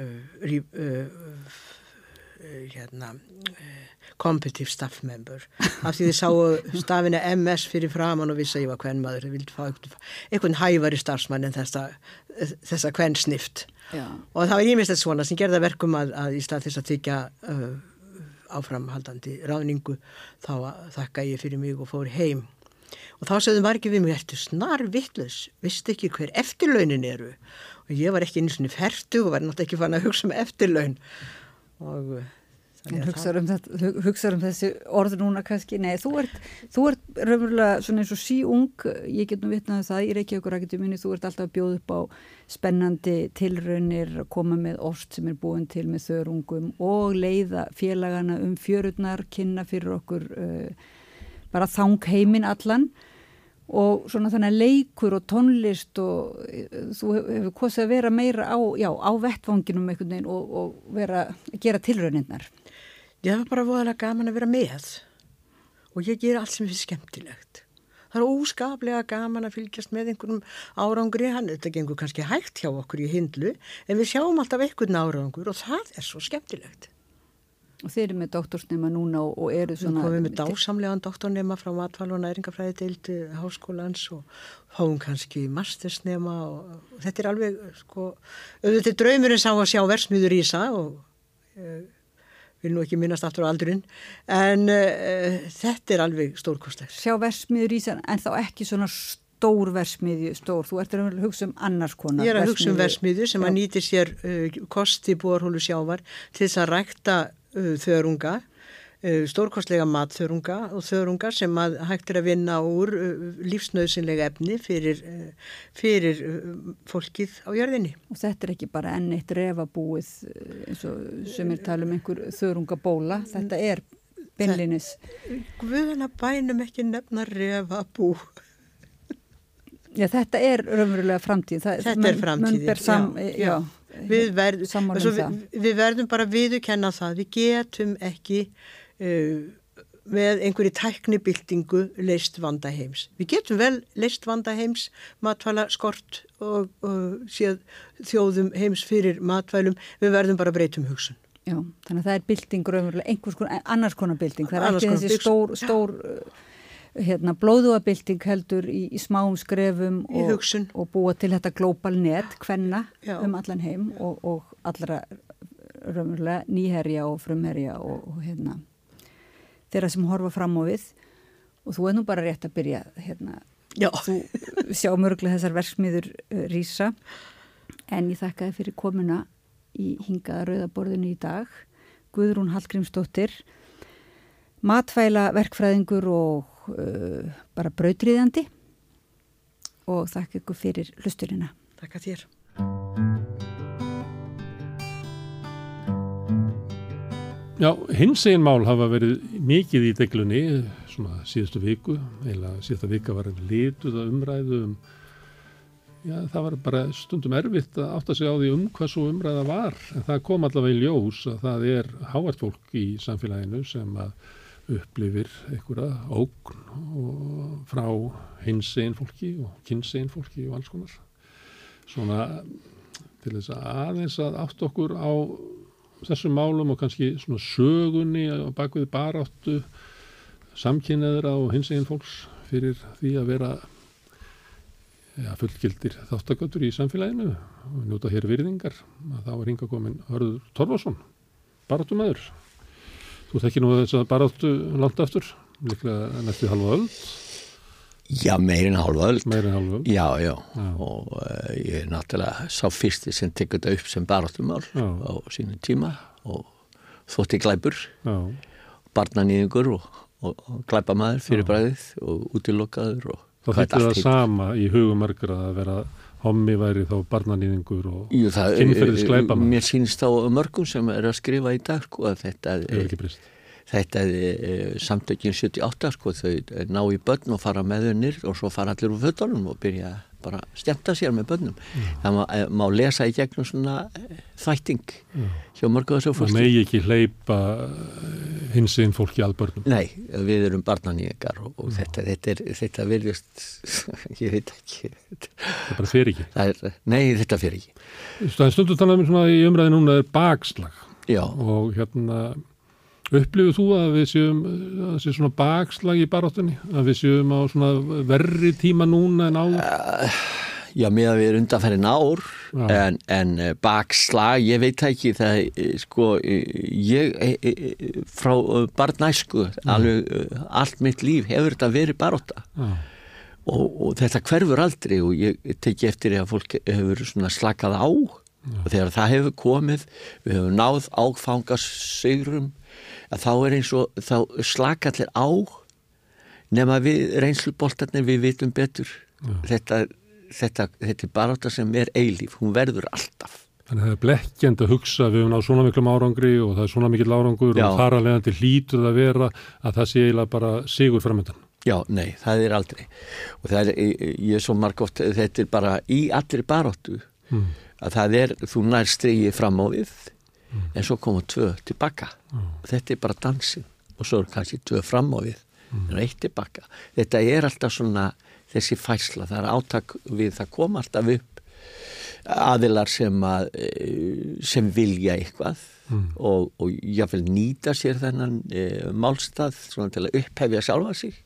uh, uh, hérna uh, competitive staff member. Af því þið sáu stafina MS fyrir framann og vissi að ég var hvern maður þið vildi fá einhvern hævari starfsmann en þessa, þessa hvern snift Já. og það var íminnstætt svona sem gerða verkum að, að í stað þess að þykja uh, áframhaldandi ráningu þá þakka ég fyrir mig og fór heim. Og þá sagðum margir við mig ertu snar vittlus, vist ekki hver eftirlaunin eru? Og ég var ekki eins og færtu og var náttúrulega ekki fann að hugsa um eftirlaun og En hugsaður um, hugsa um þessi orð núna kannski, nei, þú ert, þú ert raunverulega svona eins og sí ung, ég get nú vitnaði um það, okkur ekkert um minni, þú ert alltaf að bjóða upp á spennandi tilraunir, koma með orst sem er búin til með þörungum og leiða félagana um fjörurnar, kynna fyrir okkur uh, bara þang heiminn allan og svona þannig að leikur og tónlist og uh, þú hefur kosið að vera meira á, já, á vettvanginum einhvern veginn og, og vera, gera tilrauninnar. Ég hef bara voðalega gaman að vera með og ég ger allt sem er skemmtilegt. Það er óskaplega gaman að fylgjast með einhvernum árangri, hann þetta gengur kannski hægt hjá okkur í hindlu en við sjáum alltaf einhvern árangur og það er svo skemmtilegt. Og þeir eru með doktorsnema núna og, og eru svona... Við komum með dásamlegan doktornema frá matfál og næringafræði deildi háskólans og háum kannski mastersnema og, og þetta er alveg, sko, auðvitað draumurinn sá að sjá versmiður í það og... E, vil nú ekki minnast aftur á aldurinn en uh, þetta er alveg stórkostlega. Sjá versmiður í þann en þá ekki svona stór versmiðju stór, þú ert að hugsa um annars konar Ég er að hugsa um versmiðju sem Já. að nýti sér uh, kosti bórhólu sjávar til þess að rækta þörunga Eh, stórkostlega matþörunga og þörunga sem að hægt er að vinna úr eh, lífsnöðsynlega efni fyrir, eh, fyrir fólkið á jörðinni. Og þetta er ekki bara enn eitt refabúið eins og sem er tala um einhver þörungabóla, þetta er beinlinis. Guðana bænum ekki nefna refabú. Já þetta er raunverulega framtíð. Þetta er framtíð, já. já. Við, verð, um við, við verðum bara viðukenna það, við getum ekki uh, með einhverju tæknibildingu leist vanda heims. Við getum vel leist vanda heims, matvæla skort og, og séð þjóðum heims fyrir matvælum, við verðum bara breytum hugsun. Já, þannig að það er bildingur einhvers konar, annars konar bilding, það er ekki þessi stór, stór hérna, blóðuabilding heldur í, í smáum skrefum og, og búa til þetta global net, hvenna um allan heim og, og allra raunverulega nýherja og frumherja og, og hérna þeirra sem horfa fram á við. Og þú er nú bara rétt að byrja hérna, þú sjá mörglega þessar verksmiður uh, rýsa en ég þakka þið fyrir komuna í hingaða rauðaborðinu í dag. Guðrún Hallgrímsdóttir matfæla verkfræðingur og uh, bara brautriðandi og þakka ykkur fyrir hlusturina Takk að þér. Já, hins einn mál hafa verið mikið í deglunni svona síðustu viku, eða síðustu vika var lituð að umræðu um, já það var bara stundum erfitt að átta sig á því um hvað svo umræða var, en það kom allavega í ljós að það er hávart fólk í samfélaginu sem að upplifir einhverja ógn frá hins einn fólki og kynns einn fólki og alls konar. Svona til þess að aðeins að átt okkur á þessum málum og kannski svona sögunni á bakvið baráttu samkynneðra og hins eginn fólks fyrir því að vera ja, fullgildir þáttaköldur í samfélaginu og njóta hér virðingar að þá er hinga komin Hörður Torfarsson baráttumæður þú tekki nú þess að baráttu langt aftur líklega næstu halva öll Já, meirinn hálfa öll meirinn hálfa öll já, já, já, og uh, ég er náttúrulega sá fyrsti sem tekur þetta upp sem baráttumál á sínum tíma og þótti glæpur. Barnanýðingur og, og, og glæpamaður fyrir bræðið og útilokkaður og Það þetta það sama í hugum margur að vera hommi væri þá barnanýðingur og kynferðis glæpamaður Mér sínst á mörgum sem er að skrifa í dag sko að þetta er þetta er samtökjum 78 sko þau ná í börn og fara með þau nýrt og svo fara allir úr fötunum og byrja bara stjæmta sér með börnum. Mm. það má, e, má lesa í gegnum svona e, þvætting mm. hjá mörgu þessu fólki Það megi ekki hleypa hins einn fólki að börnum. Nei, við erum barnaníðingar og, og þetta, þetta, er, þetta verðist ég veit ekki. Það bara fer ekki. Er, Nei, þetta fer ekki. Stundu talaðum við svona í umræði núna er bakslag. Já. og hérna upplifið þú að við séum að það sé svona bakslag í baráttunni? Að við séum á svona verri tíma núna en áður? Já, með að við erum undanferðin ár en, en eh, bakslag, ég veit ekki það, eh, sko ég frá barnæsku alveg allt mitt líf hefur þetta verið baróta og, og þetta hverfur aldrei og ég teki eftir að fólk hefur svona slakað á. Og þegar það hefur komið við hefum náð áfangasigurum að þá er eins og þá slakallir á nema við reynsluboltarnir við vitum betur þetta, þetta, þetta er bara þetta sem er eilíf, hún verður alltaf Þannig að það er blekkjand að hugsa við höfum náð svona miklum árangri og það er svona mikil árangur Já. og þar alveg til hlítur það að vera að það sé eiginlega bara sigur framöndan. Já, nei, það er aldrei og það er, ég er svo marg oft þetta er bara í allir baróttu mm. að það er, þú nær streyið fram á við mm. en svo koma tvö tilbaka mm. og þetta er bara dansin og svo er kannski tvö fram á við mm. en eitt tilbaka þetta er alltaf svona þessi fæsla það er átak við það koma alltaf upp aðilar sem að sem vilja eitthvað mm. og, og jáfnveil nýta sér þennan e, málstað til að upphefja sjálfa sig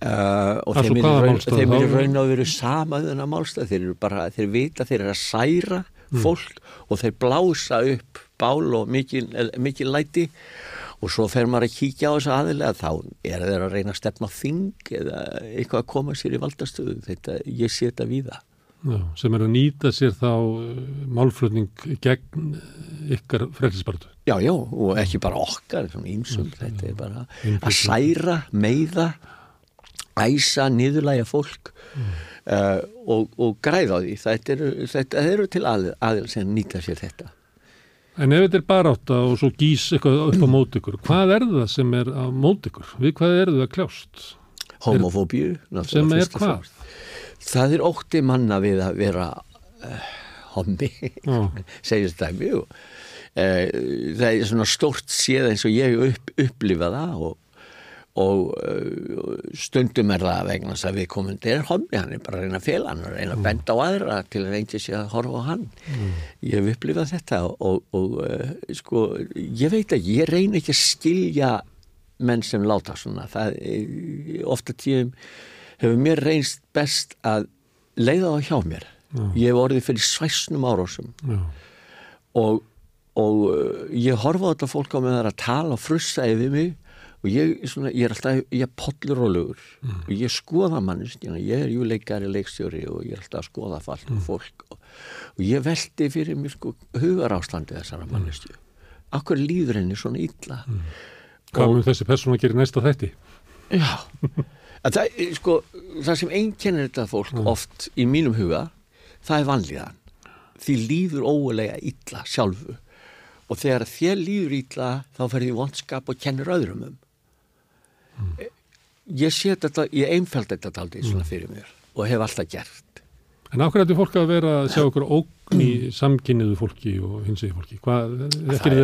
Uh, og þeim er, raun, og veru sama þennan málstað, þeir eru bara þeir vita, þeir eru að særa mm. fólk og þeir blása upp bál og mikil, mikil læti. Og svo fer maður að kíkja á þessu aðilega þá er þeir að reyna að stefna þing eða eitthvað að koma sér í valdastöðu. Þetta, ég sé þetta víða. Já, sem er að nýta sér þá uh, málflutning gegn ykkar frelsisbartu Já, já, og ekki bara okkar ímsum, þetta er bara að særa, meiða æsa, niðurlæga fólk. Mm. Uh, og, og græða á því þetta eru, þetta eru til aðil sem nýta sér þetta En ef þetta er bara átt og svo gís eitthvað upp á mót ykkur hvað er það sem er á mót ykkur? Við hvað er það kljást? Homofóbíu sem er hvað? Það er ótti manna við að vera uh, homi segir þetta mjög uh, það er svona stort séð eins og ég upp, upplifa það og og uh, stundum er það vegna þess að við komum til hommi, hann er bara að reyna að fela hann og reyna að benda á aðra til að reynda sér að horfa á hann mm. ég hef upplifað þetta og, og uh, sko, ég veit að ég reyna ekki að skilja menn sem láta svona það, ofta tíum hefur mér reynst best að leiða það hjá mér mm. ég hef orðið fyrir svæsnum árásum mm. og, og ég horfa á þetta fólk á með það að tala og frussa yfir mig og ég, svona, ég er alltaf, ég er podlurólugur mm. og ég skoða mannist ég er jú leikari, leikstjóri og ég er alltaf að skoða fallt mm. fólk og, og ég veldi fyrir mér sko hugar ástandi þessara mm. mannistu akkur líður henni svona illa mm. Hvað mun þessi persónu að gera næsta þætti? Já það, sko, það sem einkennir þetta fólk mm. oft í mínum huga það er vanlíðan því líður óulega illa sjálfu og þegar þér líður illa þá ferði vonskap og kennir öðrum um mm. ég sé þetta ég einfæld þetta aldrei svona fyrir mér og hef alltaf gert En ákveð þetta fólk að vera að sjá okkur ógn í samkynniðu fólki og hinsið fólki hvað, ekki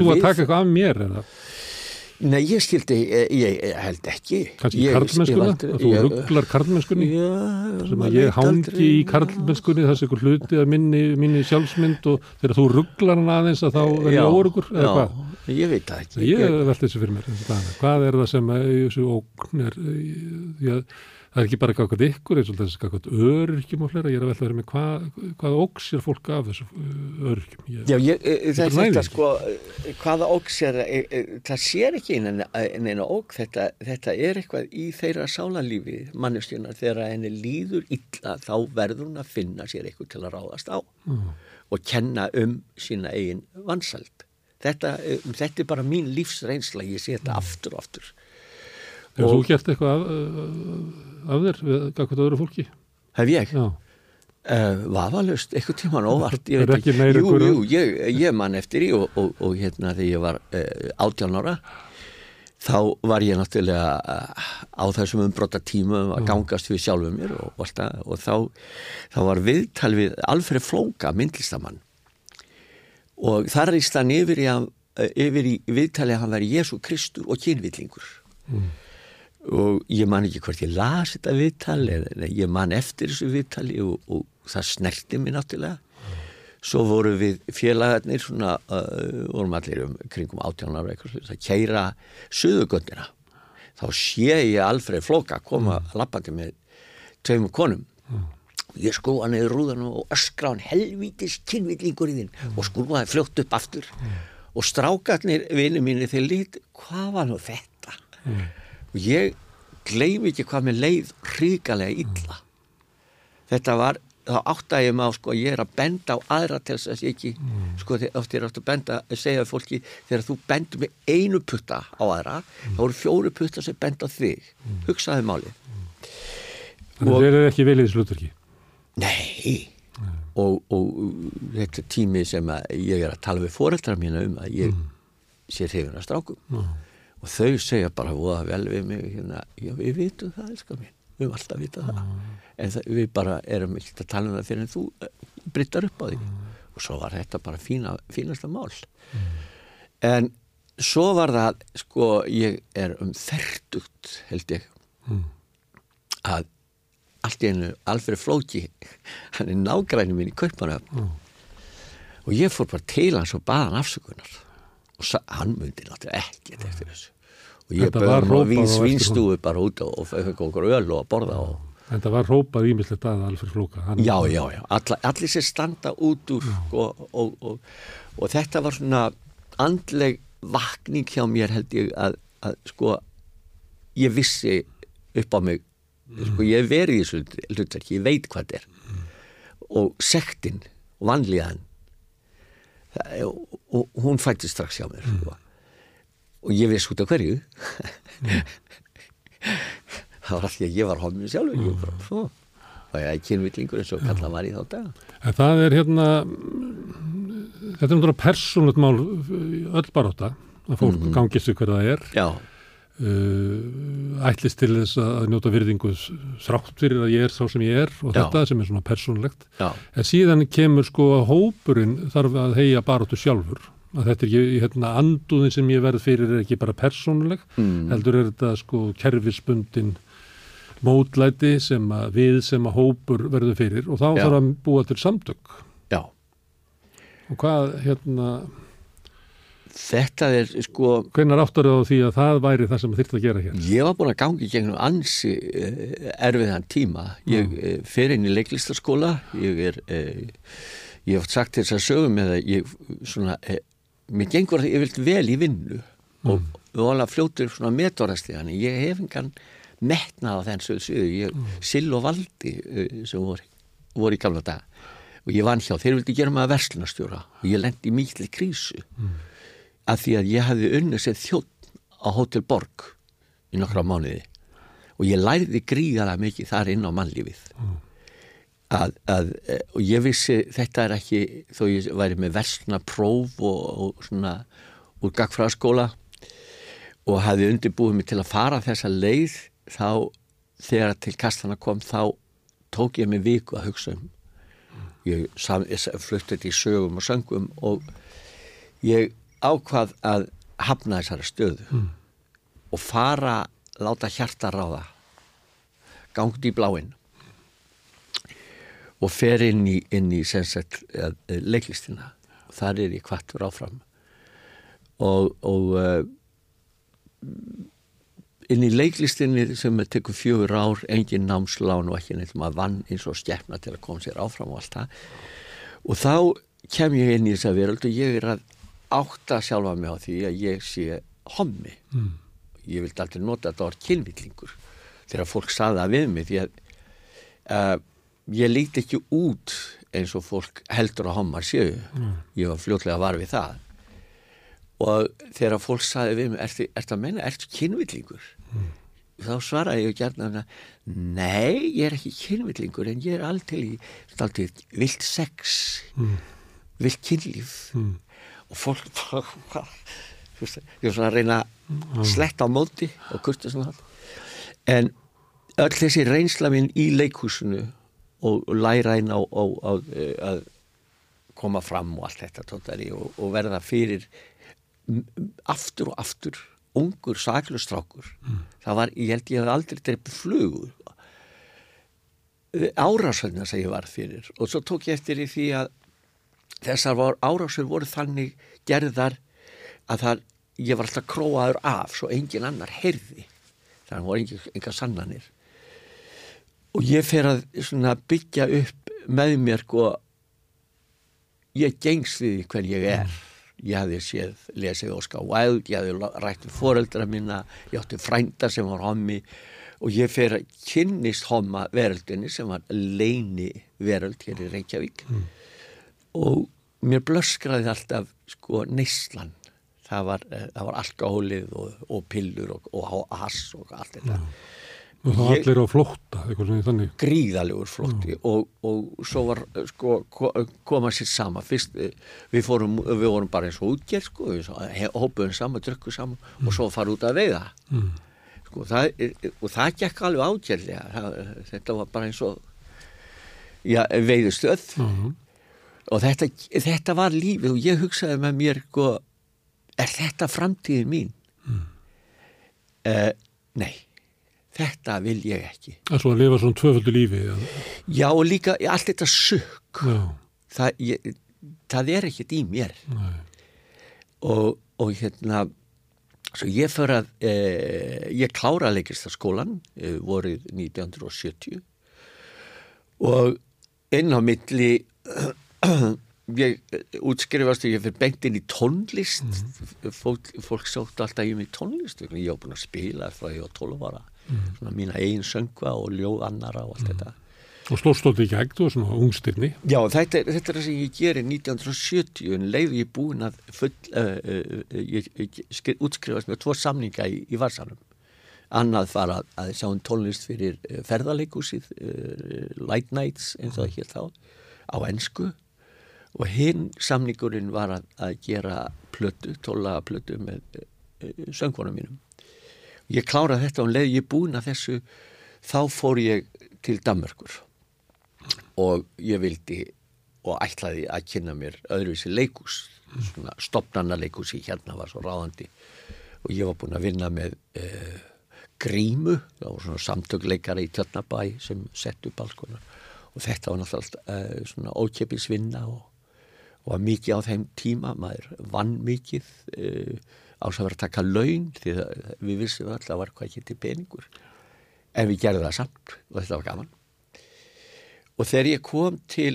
þú að taka eitthvað af mér eða? Nei, ég skildi, ég, ég held ekki Kanski karlmennskunna, að þú rugglar karlmennskunni já, sem að ég hangi í karlmennskunni þessi ykkur hluti að minni, minni sjálfsmynd og þegar þú rugglar hann aðeins að þá verður ég órugur eða hvað? Ég veit það ekki. Ég veldi þessu fyrir mér, hvað er það sem að þessu ógn er það er ekki bara eitthvað ykkur eins og þess að eitthvað öryrkjum og flera, ég er að velta vera með hvað, hvað óksir fólk af þessu uh, öryrkjum? Ég, Já, ég, það er þetta sko hvaða óksir, e, e, það sér ekki neina ók þetta, þetta er eitthvað í þeirra sálarlífi mannustjunar, þegar henni líður illa þá verður hún að finna sér eitthvað til að ráðast á mm. og kenna um sína eigin vansald þetta, um, þetta er bara mín lífsreynsla, ég sé þetta mm. aftur og aftur Hefur þú gert eitthvað af, af þér við eitthvað öðru fólki? Hef ég? Já. Uh, vafalust, eitthvað tíman óvart ég veit ekki, jú, jú, um- ég, ég man eftir í og, og, og hérna þegar ég var uh, átjáln ára þá var ég náttúrulega uh, á þessum umbróta tíma að gangast við sjálfuð mér og, og þá, þá var viðtal við Alfred Flóka, myndlistamann og þar er í stann yfir í, yfir í viðtali að hann veri Jésu Kristur og kynvillingur mm og ég man ekki hvort ég las þetta viðtal eða ég man eftir þessu viðtali og, og það snerti mér náttúrulega svo voru við félagarnir svona, uh, vorum allir um kringum eitthvað að keira suðugöndina þá sé ég Alfred Flóka koma mm. lappandi með tveimur konum mm. Ég skrúa neður rúðan og öskra hann helvítis kynvillingur í þinn mm. og skrúaði fljótt upp aftur mm. og strákarnir vinið mínu þegar lít hvað var nú þetta mm. og ég gleym ekki hvað með leið hríkalega illa þetta var þá áttægjum á sko ég er að benda á aðra til þess að ég ekki mm. sko þér er átt að benda að segja fólki þegar þú bendur með einu putta á aðra mm. þá eru fjóru putta sem benda þig mm. hugsaði máli Þannig að þeir eru ekki velið í slutverki Nei og, og þetta tími sem ég er að tala við fóreldrar mína um að ég mm. sé hrifin að strákum og þau segja bara vel við mig hérna, já við vitum það elskar mín við höfum alltaf vitað það mm. en það, við bara erum ekki að tala um það fyrir en þú uh, bryttar upp á því mm. og svo var þetta bara fína, fínasta mál mm. en svo var það sko ég er um þertugt held ég mm. að allt í einu Alfred Flóki hann er nágræni mín í Kaupanöfn mm. og ég fór bara til hans og baða hann afsökunar. Og hann myndi náttúrulega ekkert eftir þessu. Og ég bauð og við svínstúi bara út og fekk okkur öll og að borða og En það var rópað ímislegt að Alfred Flóka hann Já, já, já, All, allir sér standa út úr og, og, og, og þetta var svona andleg vakning hjá mér held ég að, að sko ég vissi upp á mig mm. sko ég verið í þessu hlutverki ég veit hvað þetta er mm. og sektinn og vanlíðan og hún fætti strax hjá mér sko og ég veist út af hverju það var alltaf ég var homið sjálf og ég bara svo og ég er kynvillingur eins og kalla var í þá dag en það er hérna þetta er náttúrulega persónult mál öll baróta að fólk mm -hmm. gangið sig hverða það er já Uh, ætlist til þess að njóta virðingu þrátt fyrir að ég er sá sem ég er og Já. þetta sem er svona persónlegt Já. en síðan kemur sko að hópurinn þarf að heia baróttu sjálfur að þetta er ekki, hérna, anduðin sem ég verð fyrir er ekki bara persónuleg, mm. heldur er þetta sko kerfisbundin mótlæti sem að við sem að hópur verður fyrir og þá Já. þarf að búa til samtök. Og hvað, hérna... Þetta er sko... Hvernig áttar þau á því að það væri það sem þurft að gera hér? Ég var búin að gangi gegnum ansi uh, erfiðan tíma. Ég uh, fer inn í leiklistaskóla, ég er... Uh, ég hef sagt þess að sögum með að ég svona mér gengur það yfirlt vel í vinnu mm. og að fljóta upp svona metorasti þannig ég hef engan metnað á þessu sviðu, ég mm. sill og valdi sem voru, voru í gamla dag og ég vann hjá, þeir vildi gera maður verslunarstjóra og ég lendi mýtli krísu af því að ég hafði unnið sér þjótt á Hotel Borg í nokkra mánuði. Og ég læriði gríðara mikið þar inn á mannlífið. Mm. Að, að, eh, og ég vissi þetta er ekki þó ég væri með versna próf og, og svona úr gagfræðaskóla og hafði undirbúið mig til að fara þessa leið þá þegar til kastana kom þá tók ég mig viku að hugsa um. Ég, ég flutti þetta í sögum og söngum og ég ákvað að hafna þessari stöðu mm. og fara láta hjarta ráða gangt í bláinn og fer inn í, inn í sagt, leiklistina. Og þar er ég kvartur áfram. Og, og uh, inn í leiklistinni sem tekur fjögur ár engin námslán og ekki neitt maður vann eins og stjæfna til að koma sér áfram og allt það. Og þá kem ég inn í þessa veröld og ég er að átta sjálfa mig á því að ég sé hommi mm. ég vildi aldrei nota þetta orð kynvillingur þegar fólk saða við mig því að uh, ég líti ekki út eins og fólk heldur að homar séu mm. ég var fljótlega var við það og þegar fólk saði við mig, ertu er að menna, ertu kynvillingur mm. þá svaraði ég gerna nei, ég er ekki kynvillingur en ég er alltaf, vilt sex mm. vilt kynlíf mm. Og fólk ég var svona að reyna að sletta á móti og kurta svona. En öll þessi reynsla minn í leikhúsinu og læra einn á, á að koma fram og allt þetta tóttari og, og verða fyrir aftur og aftur ungur saklustrákur mm. það var, ég held ég hef aldrei dreipið flugur árásögna sem ég var fyrir. Og svo tók ég eftir í því að þessar árásur voru þannig gerðar að það, ég var alltaf króaður af svo engin annar heyrði. Þannig voru engin, enga sannanir. Og ég fer að byggja upp með mér og sko, ég gengst við hver ég er. Ég hafði séð lesið Óskar Wilde ég hafði rætt við foreldra mína ég átti frænda sem var hommi. Og ég fer að kynnist homma veröldinni sem var leini veröld hér í Reykjavík. Mm. Og mér blöskraði alltaf sko neyslan það var, eh, var alkohólið og, og pillur og, og hass og allt þetta mm. Og það allir á flótta? Gríðalegur flótti mm. og, og svo var, sko, koma sér sama. Fyrst, eh, við fórum, við vorum bara eins og útgjörð, sko, hópuðum saman, drukkuð saman mm. og svo farið út að veiða. Mm. Sko, það, og það gekk alveg ágjörlega. Þetta var bara eins og, já, veiðustöð. -hmm. Og þetta, þetta var lífið og ég hugsaði með mér, sko, er þetta framtíðin mín? Uh, nei þetta vil ég ekki. Svo að lifa svona tvöföldu lífi ja. Já og líka allt þetta sukk. Það, ég, það er ekkert í mér. Og, og hérna svo ég fyrir að e, ég klára leikristaskólan e, vorið 1970 og inn á milli ég útskrifast og ég fyrir bengt inn í tónlist. Mm. fólk, fólk sótt alltaf í mig tónlist ég á búin að spila frá ég á 12 ára. Mm. svona mína eigin söngva og ljóð annara og allt mm. þetta. Og slóstótti í gegn og svona ungstirni? Já, þetta, þetta er það sem ég gerir 1970 en leiði ég búin að full, uh, uh, ég, ég útskrifast með tvo samninga í, í Varsanum annað var að, sjá um tónlist fyrir uh, ferðarleikúsið Light Nights eins og það hér þá á ennsku og hinn samningurinn var að, að gera plötu, tólaga plötu með söngvonum mínum. Ég kláraði þetta og leði ég búin að þessu þá fór ég til Danmörkur og ég vildi og ætlaði að kynna mér öðruvísi leikús svona stopnarna leikús í hérna var svo ráðandi. Og ég var búin að vinna með eh, grímu, það var svona samtökleikara í Tjörnabæ sem sett upp alls konar. Og þetta var náttúrulega eh, svona ókjöpisvinna og, og mikið á þeim tíma, maður vann mikið eh, ás að vera að taka laun því við vissum alltaf að var hvað ekki til peningur. En við gerðum það samt og þetta var gaman. Og þegar ég kom til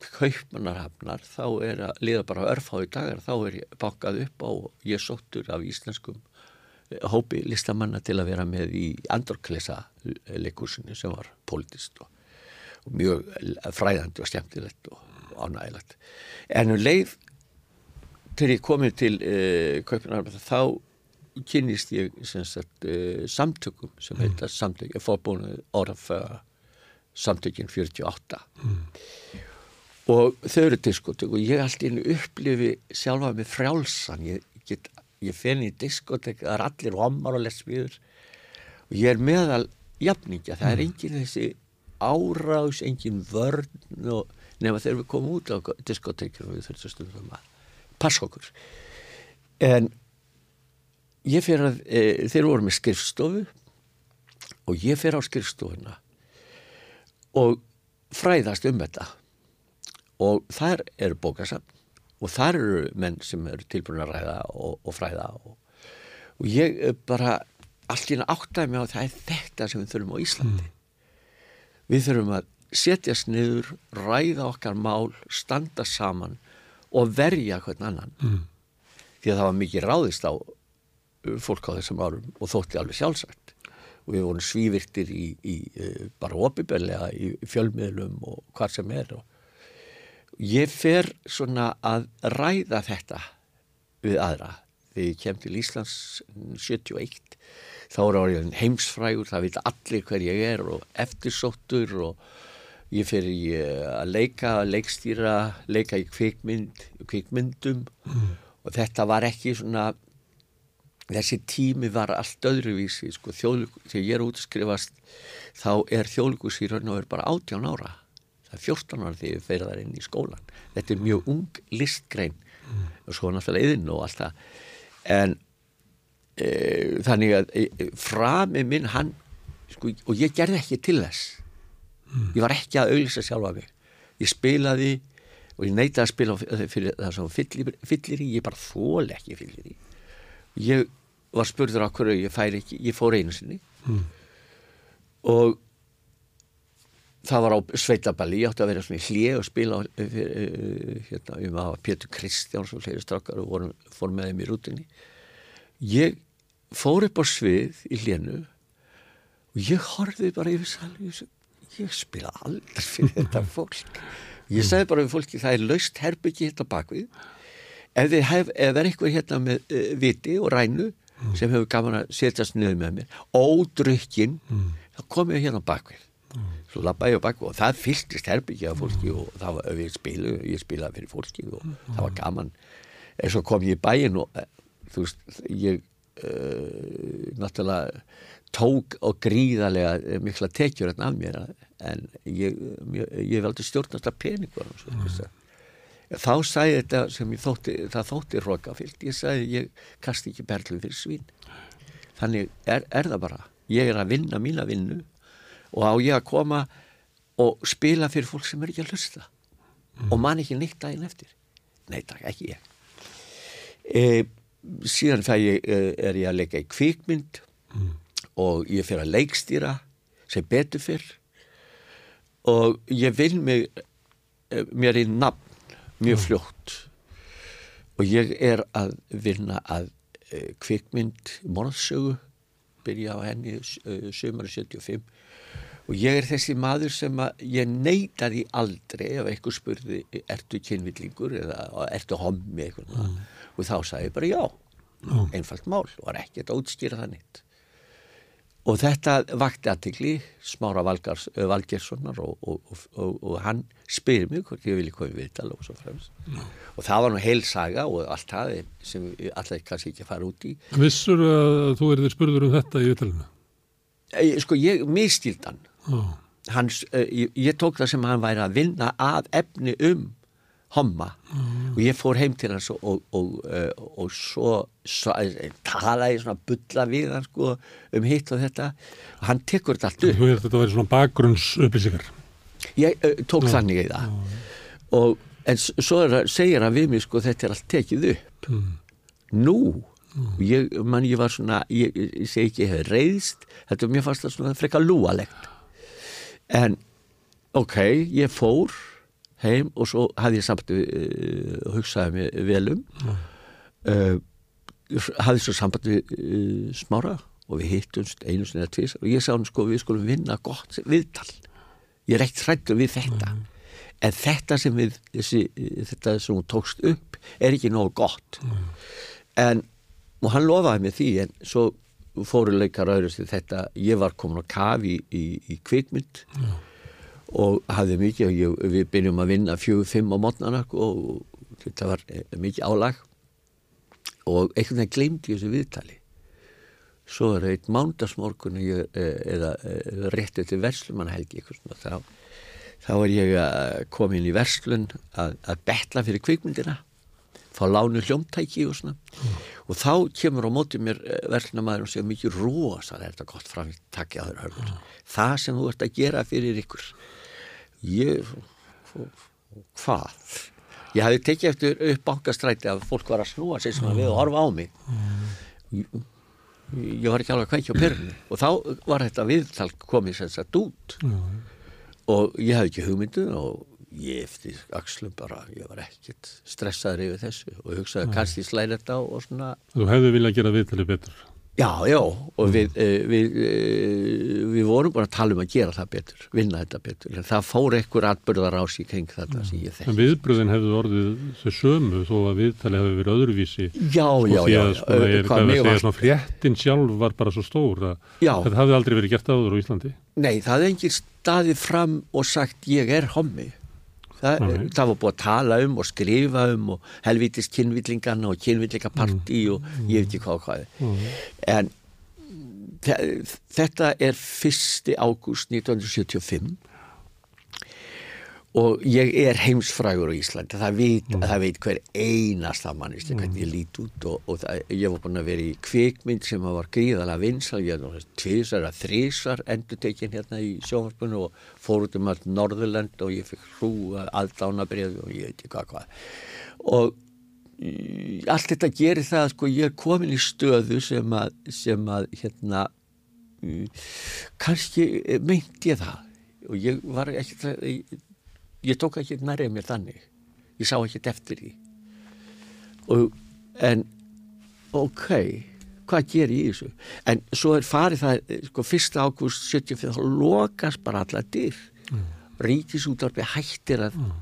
kaupmannarhafnar þá er að liða bara örfáði dagar þá er ég bakkað upp á ég sóttur af íslenskum eh, hópi listamanna til að vera með í Andorklesa leikursinu sem var politist og, og mjög fræðandi og skemmtilegt og ánægilegt en um leið þegar ég komið til uh, eh, Kaupinar þá kynist ég sagt, uh, samtökum sem mm. heita samtök, ég fór búin orða fyrir samtökin 48 mm. og þau eru diskotök og ég allt inn upplifi sjálfa með frjálsan ég, get, ég fenni í diskotek það er allir homar og lesmiður og ég er meðal jafningja, það er mm. engin þessi áráðs, engin vörn og nefna þegar við komum út á diskotekinu og við þurftum stundum að passa okkur en ég fyrir að e, þeir voru með skrifstofu og ég fyrir á skrifstofuna og fræðast um þetta. Og þar eru bókasafn og þar eru menn sem eru tilbúin að ræða og, og fræða og, og ég bara allt í hérna áttaði mig á það er þetta sem við þurfum á Íslandi. Mm. við þurfum að setjast niður ræða okkar mál, standa saman og verja hvern annan. Mm. því að það var mikið ráðist á uh, fólk á þessum árum og þótti alveg sjálfsagt. Og við vorum svívirtir í, í uh, bara opibellega í fjölmiðlum og hvað sem er og ég fer svona að ræða þetta við aðra. Þegar ég kem til Íslands 71 þá er orðin heimsfrægur, það veit allir hver ég er og eftirsóttur og ég í eh, að leika, leikstýra, leika í kvikmynd, kvikmyndum. Mm. og þetta var ekki svona, þessi tími var allt öðruvísi, sko, þjóðlíku, þegar ég er útskrifast þá er þjóðlíkus í raun og er bara 18 ára, það er 14 ára þegar ég fer þar inn í skólan, þetta er mjög ung listgrein. Mm. og svo náttúrulega yðin og allt það, en e, þannig að e, frami minn hann, sko, og ég gerði ekki til þess mm. ég var ekki að auðvisa sjálfa mig ég spilaði og ég neita að spila fyrir það sem fyllir, fyllir í, ég bara þól ekki fyllir í ég var spurður á hverju ég fær ekki, ég fór einu sinni mm. og það var á Sveitaballi, ég átti að vera svona í hlið og spila fyrir, eh, hérna, um að Pétur Kristjáns og fleiri strakkar og vorum, fór með þeim í rútinni ég fór upp á svið í hliðnu og ég horfið bara yfir salvi ég spila aldrei fyrir þetta fólk ég sagði bara við fólki það er laust herbyggi hérna bakvið ef þið hef, ef er eitthvað hérna með uh, viti og rænu mm. sem hefur gaman að setjast niður með mér ódrykkin mm. þá komum við hérna bakvið mm. svo lappa ég bakvið og það fylltist herbyggi af fólki og það var, við spilu ég spilaði fyrir fólki og það var gaman en svo kom ég í bæin og eh, þú veist, ég uh, náttúrulega tók og gríðarlega mikla tekjur af mér en ég, ég, ég veldi stjórnast af peningur mm. þá sagði þetta sem þótti, það þótti hrókafyllt ég sagði ég kasti ekki berlu fyrir svín. Þannig er, er það bara. Ég er að vinna mína vinnu og á ég að koma og spila fyrir fólk sem er ekki að hlusta mm. og man ekki neitt daginn eftir. Nei takk, ekki ég. E, síðan það ég, e, er ég að leika í kvikmynd. Mm og ég fyrir að leikstýra sem betur fyrr. Og ég vil mig eh, mér í nafn mjög mm. fljótt. Og ég er að vinna að uh, kvikmynd morðsögu byrja á henni sömur 75 og ég er þessi maður sem að ég neytaði aldrei ef eitthvað spurði ertu kynvillingur eða ertu hommi? eitthvað mm. og þá sagði ég bara já. Mm. einfalt mál og var ekkert að útskýra það nýtt og þetta vakti aðtikli smára Valgerssonar og, og, og, og hann spyrir mig hvort ég vilja koma í viðtal og svo fremst no. og það var nú heil saga og allt það sem alltaf kannski ekki fara út í Vissur að þú erðir spurður um þetta í viðtalinu? Sko ég mistild hann oh. Hans, ég, ég tók það sem hann væri að vinna að efni um homma. Mm. og ég fór heim til hans og, og, og, uh, og svo, svo talaði svona bulla við hann sko um hitt og þetta. Og hann tekur þetta allt upp. Þetta var svona bakgrunnsupplýsingar. Ég uh, tók mm. þannig í það. Og en svo er, segir hann við mig sko þetta er allt tekið upp. Mm. nú? Og ég, man, ég var svona ég, ég segi ekki, ég hef reyðst þetta var mér fast að svona frekka lúalegt en ok, ég fór heim og svo hafði ég samt uh, hugsaði mig vel um. Mm. uh, hafði svo samband við uh, smára og við hittumst einu sinni eða tvís og ég sá hann sko við skulum vinna gott viðtal. Ég er ekkert hrættur við þetta. Mm. en þetta sem við þessi, þetta sem hún tókst upp er ekki nógu gott. Mm. en og hann lofaði mig því en svo fóru leikar öðrust þetta. Ég var komin á kafi í, í, í kvikmynd og hafði mikið ég, við byrjum að vinna fjög, fimm á mótnana og þetta var eh, mikið álag og einhvern veginn glemdi þessu viðtali svo er eitt mándagsmorgun eh, eða eh, rétt eftir verslumanhelgi þá, þá er ég að koma inn í verslun að, að betla fyrir kvikmyndina fá lánu hljómtæki og svona mm. og þá kemur á mótið mér verslunamæður og segja mikið rosa þetta gott framtakki að þeirra hörgur mm. það sem þú ert að gera fyrir ykkur ég hvað? Ég hafi tekið eftir upp bankastræti að fólk var að snúa sér sem að við og horfa á mig. Ég, ég var ekki alveg að kvækja á perinu og þá var þetta viðtal komið sem sagt út. Og ég hafði ekki hugmyndu og ég eftir axlum bara, ég var ekkert stressaður yfir þessu og hugsaði kannski slæði þetta og svona. Þú hefði viljað gera viðtalið betur Já, já, og mm. við, eh, við, eh, við vorum bara að tala um að gera það betur, vinna þetta betur. Það fór ekkur atbyrðar á sig kring þetta sem ég þekki. En viðbröðin hefðu orðið þau sömu þó að viðtali hefði verið öðruvísi. Já, já, já. Sko, það er hvað að segja svona fréttin sjálf var bara svo stór að já. þetta hafði aldrei verið gert áður á Íslandi. Nei, það er engin staðið fram og sagt ég er hommi. Það, það var búið að tala um og skrifa um og helvítist kynvillingarna og kynvillingaparti mm. og ég veit ekki hvað og hvað mm. en þetta er 1. ágúst 1975 og ég er heimsfrægur á Íslandi það veit, mm. það veit hver einasta mannist mm. hvernig ég lít út og, og það, ég var búin að vera í kvikmynd sem var gríðalega vinsal ég var tvísar að þrísar endur tekin hérna í sjófarpunni og fór út um allt Norðurland og ég fikk hrú aðdánabrið og ég veit ekki hvað hvað og mm, allt þetta gerir það sko ég er komin í stöðu sem að, sem að hérna mm, kannski meinti ég það og ég var ekki ég tók ekki nærið mér þannig ég sá ekki eftir því og, en ok hvað ger ég í þessu en svo er farið það sko, 1. ágúst 75 þá lokast bara alla dyr mm. ríkisútvarfi hættir að, mm.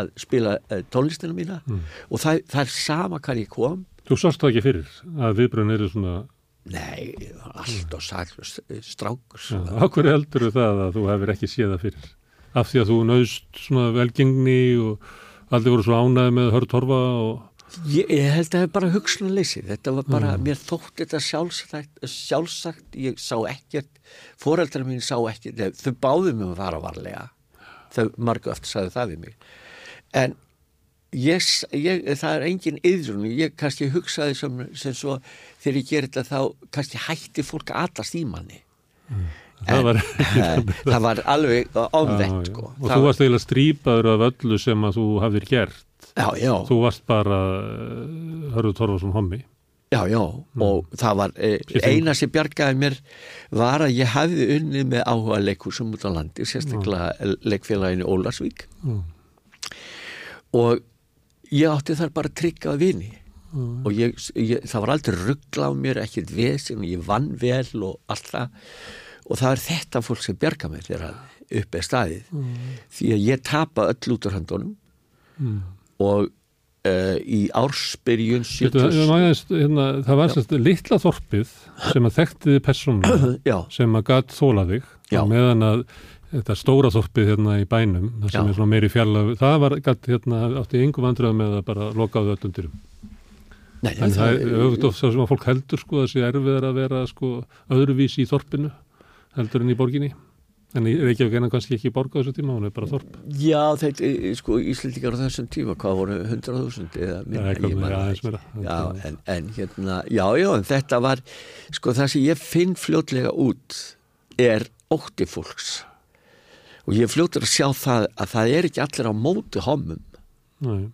að spila uh, tónlistina mína mm. og það, það er sama hvað ég kom Þú sást það ekki fyrir að viðbröðin eru svona Nei, allt og sæl strákur Akkur heldur það að þú hefur ekki séð það fyrir af því að þú nöðst svona velgengni og aldrei voru svo ánæði með hörð torfa og... Ég, ég held að það er bara hugslunleysi, þetta var bara, mm. mér þótt þetta sjálfsagt, sjálfsagt, ég sá ekkert, foreldrar mín sá ekkert, þau báðu mig að fara varlega, þau margu eftir sagði það við mig, en ég, ég, það er engin yðrun, ég kannski hugsaði sem, sem svo þegar ég ger þetta þá kannski hætti fólk aðast í manni. Mm það var, það var alveg ofvett sko. og þú varst eiginlega strýpaður af öllu sem að þú hafðir gert já, já. þú varst bara eh, hörðu Torfarsson hommi já já mm. og það var eh, eina sem bjargaði mér var að ég hafði unnið með áhuga leikursum út á landi sérstaklega mm. leikfélaginu Ólarsvík mm. og ég átti þar bara tryggað vini mm. og ég, ég, það var aldrei ruggla á mér ekkert veð sem ég vann vel og allt það og það er þetta fólk sem bjarga mér þegar upp er staðið. Mm. því að ég tapa öll út á handunum mm. og uh, í ársbyrjun hérna, það var sérst litla þorpið sem að þekktiði persónulega sem að gatt þólaðig meðan að þetta stóra þorpið hérna í bænum það sem Já. er svona meiri fjalla það var gatt hérna átti yngum vandröð með að bara lokaðu öllum dyrum. Nei, en það er auðvitað sem að fólk heldur sko að það sé erfiðar að vera sko öðruvísi í þorpinu heldur en í borginni. En Reykjavík er kannski ekki borg á þessu tíma, hún er bara þorp. Já, þetta, sko, Íslandikar á þessum tíma, hvað voru 100.000 eða minna, Já, en, en hérna, já, já, en þetta var sko, það sem ég finn fljótlega út er ótti fólks. Og ég fljóttur að sjá það að það er ekki allir á móti homum Nei.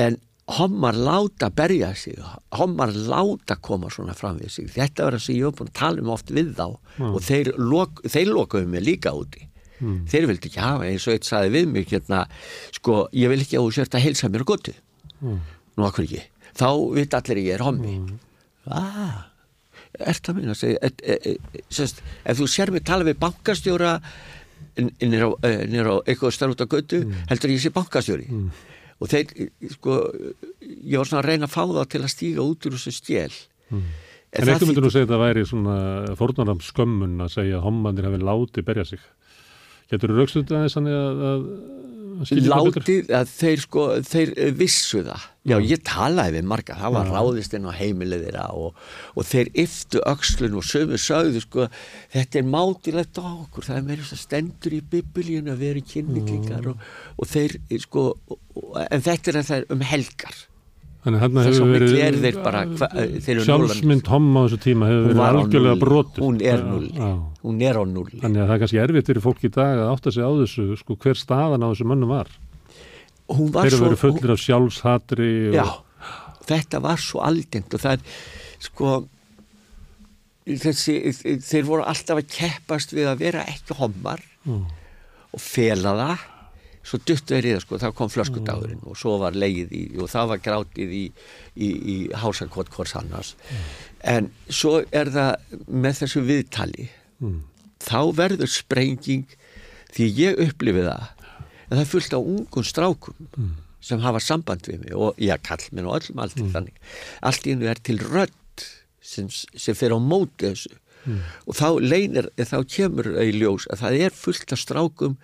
en hommar láta berja sig hommar láta koma svona fram við sig. Þetta var það sem ég hef búin að tala um oft við þá. Mm. og þeir, lok, þeir lokaðu mig líka úti. Mm. þeir vildi ekki hafa eins og eitt saði við mig hérna, sko ég vil ekki að þú sért að heilsa mér á gotu mm. nú okkur ekki, þá veit allir ég er hommi. Aaa er það minna að segja e, e, e, sest, ef þú sér mig tala við bankastjóra nýra á, á eitthvað starf út á götu mm. heldur ég sé bankastjóri. Mm og þeir, sko, ég var svona að reyna að fá það til að stíga út úr þessu stjél mm. En, eitthvað myndur þú segja að það væri svona fórnaram skömmun að segja að hommandir hafi látið berja sig Getur þú raukstuðið aðeins að, að, að Látið að þeir sko, þeir vissu það. Já, ég talaði við marga, það var ráðist inn á heimilið þeirra og, og þeir yftu öxlun og sömu sögðu sko, þetta er mátilegt á okkur. Það er meira þess að stendur í biblíun að vera kynniklingar mm. og, og þeir sko, en þetta er að það um helgar Þannig að hérna hefur verið bara, sjálfsmynd homma á þessu tíma hefur verið algjörlega brotur. Hún er null, hún er á null. Þannig að það er kannski erfitt fyrir fólk í dag að átta sig á þessu, sko, hver staðan á þessu mönnum var. Þeir eru verið fullir af sjálfshatri. Og... Já, þetta var svo algengt og það er, sko, þessi, þeir voru alltaf að keppast við að vera ekki hommar mm. og fela það svo duttu er í það sko, þá kom flöskudagurinn mm. og svo var leið í, og það var grátið í, í, í hásakott hvors annars mm. en svo er það með þessu viðtali mm. þá verður sprenging því ég upplifið það en það er fullt á ungum strákum mm. sem hafa samband við mig og ég kall mér og öllum allt í mm. þannig allt í hennu er til rödd sem, sem fer á móti þessu mm. og þá leinir, þá kemur það í ljós að það er fullt af strákum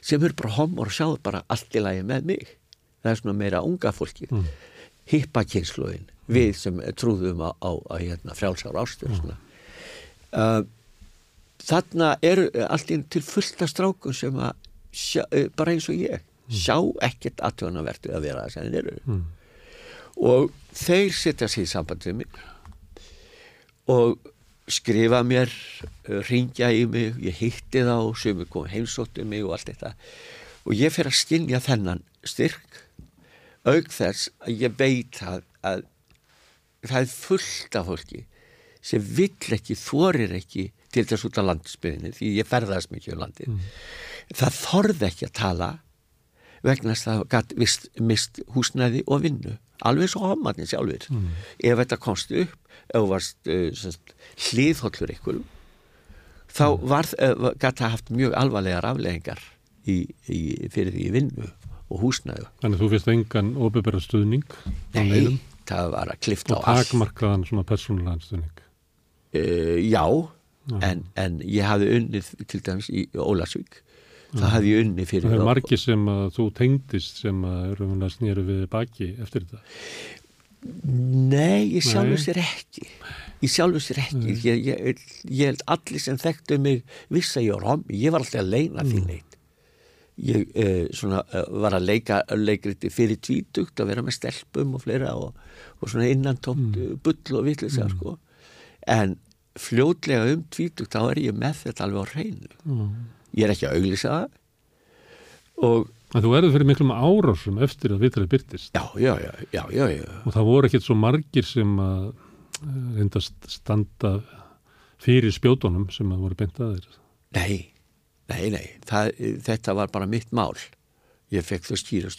sem eru bara homor og sjáðu bara allt í lagi með mig það er svona meira unga fólki mm. hippakynsluðin við sem trúðum á, á, á hérna, frjálsár ástur mm. uh, þarna eru allt inn til fullt af strákum sem að sjá, eh, bara eins og ég sjá ekkert aðtöðanavertu að vera þess að þeir eru mm. og þeir setja sér í samband við mig og skrifa mér ringja í mig, ég hitti þá sem er komið heimsóttið mig og allt þetta og ég fer að skilja þennan styrk auk þess að ég veit að, að það er fullt af fólki sem vill ekki, þorir ekki til þess út á landspilinu því ég ferðast mikið á landin mm. það þorði ekki að tala vegna þess að það gæti mist, húsnæði og vinnu alveg svo homarnir sjálfur mm. ef þetta komst upp ef þú varst uh, hliðhollur ykkur þá mm. uh, gæti það haft mjög alvarlegar afleggingar í, í, fyrir því vinnu og húsnæðu Þannig að þú finnst engan óbyrra stuðning Nei, það var að klifta á allt. Og takmarkaðan svona persónulegan stuðning? Uh, Já, en, en ég hafi unnið til dæmis í Ólasvík það hafði ég unni fyrir Það er margi sem að þú tengdist sem að snýra við baki eftir þetta Nei, ég sjálfur sér ekki ég sjálfur sér ekki ég, ég, ég held allir sem þekktu mig viss að ég var homi, ég var alltaf að leina mm. því neitt ég uh, svona, uh, var að leika leikriti fyrir tvítugt að vera með stelpum og fleira og, og svona innantómt mm. bull og vittlisar mm. sko. en fljótlega um tvítugt þá er ég með þetta alveg á hreinu mm ég er ekki að auglýsa það og að Þú erður fyrir miklum árásum eftir að vitrið byrtist já, já, já, já, já, já. Og það voru ekkert svo margir sem að eh, reyndast standa fyrir spjótonum sem að voru beint að þeir Nei, nei, nei það, þetta var bara mitt mál. Ég fekk þau skýra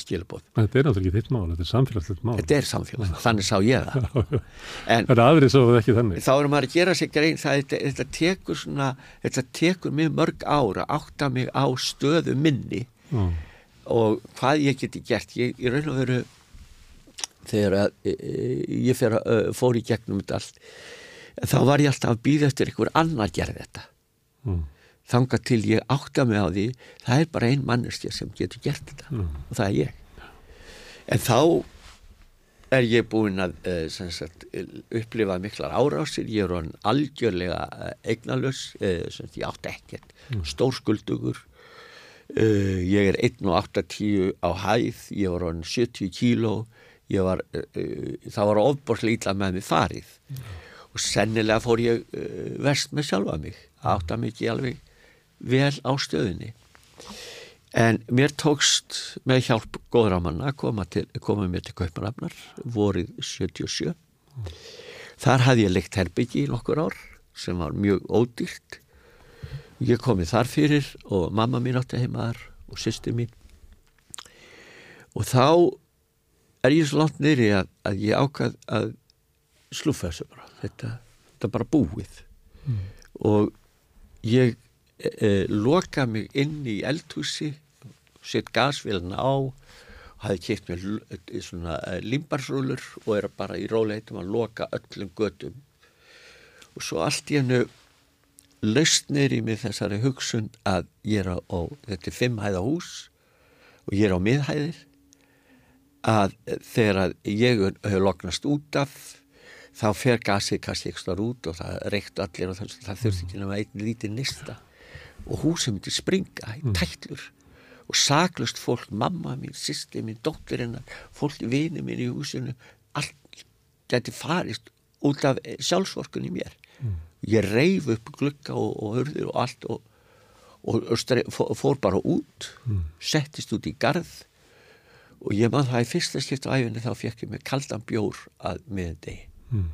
skilabóð Þetta er náttúrulega ekki þitt mál, þetta er samfélagslegt mál. Þetta er samfélag, þannig sá ég það. En Það er aðrið svo ekki þannig. Þá er maður að gera sig grein það, þetta, þetta tekur svona, þetta tekur mig mörg ára átta mig á stöðu minni mm. og hvað ég geti gert ég, ég raun og veru þegar að, e, e, ég fer, fór í gegnum þetta allt þá var ég alltaf að býða eftir einhver annar gerð þetta mm þanga til ég átta mig á því það er bara ein mannustja sem getur gert þetta mm. og það er ég en þá er ég búin að uh, sagt, upplifa miklar árásir ég er hann algjörlega eignalus, ég átti ekkert mm. Stórskuldugur ég er 1,810 á hæð ég var hann 70 kíló var, það var ofborslega ítla með mig farið. Mm. og sennilega fór ég vest með sjálfa mig átta mikið alveg vel á stöðinni. En mér tókst með hjálp góðramanna að koma, koma mér til Kaupanafnar vorið 77 þar hafði ég leikt herbyggi í nokkur ár sem var mjög ódýrt ég komið þar fyrir og mamma mín átti heimaðar og sýsti mín. Og þá er ég svo langt neyri að, að ég ákvað að slúfa þessu bara. Þetta, þetta bara búið. Mm. og ég e, loka mig inn í eldhúsi sett gasfélagna á hafi keitt mér e, svona e, limbarsrúlur og er bara í róleitum að loka öllum gödum og svo allt í hennu lausnir í mig þessari hugsun að ég er á, á þetta er fimmhæða hús og ég er á miðhæðir að þegar að ég hefur loknast út af þá fer gasið kannski ekki starf út og það reykt allir og það, það þurft ekki náma einn lítið nýsta og húsið myndi springa í mm. tællur mm. og saklust fólk, mamma mín, sýsti mín, dóttir hennar, fólk vini mín í húsinu, allt geti farist út af sjálfsvorkunni mér. Mm. Ég reyf upp glukka og, og hörður og allt og, og, og fór bara út, mm. settist út í garð og ég man það í fyrsta skipt á æfinni þá fekk ég mig kaldan bjór að miðan degi. Mm.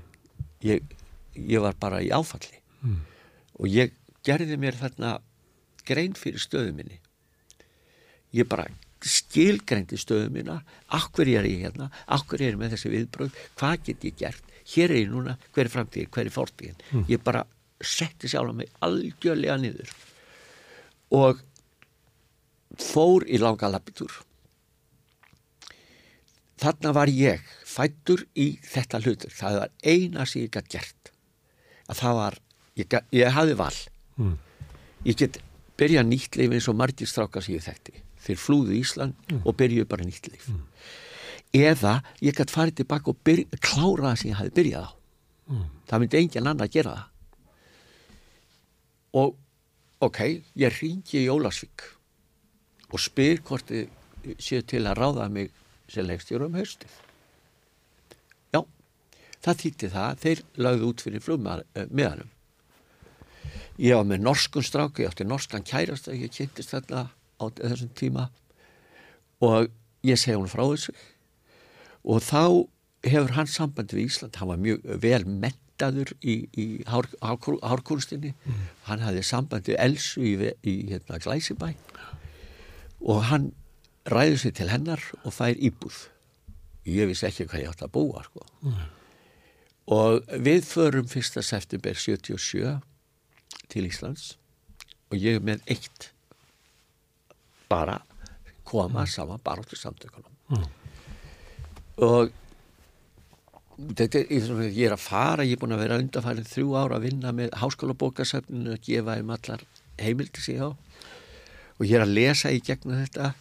Ég, ég var bara í áfalli mm. og ég gerði mér þarna grein fyrir stöðu minni ég bara skilgreindi stöðu minna akkur er ég hérna, akkur er ég með þessi viðbröð hvað get ég gert hér er ég núna, hver er framtíðin, hver er fórtíðin mm. ég bara setti sjálf mig algjörlega niður og fór í langa lapitur þarna var ég fættur í þetta hlutur það var eina sem ég gætt gert að það var, ég, ég hafi val mm. ég get byrja nýtt leif eins og margir strákar sem ég þekkti þeir flúðu Ísland mm. og byrjuðu bara nýtt leif mm. Eða ég gæti farið tilbaka og byrja, klára það sem ég hafi byrjað á mm. það myndi engin annar að gera það og ok, ég ringi í Ólasvík og spyr hvort þið séu til að ráða mig sem leikstjóru um haustið. Já, það þýtti það, þeir lagði út fyrir flugmiðanum. Ég var með norskun strák, ég átti norskan kærast ég kynntist þarna á þessum tíma og ég segi hún frá þessu og þá hefur hans sambandi við Ísland, hann var mjög vel mentaður í, í hár, hár, hárkunstinni, mm. hann hafði sambandi Elsu í, í hérna, Glæsibæ og hann ræði sér til hennar og fær íbúð ég vissi ekki hvað ég átt að búa sko. mm. og við förum 1. september 77 til Íslands og ég er með eitt bara koma mm. saman bara til samtökunum mm. Og þetta ég er að fara ég er búin að vera undanfærið þrjú ára að vinna með háskóla bókasöfninu að gefa um allar heimildi sig á. Og ég er að lesa í gegnum þetta.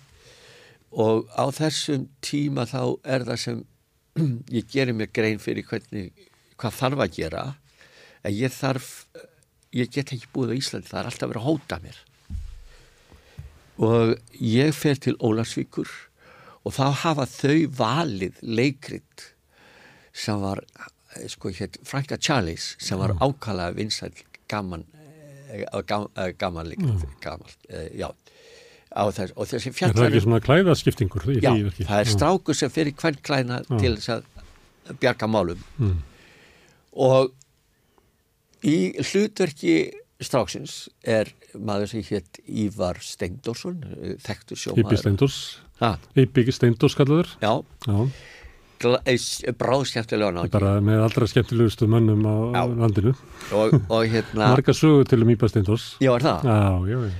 Og á þessum tíma þá er það sem ég gerir mér grein fyrir hvernig, hvað þarf að gera. En ég þarf ég get ekki búið á Íslandi, það er alltaf verið að hóta mér. Og ég fer til Ólarsvíkur og þá hafa þau valið leikrit sem var eh, sko hér Franka Charlies sem var mm. ákala vinsæl gaman eh, eh, gamanlíkt mm. þess, og þessi fjallar það er ekki svona klæðaskiptingur já, það er strákur sem fyrir hvern klæna já. til þess að bjarga málum mm. og í hlutverki stráksins er maður sem hétt Ívar Steindorsson þekktur sjómaður Íbyggi Steindors kallaður já, já bráðskemmtilega náttúrulega. Bara með allra skemmtilegustu mönnum á já. landinu. Og, og hérna... Marga sögur til um Íba Steindors. Já, er það? Já, já, já.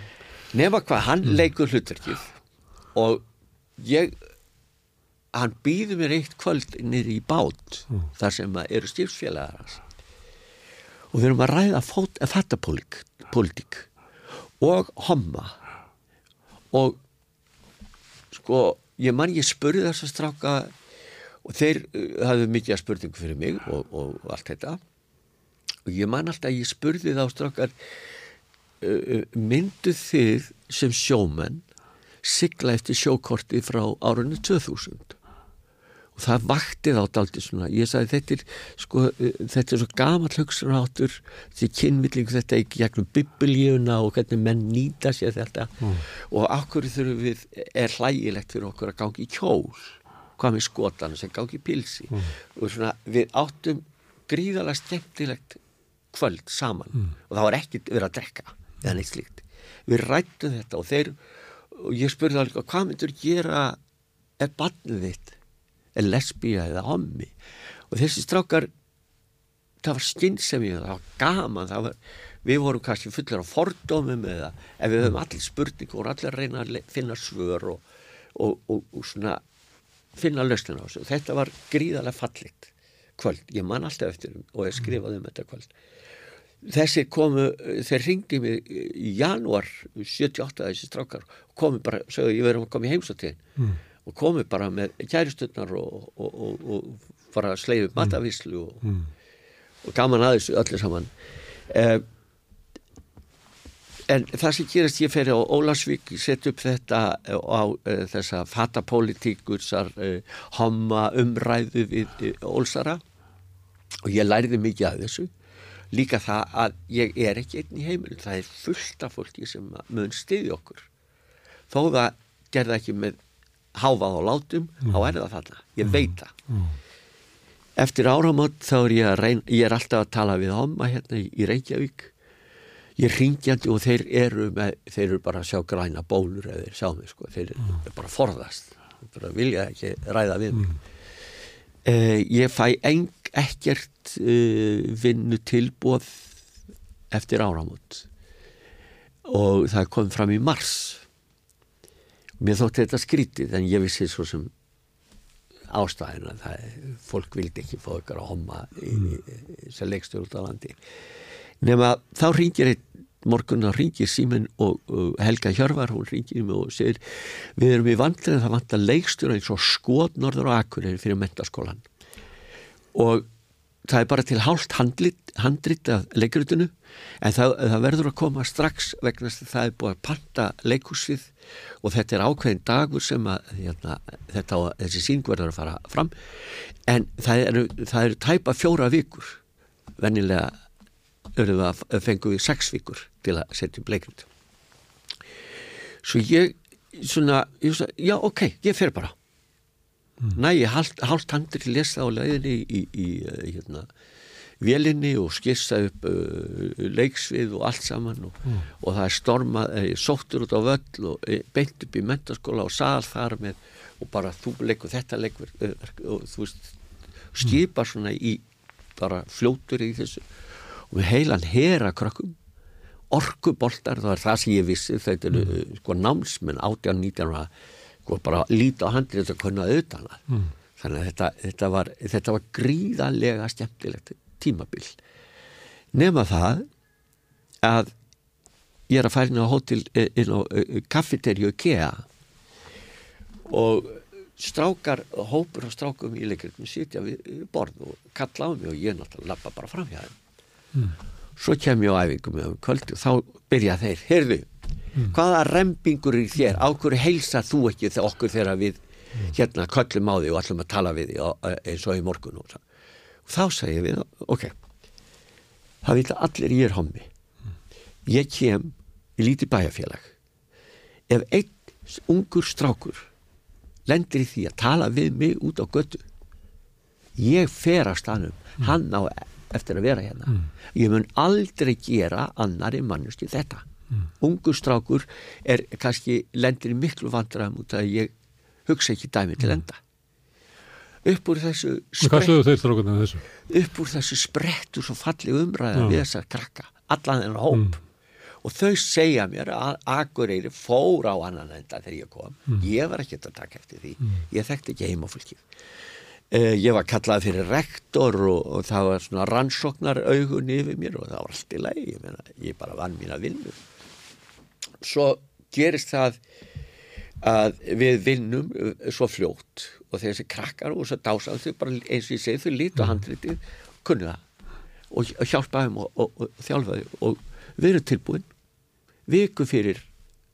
Nefna hvað, hann mm. leikur hlutverkið og ég, hann býður mér eitt kvöld nýri í bát mm. þar sem eru styrfsfélagar hans. Og við erum að ræða fattapolítik og homma og sko, ég man ég spurði þess að stráka og þeir uh, hafðu mikið að spurningu fyrir mig og, og allt þetta. Og ég man alltaf að ég spurði þá straukar uh, uh, myndu þið sem sjómenn sigla eftir sjókorti frá árunni 2000 og það vakti þá daldi svona ég sagði þetta er sko þetta er svo gaman hlugsunáttur því kynvillingu þetta ekki gegnum biblíuna og hvernig menn nýta sér þetta mm. og okkur þurfum við er hlægilegt fyrir okkur að gangi í kjól hvað með skotana sem gáði pilsi mm. og svona við áttum gríðalega skemmtilegt kvöld saman mm. og það var ekkert verið að drekka eða neitt slíkt við rættum þetta og þeir og ég spurði alveg hvað myndur gera er barnið þitt er lesbíja eða hommi og þessi strákar það var skynsemi það var gaman það var, við vorum kannski fullir af fordómum eða ef við höfum allir spurning og allir reyna að finna svör og, og, og, og svona finna lausnin á þessu. Þetta var gríðarlega fallit kvöld. Ég man alltaf eftir um og ég skrifaði um þetta kvöld. Þessi komu, þeir ringdi mig í janúar 78 þessi strákar og komu bara, sögðu ég verðum að koma í heimsatíðin mm. Og komu bara með kæristunnar og, og, og, og fara að sleiðu matavíslu mm. og gaman aðeins öllu saman. Eh, en það sem gerast ég fer á Ólasvík sett upp þetta eh, á uh, þessa fatapolítíkursar eh, homma umræðu við uh, Ólsara. Og ég læriði mikið af þessu. Líka það að ég er ekki einn í heimilin, það er fullt af fólki sem mun stiði okkur. Þó það gerða ekki með háfað og látum, mm. er það þarna ég mm. veit það mm. eftir áramönd þá er ég að reyna ég er alltaf að tala við homma hérna í, Reykjavík ég ringjandi og þeir eru með, þeir eru bara að sjá græna bólur eða þeir sjá mig sko, þeir eru mm. bara forðast bara vilja ekki ræða við mig mm. eh, ég fæ eng, ekkert eh, vinnu tilbúð eftir áramot og það kom fram í mars mér þótti þetta skrítið en ég vissi svo sem ástæðina það fólk vildi ekki fá ykkur að homma í, sem leikstur út á landi. Nema þá ringir einn morgun þá ringir Símen og, og Helga Hjörvar hún ringir mig og segir við erum í vandlega það vant að leikstur eins og skot norður og akkur fyrir mentaskólan og það er bara til hálft handrit af leikrutinu en það, það verður að koma strax vegna þess að það er búið að panta leikusið og þetta er ákveðin dagur sem að hérna, þetta, þessi síng verður að fara fram. En það eru, það eru tæpa fjóra vikur. Vennilega fengum við sex vikur til að setja upp leikrut svo ég svona, ég svona, já ok, ég fer bara. Mm. næ, ég hálft handri til lesa á leiðinni í, í, í hérna vélinni og skissa upp uh, leiksvið og allt saman og, mm. og það er stormað, er sóttur út á völl og e, beint upp í mentaskóla og sal þar með og bara þú leikur þetta leikur uh, og þú veist skipar svona í bara fljótur í þessu og við heilan hera krökkum orkuboltar, það er það sem ég vissi þetta eru mm. sko námsmenn 18-19 sko bara líta á handið þetta kunnaði auðvitað mm. þannig að þetta, þetta, var, þetta var gríðarlega skemmtilegt tímabil nema það að ég er að fara inn á hótel eh, inn á eh, kaffeterju IKEA og strákar, hópur og strákum í leikritum sitja við borð og kalla á mig og ég náttúrulega lappa bara fram hjá þeim mm. svo kem ég á æfingum með um kvöldi og þá byrja þeir, heyrðu mm. hvaða rempingur er þér, á hverju heilsa þú ekki þegar okkur þegar við mm. hérna köllum á því og ætlum að tala við því eins og í morgun og það þá segir við, ok það vil allir ég er hommi ég kem í lítið bæjarfélag ef einn ungur strákur lendir í því að tala við mig út á götu ég fer að stanum mm. hann á eftir að vera hérna mm. ég mun aldrei gera annari mannusti þetta mm. ungur strákur er kannski lendir í miklu vandræðum út að ég hugsa ekki dæmi til enda upp úr þessu sprett, upp úr þessu sprettu svo falli umræða við þessar krakka allan þennan hóp. Mm. og þau segja mér að Akureyri fór á annan enda þegar ég kom. Mm. ég var ekki að taka eftir því. Mm. ég þekkti ekki heimafólkið. Uh, ég var kallað fyrir rektor og, og það var svona rannsóknar augun yfir mér og það var allt í lei ég, meina, ég bara vann mín að vinna svo gerist það að við vinnum uh, svo fljótt. Og þessi krakkar og þess að dása þau bara eins og ég segi þau lítu að mm. handritið kunni það. Og, hjálpa þeim og, og, og þjálfa þau. Og við erum tilbúin. Viku fyrir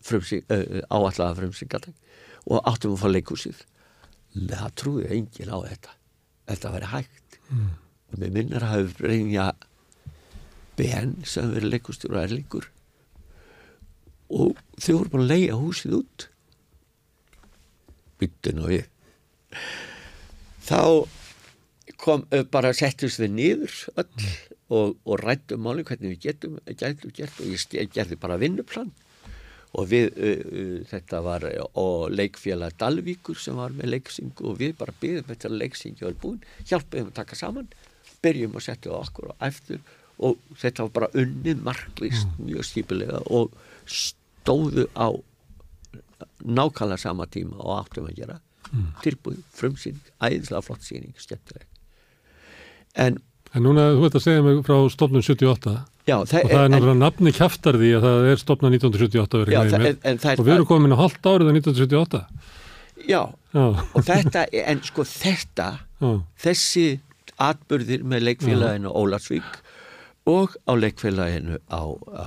frumsing, uh, áallaga frumsingatak og áttum að fá leikúsið það trúði engin á þetta. Þetta væri hægt. Mm. og með minnar hafði reynja Ben sem verið leikústjóru og erlingur og þau voru bara að leia húsið út byttin og ég þá kom bara settust við niður öll mm. og, og rættum máli hvernig við getum gætum gert og ég gerði bara vinnuplan og við uh, uh, þetta var og leikfélag Dalvíkur sem var með leiksingu og við bara byggðum þetta leiksingu og búin, hjálpaðum að taka saman byrjum að setja okkur á eftir og þetta var bara unnið marklist mm. mjög skipilega og stóðu á nákvæmlega sama tíma og áttum að gera mm. tilbúið, frumsýning, æðislega flott síning skemmtileg. En, en núna þú veit að segja mig frá stofnun 78 já, það og það er náttúrulega nafni kæftar því að það er stofnun 1978 já, það, en, en og við erum komin á halvt árið 1978 já, já. og þetta en sko þetta þessi atbyrðir með leikfélaginu Ólarsvík og á leikfélaginu á, á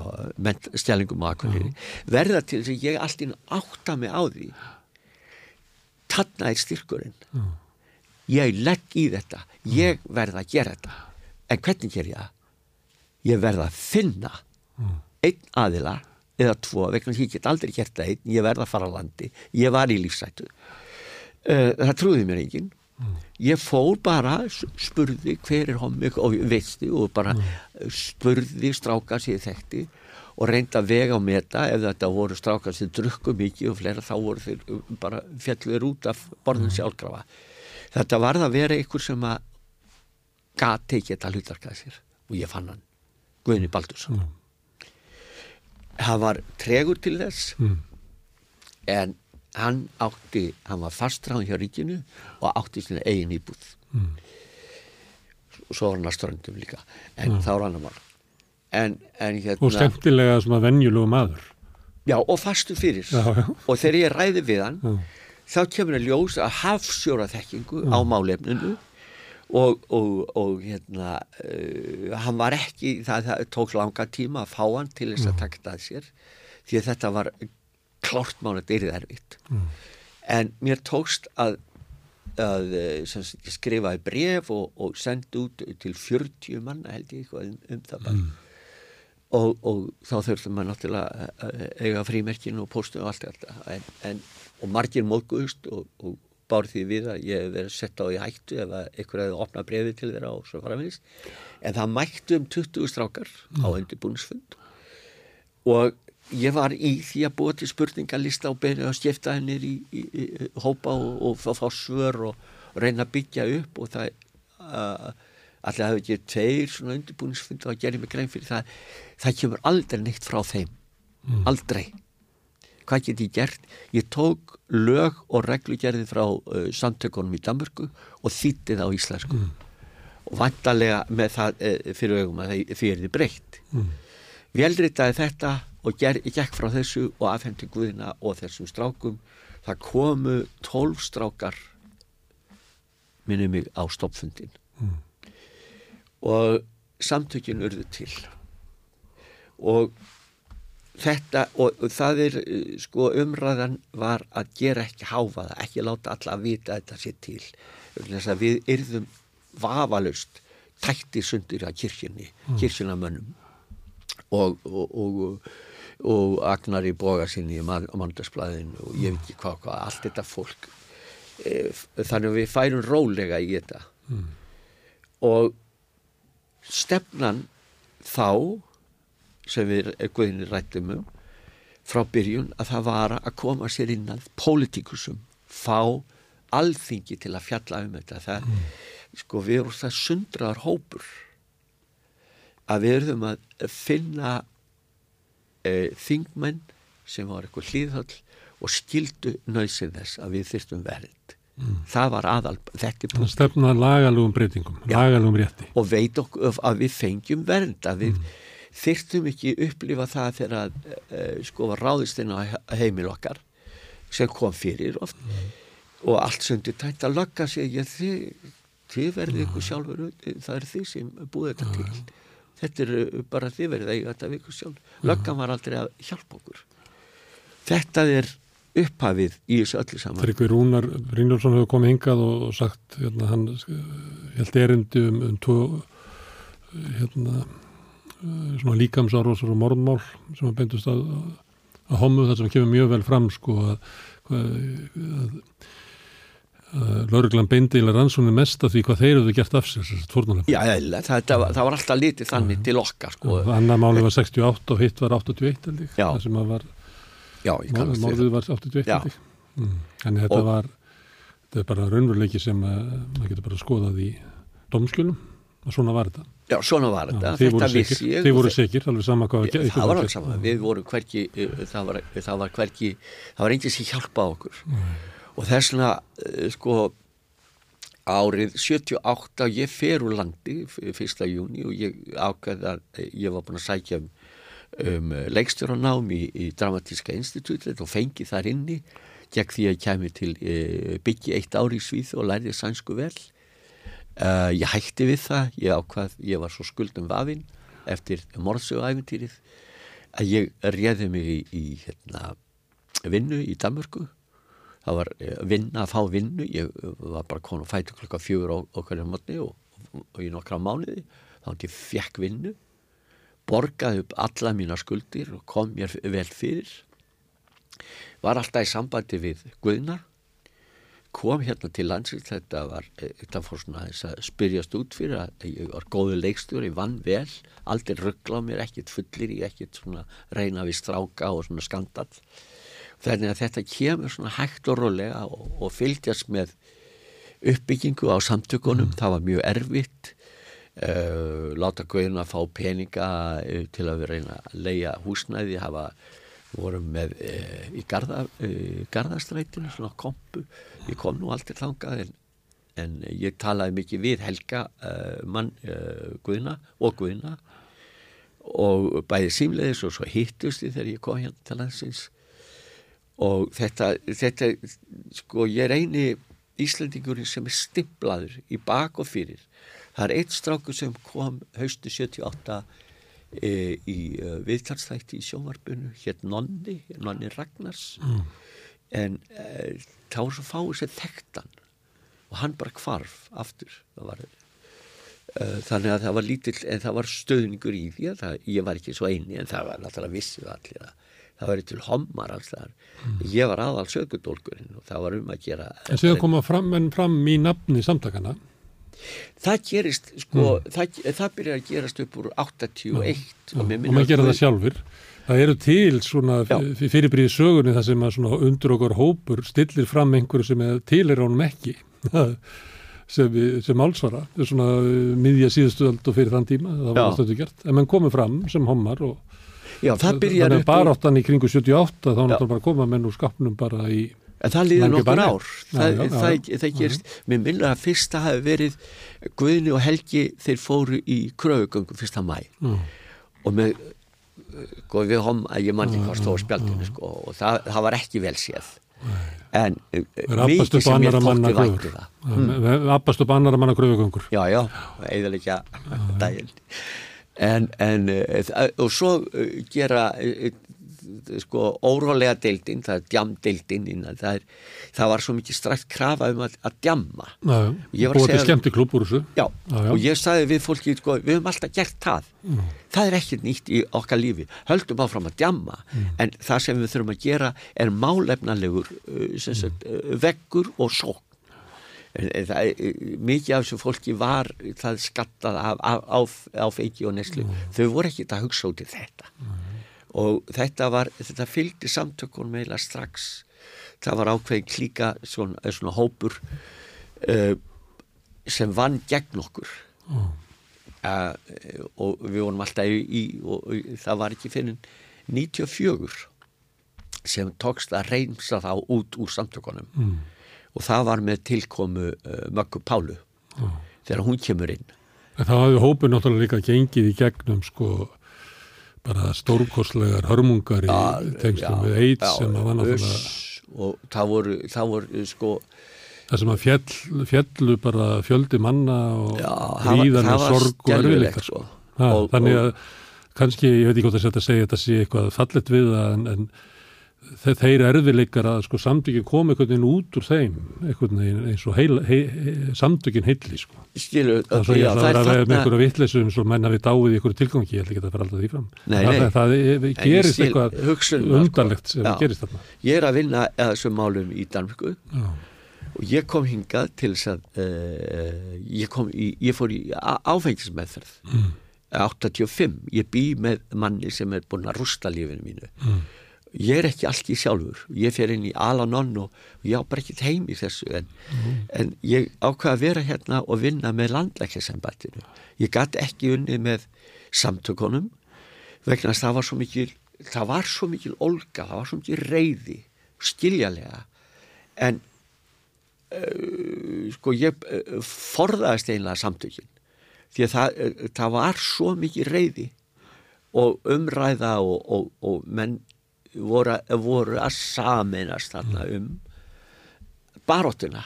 stjælingum og akkurir verða til þess að ég alltaf átta mig á því. Tanna er styrkurinn. Mm. ég legg í þetta. Ég verða að gera þetta. En hvernig ger ég það? ég verða að finna einn aðila eða tvo, vegna ég get aldrei gert það einn. Ég verða að fara á landi, ég var í lífsættu uh, það trúði mér enginn mm. ég fór bara spurði hver er hommi og veistu og bara spurði stráka sér þekkti og reynda vega og meta ef þetta voru strákar sem drukku mikið og fleira þá voru þeir um, bara fjallir út af borðin mm. sjálfgrafa þetta varð að vera einhver sem að gati ekki þetta hlutarkað sér og ég fann hann Guðni Baldursson mm. hann var tregur til þess mm. en hann átti hann var fastræðan hjá ríkinu og átti sína eigin íbúð mm. og svo var hann að ströndum líka en mm. þá var hann að mál en, en hérna og skemmtilega svona venjulegu maður já og fastu fyrir já, já. og þegar ég ræði við hann já. þá kemur að ljósa að hafsjóra þekkingu á málefninu og, og, og hérna uh, hann var ekki, það, það tók langa tíma að fá hann til þess að taka það sér því að þetta var klárt mánu að eyrið erfitt mm. en mér tókst að, að eh, skrifaði bref og, og sendi út til 40 manna held ég um, um það bara mm. og, og þá þurftum maður náttúrulega eiga frímerkinu og postu og allt þetta en, en, og margir móðgúðust og, og bár því við að ég hef verið sett á í hættu ef einhver hefði opnað brefi til þeirra og svo framins en það mættu um 20 strákar mm. á undirbúinsfund og ég var í því að búa til spurningalista og beina að skipta hennir í, í, í hópa og, og fá svör og, reyna að byggja upp og það uh, alltaf hefði ekki tveir svona undirbúinsfund og að gera mig grein fyrir það það kemur aldrei neitt frá þeim mm. aldrei hvað get ég gert? Ég tók lög og reglugerði frá uh, samtökunum í Danmörku og þýtti það á íslensku mm. og vantarlega með það uh, fyrir augum að því er þið breytt mm. Velritaði þetta og ger, gekk frá þessu og afhendi Guðina og þessum strákum það komu tólf strákar minnum mig á stoppfundin mm. og samtökin urðu til og þetta og, og það er sko umræðan var að gera ekki háfaða, ekki láta alla að vita að þetta sé til þess að við yrðum vafalust tættir sundir að kirkjunni mm. kirkjunamönnum og, og, og agnar í boga sinni í mandagsblæðin og ég veit ekki hvað, hvað, allt þetta fólk e, þannig að við færum rólega í þetta mm. og stefnan þá sem við guðinni rættum um frá byrjun að það var að koma sér innan pólitíkusum, fá alþingi til að fjalla um þetta það, mm. sko við erum það sundraðar hópur að við erum að finna e, þingmenn sem var eitthvað hlýðhöll og skildu nöysið þess að við þyrstum verð mm. það var aðal það stefna lagalugum breytingum lagalugum rétti. Og veit okkur að við fengjum verð að við mm. þyrtum ekki upplifa það þegar að uh, sko var ráðist inn á heimil okkar sem kom fyrir oft. Mm. og allt sundi tætt að lagga sig ég, þið, þið verði ykkur sjálfur það er þið sem búið þetta til þetta er bara þið verðið eiga þetta ykkur sjálf. Laggan var aldrei að hjálpa okkur. Þetta er upphafið í þessu öllu saman. Tryggvi Rúnar Brynjólfsson hefur komið hingað og sagt hérna, hann held erindi um, um tvo hérna Eh, svona líkamsárósar og morðmál sem að beintust að, að homu þar sem kemur mjög vel fram sko að, að, að lauruglan beindi eða rannsóni mest af því hvað þeir eru gert af sér Já, eða, það, það, það var alltaf lítið þannig til okkar sko. Annar máli var 68 og hitt var 81 það sem að var Já, málið var 81 mm. en þetta og, var þetta er bara raunveruleiki sem maður getur bara skoðað í domskjölum og svona var þetta Já, svona var þetta. Þið voru sikir, þið voru sikir, alveg sama hvað var. Það var alveg sama, við vorum hverki, eh, það var, það var hverki, það var einnig sem hjálpa okkur. Mm. Og þess vegna, eh, sko, árið 78, ég fer úr landi, fyrsta júni og ég ákveði að ég var búin að sækja um, um leikstjóranám í, í Dramatíska institutið og fengi þar inni, gegn því að ég kemi til e, byggi eitt ári í Svíð og læriði sænsku vel. Uh, ég hætti við það, ég ákvað, ég var svo skuldum vafinn eftir morðsöguæfintýrið að ég réði mig í, í hérna, vinnu í Danmörku það var eh, vinna að fá vinnu. Ég var bara konu fætu klokka fjögur okkar í mótni og, og í nokkra mánuði. Þá hann ég fekk vinnu borgaði upp alla mína skuldir og kom mér vel fyrir. Var alltaf í sambandi við Guðna kom hérna til landsins. Þetta var, þetta fór svona þess að spyrjast út fyrir að ég var góðu leikstur ég vann vel, aldrei ruggla á mér ekkert fullir í, ekkert svona reyna við stráka og svona skandal þannig að þetta kemur svona hægt og rólega og, og fylgjast með uppbyggingu á samtökunum. Mm. það var mjög erfitt uh, láta guðin að fá peninga uh, til að við reyna að leia húsnæði hafa vorum með e, í garda, e, garðastrætinu svona kompu, ég kom nú aldrei þangað en, en ég talaði mikið við Helga e, mann Guðna og Guðna. Og bæði símleiðis og svo hittust ég þegar ég kom hérna til landsins og þetta, þetta sko ég reyni Íslandingurinn sem er stimplaður í bak og fyrir. Það er eitt strákur sem kom haustu 78 e, í uh, viðtalsþætti í sjónvarpunu hér Nonni, Nonni Ragnars. Mm. en e, þá var svo fáið sér þekktan og hann bara kvarf aftur. Það var uh, þannig að það var lítill en það var stöðningur í því að það, ég var ekki svo eini en það var náttúrulega vissið allir að það var til hommar alls þar mm. ég var aðal sögudólkurinn og það var um að gera En séðan koma fram, fram í nafni samtakana Það gerist, sko, mm. það, það byrjar að gerast upp úr 81 ja, og, og maður gera það sjálfur. Það eru til svona fyrirbríði sögunni það sem að svona undur okkur hópur stillir fram einhverju sem til er ánum ekki sem, sem álsvara svona miðja síðustuöld og fyrir þann tíma það var stöðu gert, en mann komið fram sem hommar og Já, það byrjar upp... Bara áttan í kringu 78 þá náttúrulega bara koma menn úr skapnum bara í... En það líður nokkur ár. Það, já, það, já, það gerist, mér minna að fyrsta hafi verið Guðni og Helgi þeir fóru í kröðugöngu fyrsta mæ. Og með, sko við hom að ég manni hvað stóð spjaldinu sko og það, það var ekki vel séð. En eh, mikið sem ég þótti væktu það. Appast upp annara manna kröðugöngur. Já, já, eða líka daginn en, en eh, og svo eh, gera eh, sko órólega deildin það er djamdeildin það, það var svo mikið strækt krafa um að, að djamma og þetta er skemmti klub úr þessu já, já, já. og ég sagði við fólki sko, við höfum alltaf gert það mm. það er ekkert nýtt í okkar lífi höldum áfram að djamma mm. en það sem við þurfum að gera er málefnalegur sagt, mm. veggur og sók það, mikið af þessu fólki var það skattað af, af, af, feiki og neslu mm. þau voru ekki að hugsa út í þetta mm. og þetta var þetta fylgdi samtökunum eiginlega strax það var ákveðin klíka svona, svona hópur uh, sem vann gegn okkur mm. uh, og við vorum alltaf í, í og, og það var ekki fyrir 94 sem tókst að reynsa þá út úr samtökunum mm og það var með tilkomu uh, Möggu Pálu ah. þegar hún kemur inn en Það hafði hópið náttúrulega líka gengið í gegnum sko bara stórkoslegar hörmungar í ja, tengstum við eitt sem að var náttúrulega og það voru, það voru sko það sem að fjell, fjellu bara fjöldi manna og hríðan og sorg og erfiðleikar sko. og, þannig að og, kannski, ég veit ekki hvort að setja að segja þetta sé eitthvað fallet við en, en þeir erfileikar að sko, samtökin kom einhvern veginn út úr þeim einhvern veginn eins og heil, heil, samtökin heilli sko. Skilu, það okay, já, er að vera með einhverja vittleysum sem menna við dáið í einhverju tilgangi, ég ætla ekki að fara alltaf því fram. Nei, nei. það, það gerist skil, eitthvað hugsun, undarlegt sem já, gerist þarna. Ég er að vinna að þessum málum í Danmörku. Og ég kom hingað til þess að uh, ég, í, ég fór í áfengismæðferð mm. 85, ég bý með manni sem er búin að rústa lífinu mínu. Mm ég er ekki allt í sjálfur. Ég fer inn í Al-Anon og ég á bara ekkert heim í þessu en, mm. en ég ákvaði að vera hérna og vinna með landlækjasembatinu ég gæti ekki unni með samtökunum vegna að það var svo mikil það var svo mikil olga, það var svo mikil reyði skiljalega en uh, sko ég uh, forðaðist einlega samtökin því að það, uh, það var svo mikil reyði og umræða og, og, og menn voru, voru að saminast þarna um baróttuna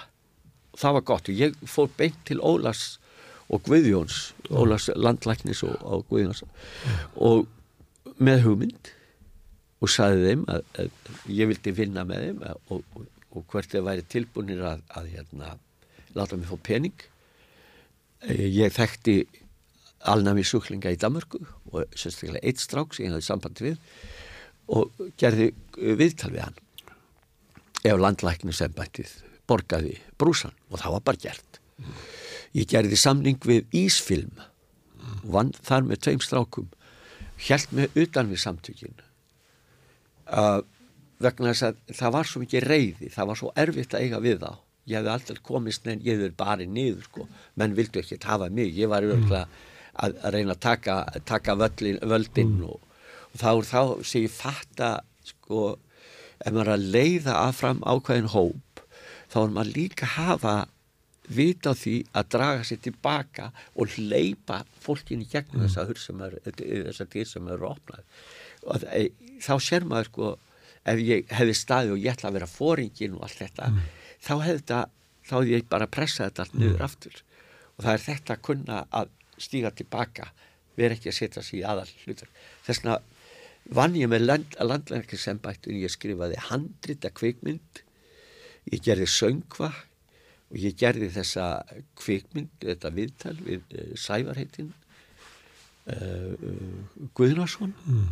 það var gott. Og ég fór beint til Ólas og Guðjóns Ólas landlæknis og, og Guðjóns og með hugmynd og saði þeim að, að ég vildi vinna með þeim og, og, og hvert þeir væri tilbúinir að, að hérna, láta mig fá pening. Eh, ég þekkti alnami suklinga í Damörgu og sérstaklega eitt strák sem ég hafði samband við og gerði uh, viðtal við hann ef landlæknisembættið borgaði brúsan og það var bara gert mm. ég gerði samning við Ísfilm og vann þar með tveim strákum held með utan við samtökin uh, vegna þess að það var svo mikið reyði það var svo erfitt að eiga við þá ég hefði alltaf komist en ég hefði bara niður sko. menn vildu ekki hafa mig ég var mm. að, að reyna að taka, taka völdin, völdin mm. og þá er þá sem ég fatta sko, ef maður er að leiða að fram ákveðin hóp þá er maður líka að hafa vita á því að draga sér tilbaka og leipa fólkinni gegn mm. þessa hur sem er eru opnað og e, þá sér maður sko ef ég hefði staði og ég ætla að vera fóringin og allt þetta mm. þá hefði þetta þá er ég bara að pressa þetta allt niður mm. aftur og það er þetta að kunna að stíga tilbaka vera ekki að setja sig í aðal hlutur þess vegna vann ég með land, landlækningsembættun ég skrifaði handrita kvikmynd ég gerði söngva og ég gerði þessa kvikmynd þetta viðtal við uh, Sævarheitin uh, uh, Guðnarsson mm.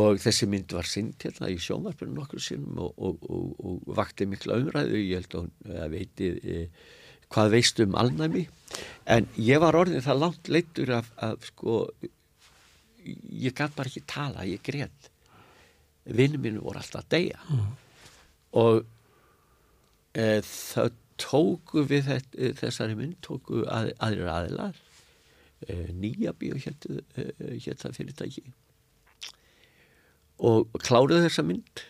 og þessi mynd var synd hérna í sjónvarpunum nokkur sinnum og, og, og, og vakti mikla umræðu. Ég held að hún veiti hvað veistu um alnæmi. En ég var orðin það langt leittur af, af sko ég gæti bara ekki tala, ég greið vinnum mínu voru alltaf að deyja. Mm. og e, það tóku við þetta, e, þessari mynd tóku að, aðrir aðilar. E, nýja bíu héttu hétt það fyrirtæki. Og kláruð þessa mynd.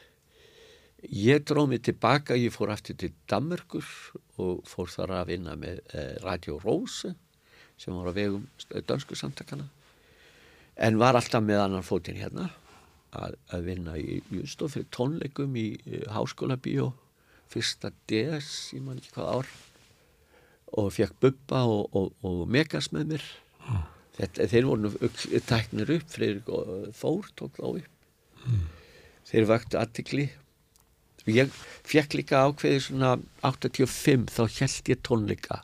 Ég dróð mig tilbaka ég fór aftur til Dammerkur og fór þar að vinna með Radio Rose sem var á vegum dansku samtakana en var alltaf með annan fótinn hérna að, að vinna í Jústof fyrir tónleikum í, Háskóla Bíó fyrsta DS ég man ekki hvað ár. Og fekk Bubba og, og, og Megas með mér. Mm. Þetta, þeir voru tæknir upp Freyrik og Þór tók þá upp. Mm. þeir vakti aðtikli ég fekk líka ákveði svona 85 þá held ég tónleika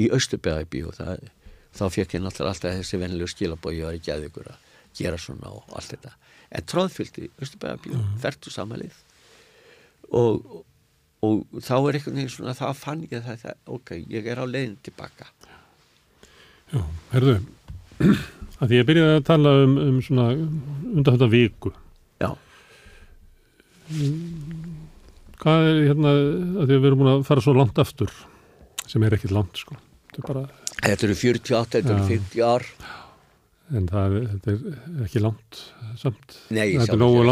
í Östubæðabí og það þá fekk ég náttúrulega alltaf þessi vennilega skilabói og ég var ekki að ykkur að gera svona og allt þetta. En tróðfylgdi Östubæðabíu mm. ferdu samalið og, og þá er einhvern veginn svona þá fann ég það, það ok, ég er á leiðin tilbaka Já, herðu að því ég byrjaði að tala um, um svona undan þetta viku. Já. Hvað er hérna að því að við erum búin að fara svo langt aftur sem er ekkit langt sko. Þetta er bara Þetta eru 48, þetta eru 50 ár. En það er, þetta er ekki langt samt. Nei, þetta er nógu,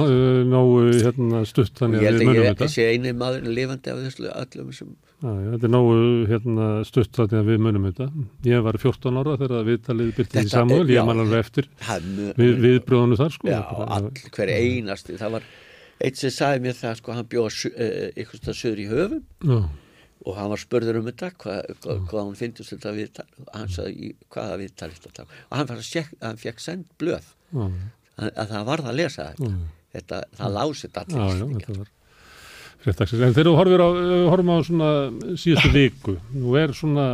nógu hérna, stutt þannig að við munum þetta. Ég held að ég sé eini maður lifandi af þessu öllum sem... Já, þetta er nógu hérna, stutt þannig að við munum þetta. Ég var 14 ára þegar viðtalið byrtið í Samuel, ég man alveg eftir við, viðbröðunum þar sko. Já, all, hver einasti, það var eitt sem sagði mér það sko, hann bjóð ykkur stað söður í höfum. Já og hann var spörður um þetta hvað, hvað, mm. hvað hann finnst þetta viðtal. Og hann sagði hvaða viðtal og hann, hann fekk send blöð. Mm. að, að það varð að lesa þetta, mm. þetta það lásið allir en þegar þú horfir á, horfum á svona síðustu viku nú er svona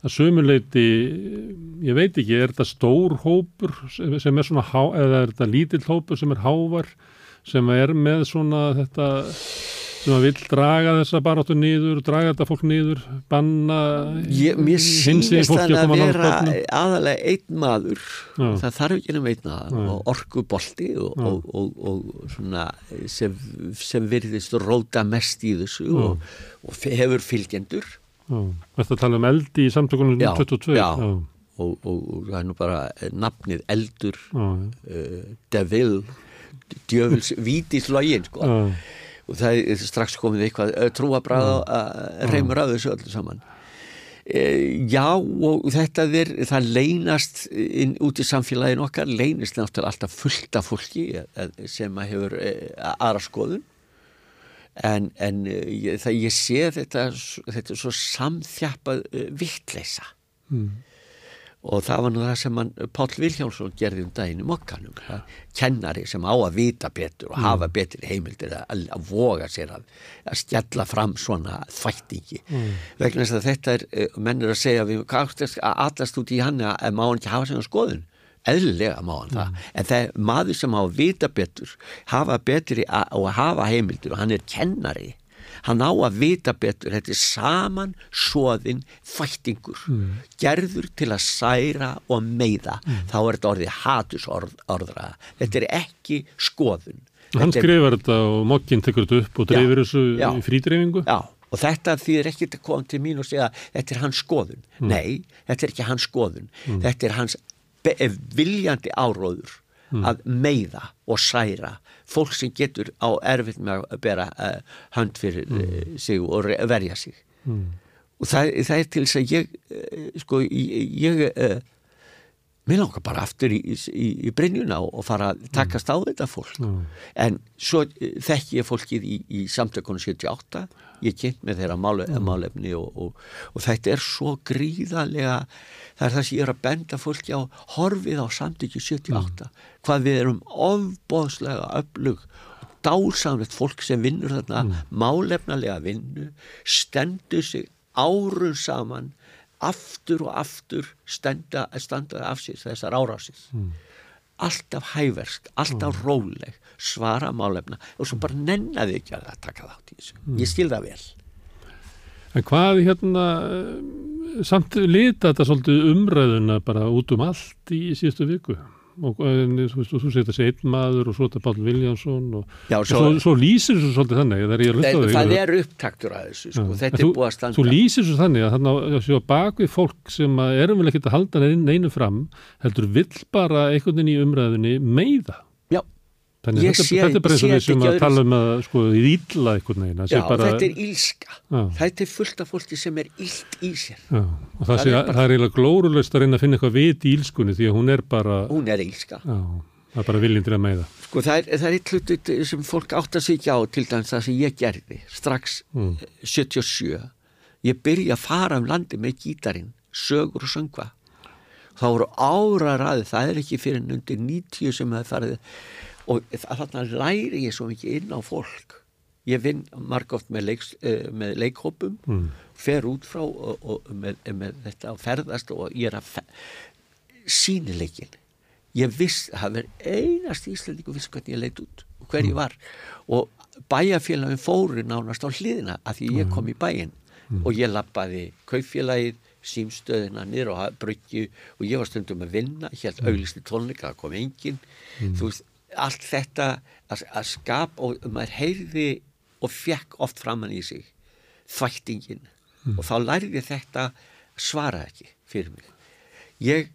að sömuleiti ég veit ekki, er þetta stór hópur sem er svona há, eða er þetta lítill hópur sem er hávar sem er með svona þetta sem að vil draga þessa baráttu nýður, draga þetta fólk nýður, banna Ég, Mér sýnist þannig að, að vera aðalega einn maður, Já. það þarf ekki um einn maður og orkubolti og, og, og, og svona sem, sem virðist róta mest í þessu og hefur fylgjendur. Þetta tala um eldi í samtökunum 22. Já, já. Og það er nú bara nafnið eldur, uh, devil, djöfils, vítislögin sko. Og það er strax komið eitthvað trúabræð mm. að reymur að þessu öllu saman. E, já og þetta er það leynast inn, út í samfélagin okkar leynist náttúrulega alltaf fullt af fólki sem hefur e, aðra skoðun. En, en ég, það, ég sé þetta þetta er svo samþjapað vittleisa mm og það var nú það sem hann, Pál Viljánsson gerði um daginn í mokkanum kennari sem á að vita betur og mm. hafa betur heimildir að, að voga sér að, að stjalla fram svona þvættingi mm. vegna þess að þetta er, eh, menn er að segja við, að allast út í hann að má hann ekki hafa sem skoðun eðlilega má hann mm. það en það er maður sem á að vita betur hafa betur og hafa heimildir og hann er kennari hann á að vita betur, þetta er saman svoðin fættingur mm. gerður til að særa og meiða, mm. þá er þetta orðið hatusordra, þetta er ekki skoðun. Hann skrifar þetta og mokkinn tekur þetta upp og dreifir þessu já, í frídreifingu? Já, og þetta þýðir ekki að koma til mín og segja þetta er hans skoðun. Mm. Nei, þetta er ekki hans skoðun, mm. þetta er hans viljandi áróður mm. að meiða og særa fólk sem getur á erfitt með að bera uh, hönd fyrir mm. uh, sig og verja sig mm. og það, það er til þess að ég uh, sko ég mér langar bara aftur í, í, í Brynjuna og fara að takast á þetta fólk Mm. en svo eh, þekki ég fólkið í, í samtökunum 78 ég kynnt með þeirra mále, málefni og, og, og þetta er svo gríðarlega það er það sem ég er að benda fólki á horfið á samtökju 78 hvað við erum ofbóðslega öflug dásamlegt fólk sem vinnur þarna málefnalega vinnu stendur sig árun saman aftur og aftur standa, standa af sér þessar árásir. Alltaf hæversk, alltaf róleg svara málefna og svo bara nennaði ekki að taka þátt í þessu ég skil það vel En hvað hérna, eh, samt lita þetta svolítið umræðuna bara út um allt í síðustu viku og en, þú þú segir þessi einn maður og svo þetta Pál Viljánsson og, Já, og svo- svo, lýsir þessu svolítið þannig það er, það, er upptaktur að þessu sko. Já. þetta En er búið að standa Þú lýsir svo þannig að þannig að sjá bakvið fólk sem erum vel ekkert að halda neinu fram heldur vill bara einhvern veginn í umræðinni meiða. Þannig Ég þetta, þetta er bara eins og við sem að tala um að sko í illa einhvern veginn. að sé Já, bara, þetta er ílska Já. þetta er fullt af fólki sem er ílt í sér Já, og það, Það sé, er bara- það er eiginlega glóruleust að reyna að finna eitthvað vit í ílskunni því að hún er bara, hún er ílska já, það er bara viljinn til að meiða. sko, það, er, það er eitt hlutu sem fólk átt að ekki á til dæmis það sem ég gerði strax Mm. eh, 77 ég byrja að fara um landi með gítarinn sögur og söngva þá voru ára ræði það er ekki fyrir en undir 90 sem það farið og þarna læri ég svo mikið inn á fólk. Ég vinn margóft með, leiks, eh, með leikhópum Mm. fer út frá og, og með, með þetta og ferðast og ég er að sínileikin ég viss, það verið einast íslendingu viss hvernig ég leit út og hver ég var. Og bæjarfélagin fóru nánast á hliðina af því ég kom í bæinn. Og ég lappaði kaupfélagið símstöðina niður á bryggju og ég var stundum að vinna helt auglisti tónleika, það kom engin þú veist, allt þetta að, að skapa og maður heyrði og fekk oft framann í sig þvættingin og þá lærði ég þetta svara ekki fyrir mig. Ég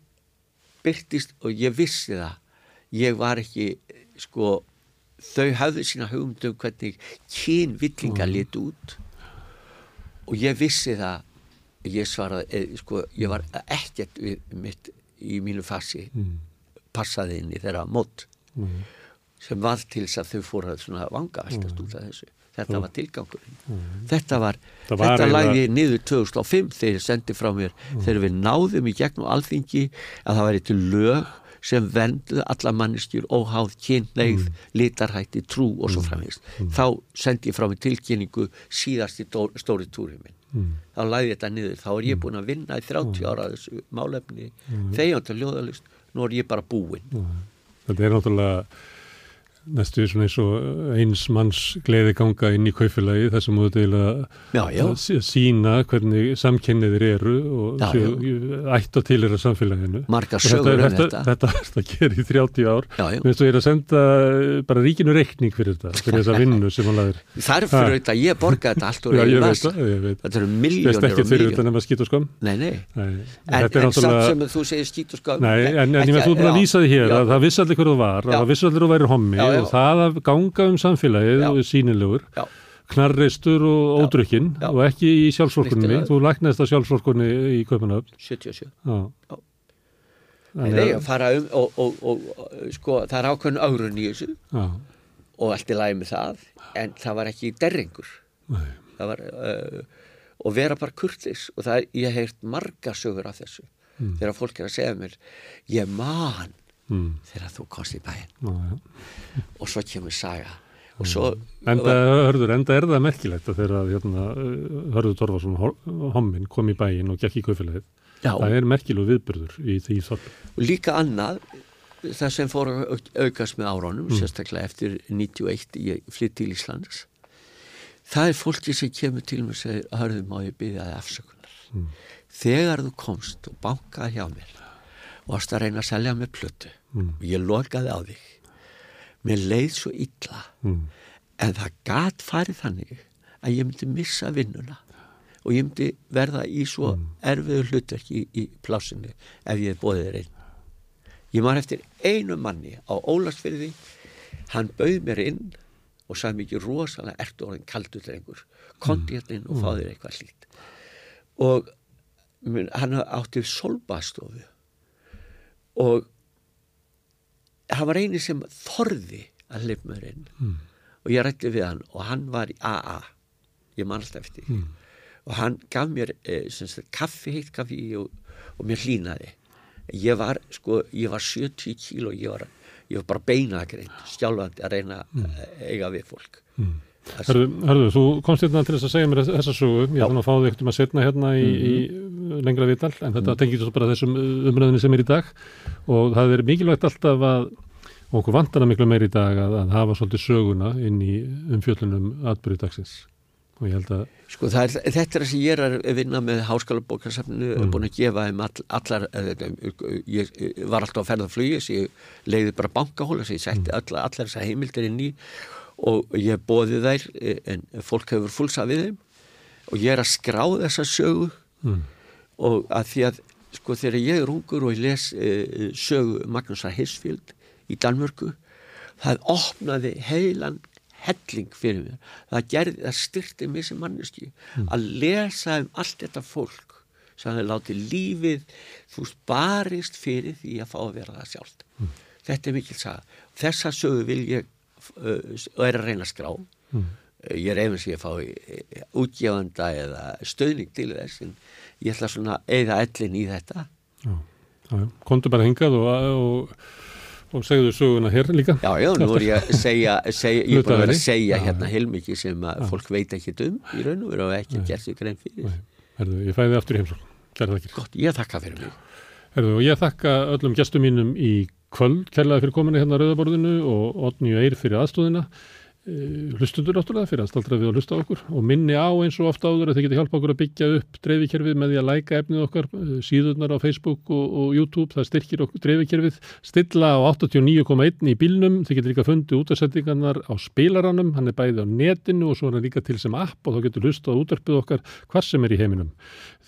byrtist og ég vissi það. Ég var ekki sko þau hafðu sína hugmyndum hvernig kynvillinga lit út. Og ég vissi það. Ég svaraði, eh, sko, ég var ekkert við mitt í mínu fasi passaði inn í þeirra mót sem var til þess að þau fóru að svona vanga alltaf út af þessu. Þetta var tilgangurinn. Þetta var, var þetta lagði ég niður 2005 þegar ég sendi frá mér þegar við náðum í gegnum alþingi að það væri til lög sem venduð alla manneskjur óháð kynleið, litarhætti, trú og svo framvegst. Þá sendi ég frá mér tilkynningu síðast í stóri túri minn. Þá lagði ég þetta niður. Þá er ég búin að vinna í 30 ára að þessu málefni, þegjandi að ljóðalist, nú er ég bara búinn. Þetta er náttúrulega næstu svona eins og eins manns gleði ganga inn í kaufélagi þar sem þú sí- sína hvernig samkynniðir eru og Já, ætta til þeirra samfélaginu. Og þetta, sögur um þetta. þetta. Þetta er að gera í 30 ár. Já. Minnst þú er að senda bara ríkinu reikning fyrir þetta, fyrir þessa vinnu sem hann laður. Er fyrir auðvitað, ég borga þetta allt úr einu veit. Þetta eru Veist miljónir ekki og fyrir þetta miljónir. nema skýt og skam? Nei, nei. Nei. En, Þetta er en samt sem þú segir skýt og skam. Nei, en, ég ekki- með þú búin að lýsa hér já. það það og það að ganga um samfélagið og sínilegur, Já. knarreistur og ódrukkin og ekki í sjálfsvorkunni, þú læknaðist að sjálfsvorkunni í Kaupanöfn. 77. Já. Já. Þannig Nei, að- fara um og, og, og, og sko, það er ákveðin ágrun í þessu Já, og allt í lagi með það en það var ekki derringur nei, það var uh, og vera bara kurtis og það er, ég hef heyrt marga sögur af þessu þegar fólk er að segja mér ég man mm, þegar þú komst í bæinn já, já. og svo kemur saga og svo Enda, hörður, enda er það merkilegt að þegar hérna, hörður Torfarsson hommin kom í bæinn og gekk í kaufélagið. Já. Það er merkilegu viðburður í því þorp. og líka annað það sem fór að auk- aukast með áraunum sérstaklega eftir 91 ég flytt til Íslands það er fólki sem kemur til mig og segir hörðum má ég byggja þið afsökunar þegar þú komst og bankaði hjá mér varst að reyna að selja mér plötu? Og ég lokaði á þig. Mér leið svo illa. Mm. en það gat farið þannig að ég myndi missa vinnuna. Og ég myndi verða í svo erfiðu hlutverki í, í plásinu ef ég hef bóðið þér einn. Ég var eftir einu manni á Ólarsfyrði hann bauð mér inn og sagði mikið rosalega ertu orðin kaldur drengur. Kondi hérna inn og fá þér eitthvað hlýtt og hann átti solbastofu og það var eini sem þorði að hlip mér inn mm. og ég rætti við hann og hann var í AA ég man alltaf eftir mm. og hann gaf mér eh, sagt, kaffi, heitt kaffi og, og mér hlýnaði ég var sko, ég var 70 kíl og ég var, ég var bara beinagrein stjálfandi að reyna mm. að eiga við fólk mm. Hörðu, þú komst hérna til þess að segja mér þessa sögu, ég ætlum að fá þig ekkert um að setna hérna í, mm -hmm. í lengra viðtal, en þetta mm. tengir svo bara þessum umræðinni sem er í dag og það er mikilvægt alltaf að og okkur vantana miklu meir í dag að, að hafa svolítið söguna inn í umfjöldunum atbyrju dagsins og ég held að Sko er, þetta er það sem ég er að vinna með háskala bókarsafnu, mm. búin að gefa þeim all, allar, ég var alltaf að ferða að ég leiði bara bankahóla, ég setti mm. allar, allar þessar heimildir inn í og ég bóði þær en fólk hefur fullsað við þeim og ég er að skrá þessa sögu mm. og að því að sko þegar ég er ungur og ég les uh, sögu Magnúsar Hissfield í Danmörku það opnaði heilan helling fyrir mér það gerði, það styrti mér sem manneski mm. að lesa um allt þetta fólk sem hefði látið lífið þú veist barist fyrir því að fá að vera það sjálf mm. þetta er mikil saga þessa sögu vil ég og er að reyna að skrá mm. ég er efins ég að fá uh, útgjáðanda eða stöðning til þess en ég ætla svona eða ellin í þetta já, já, kontu bara hingað og, og Og segðu söguna hér líka? Já, já, nú er ég að segja, segja ég er bara að vera að segja hérna heilmikið sem að já. fólk veit ekki um í raun og veru og ekki gert sig grein fyrir. Herðu, ég fæði aftur í heimsók. Kæra þakkir. Gott, ég þakka fyrir mig. Herðu, ég þakka öllum gestum mínum í kvöld, kærlega fyrir kominu hérna á Rauðaborðinu og Otni og Eir fyrir aðstóðina. Eh, hlustundur náttúrulega fyrir að staldra við að hlusta okkur og minni á eins og ofta áður að þið geti hjálpa okkur að byggja upp dreifikerfið með því að læka efnið okkar eh, síðurnar á Facebook og, og YouTube það styrkir okkur dreifikerfið stilla á 89.1 í bílnum þið getur líka fundið útarsendingarnar á spilaranum hann er bæði á netinu og svo er hann líka til sem app og þá getur hlusta á útarpið okkar hvað sem er í heiminum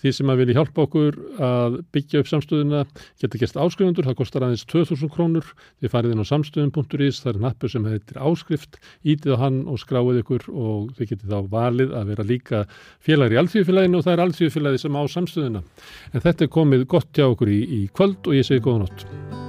því sem að vilja hjálpa okkur að byggja upp samstöðuna geta gert áskrifundur, það kostar aðeins 2000 krónur þið farið inn á samstöðun.is það er nappu sem heitir áskrift ítið á hann og skráið ykkur og þið getið þá valið að vera líka félagur í alþjóðfélaginu og það er alþjóðfélagi sem á samstöðuna. En þetta er komið gott hjá okkur í, í kvöld og ég segi góða nótt.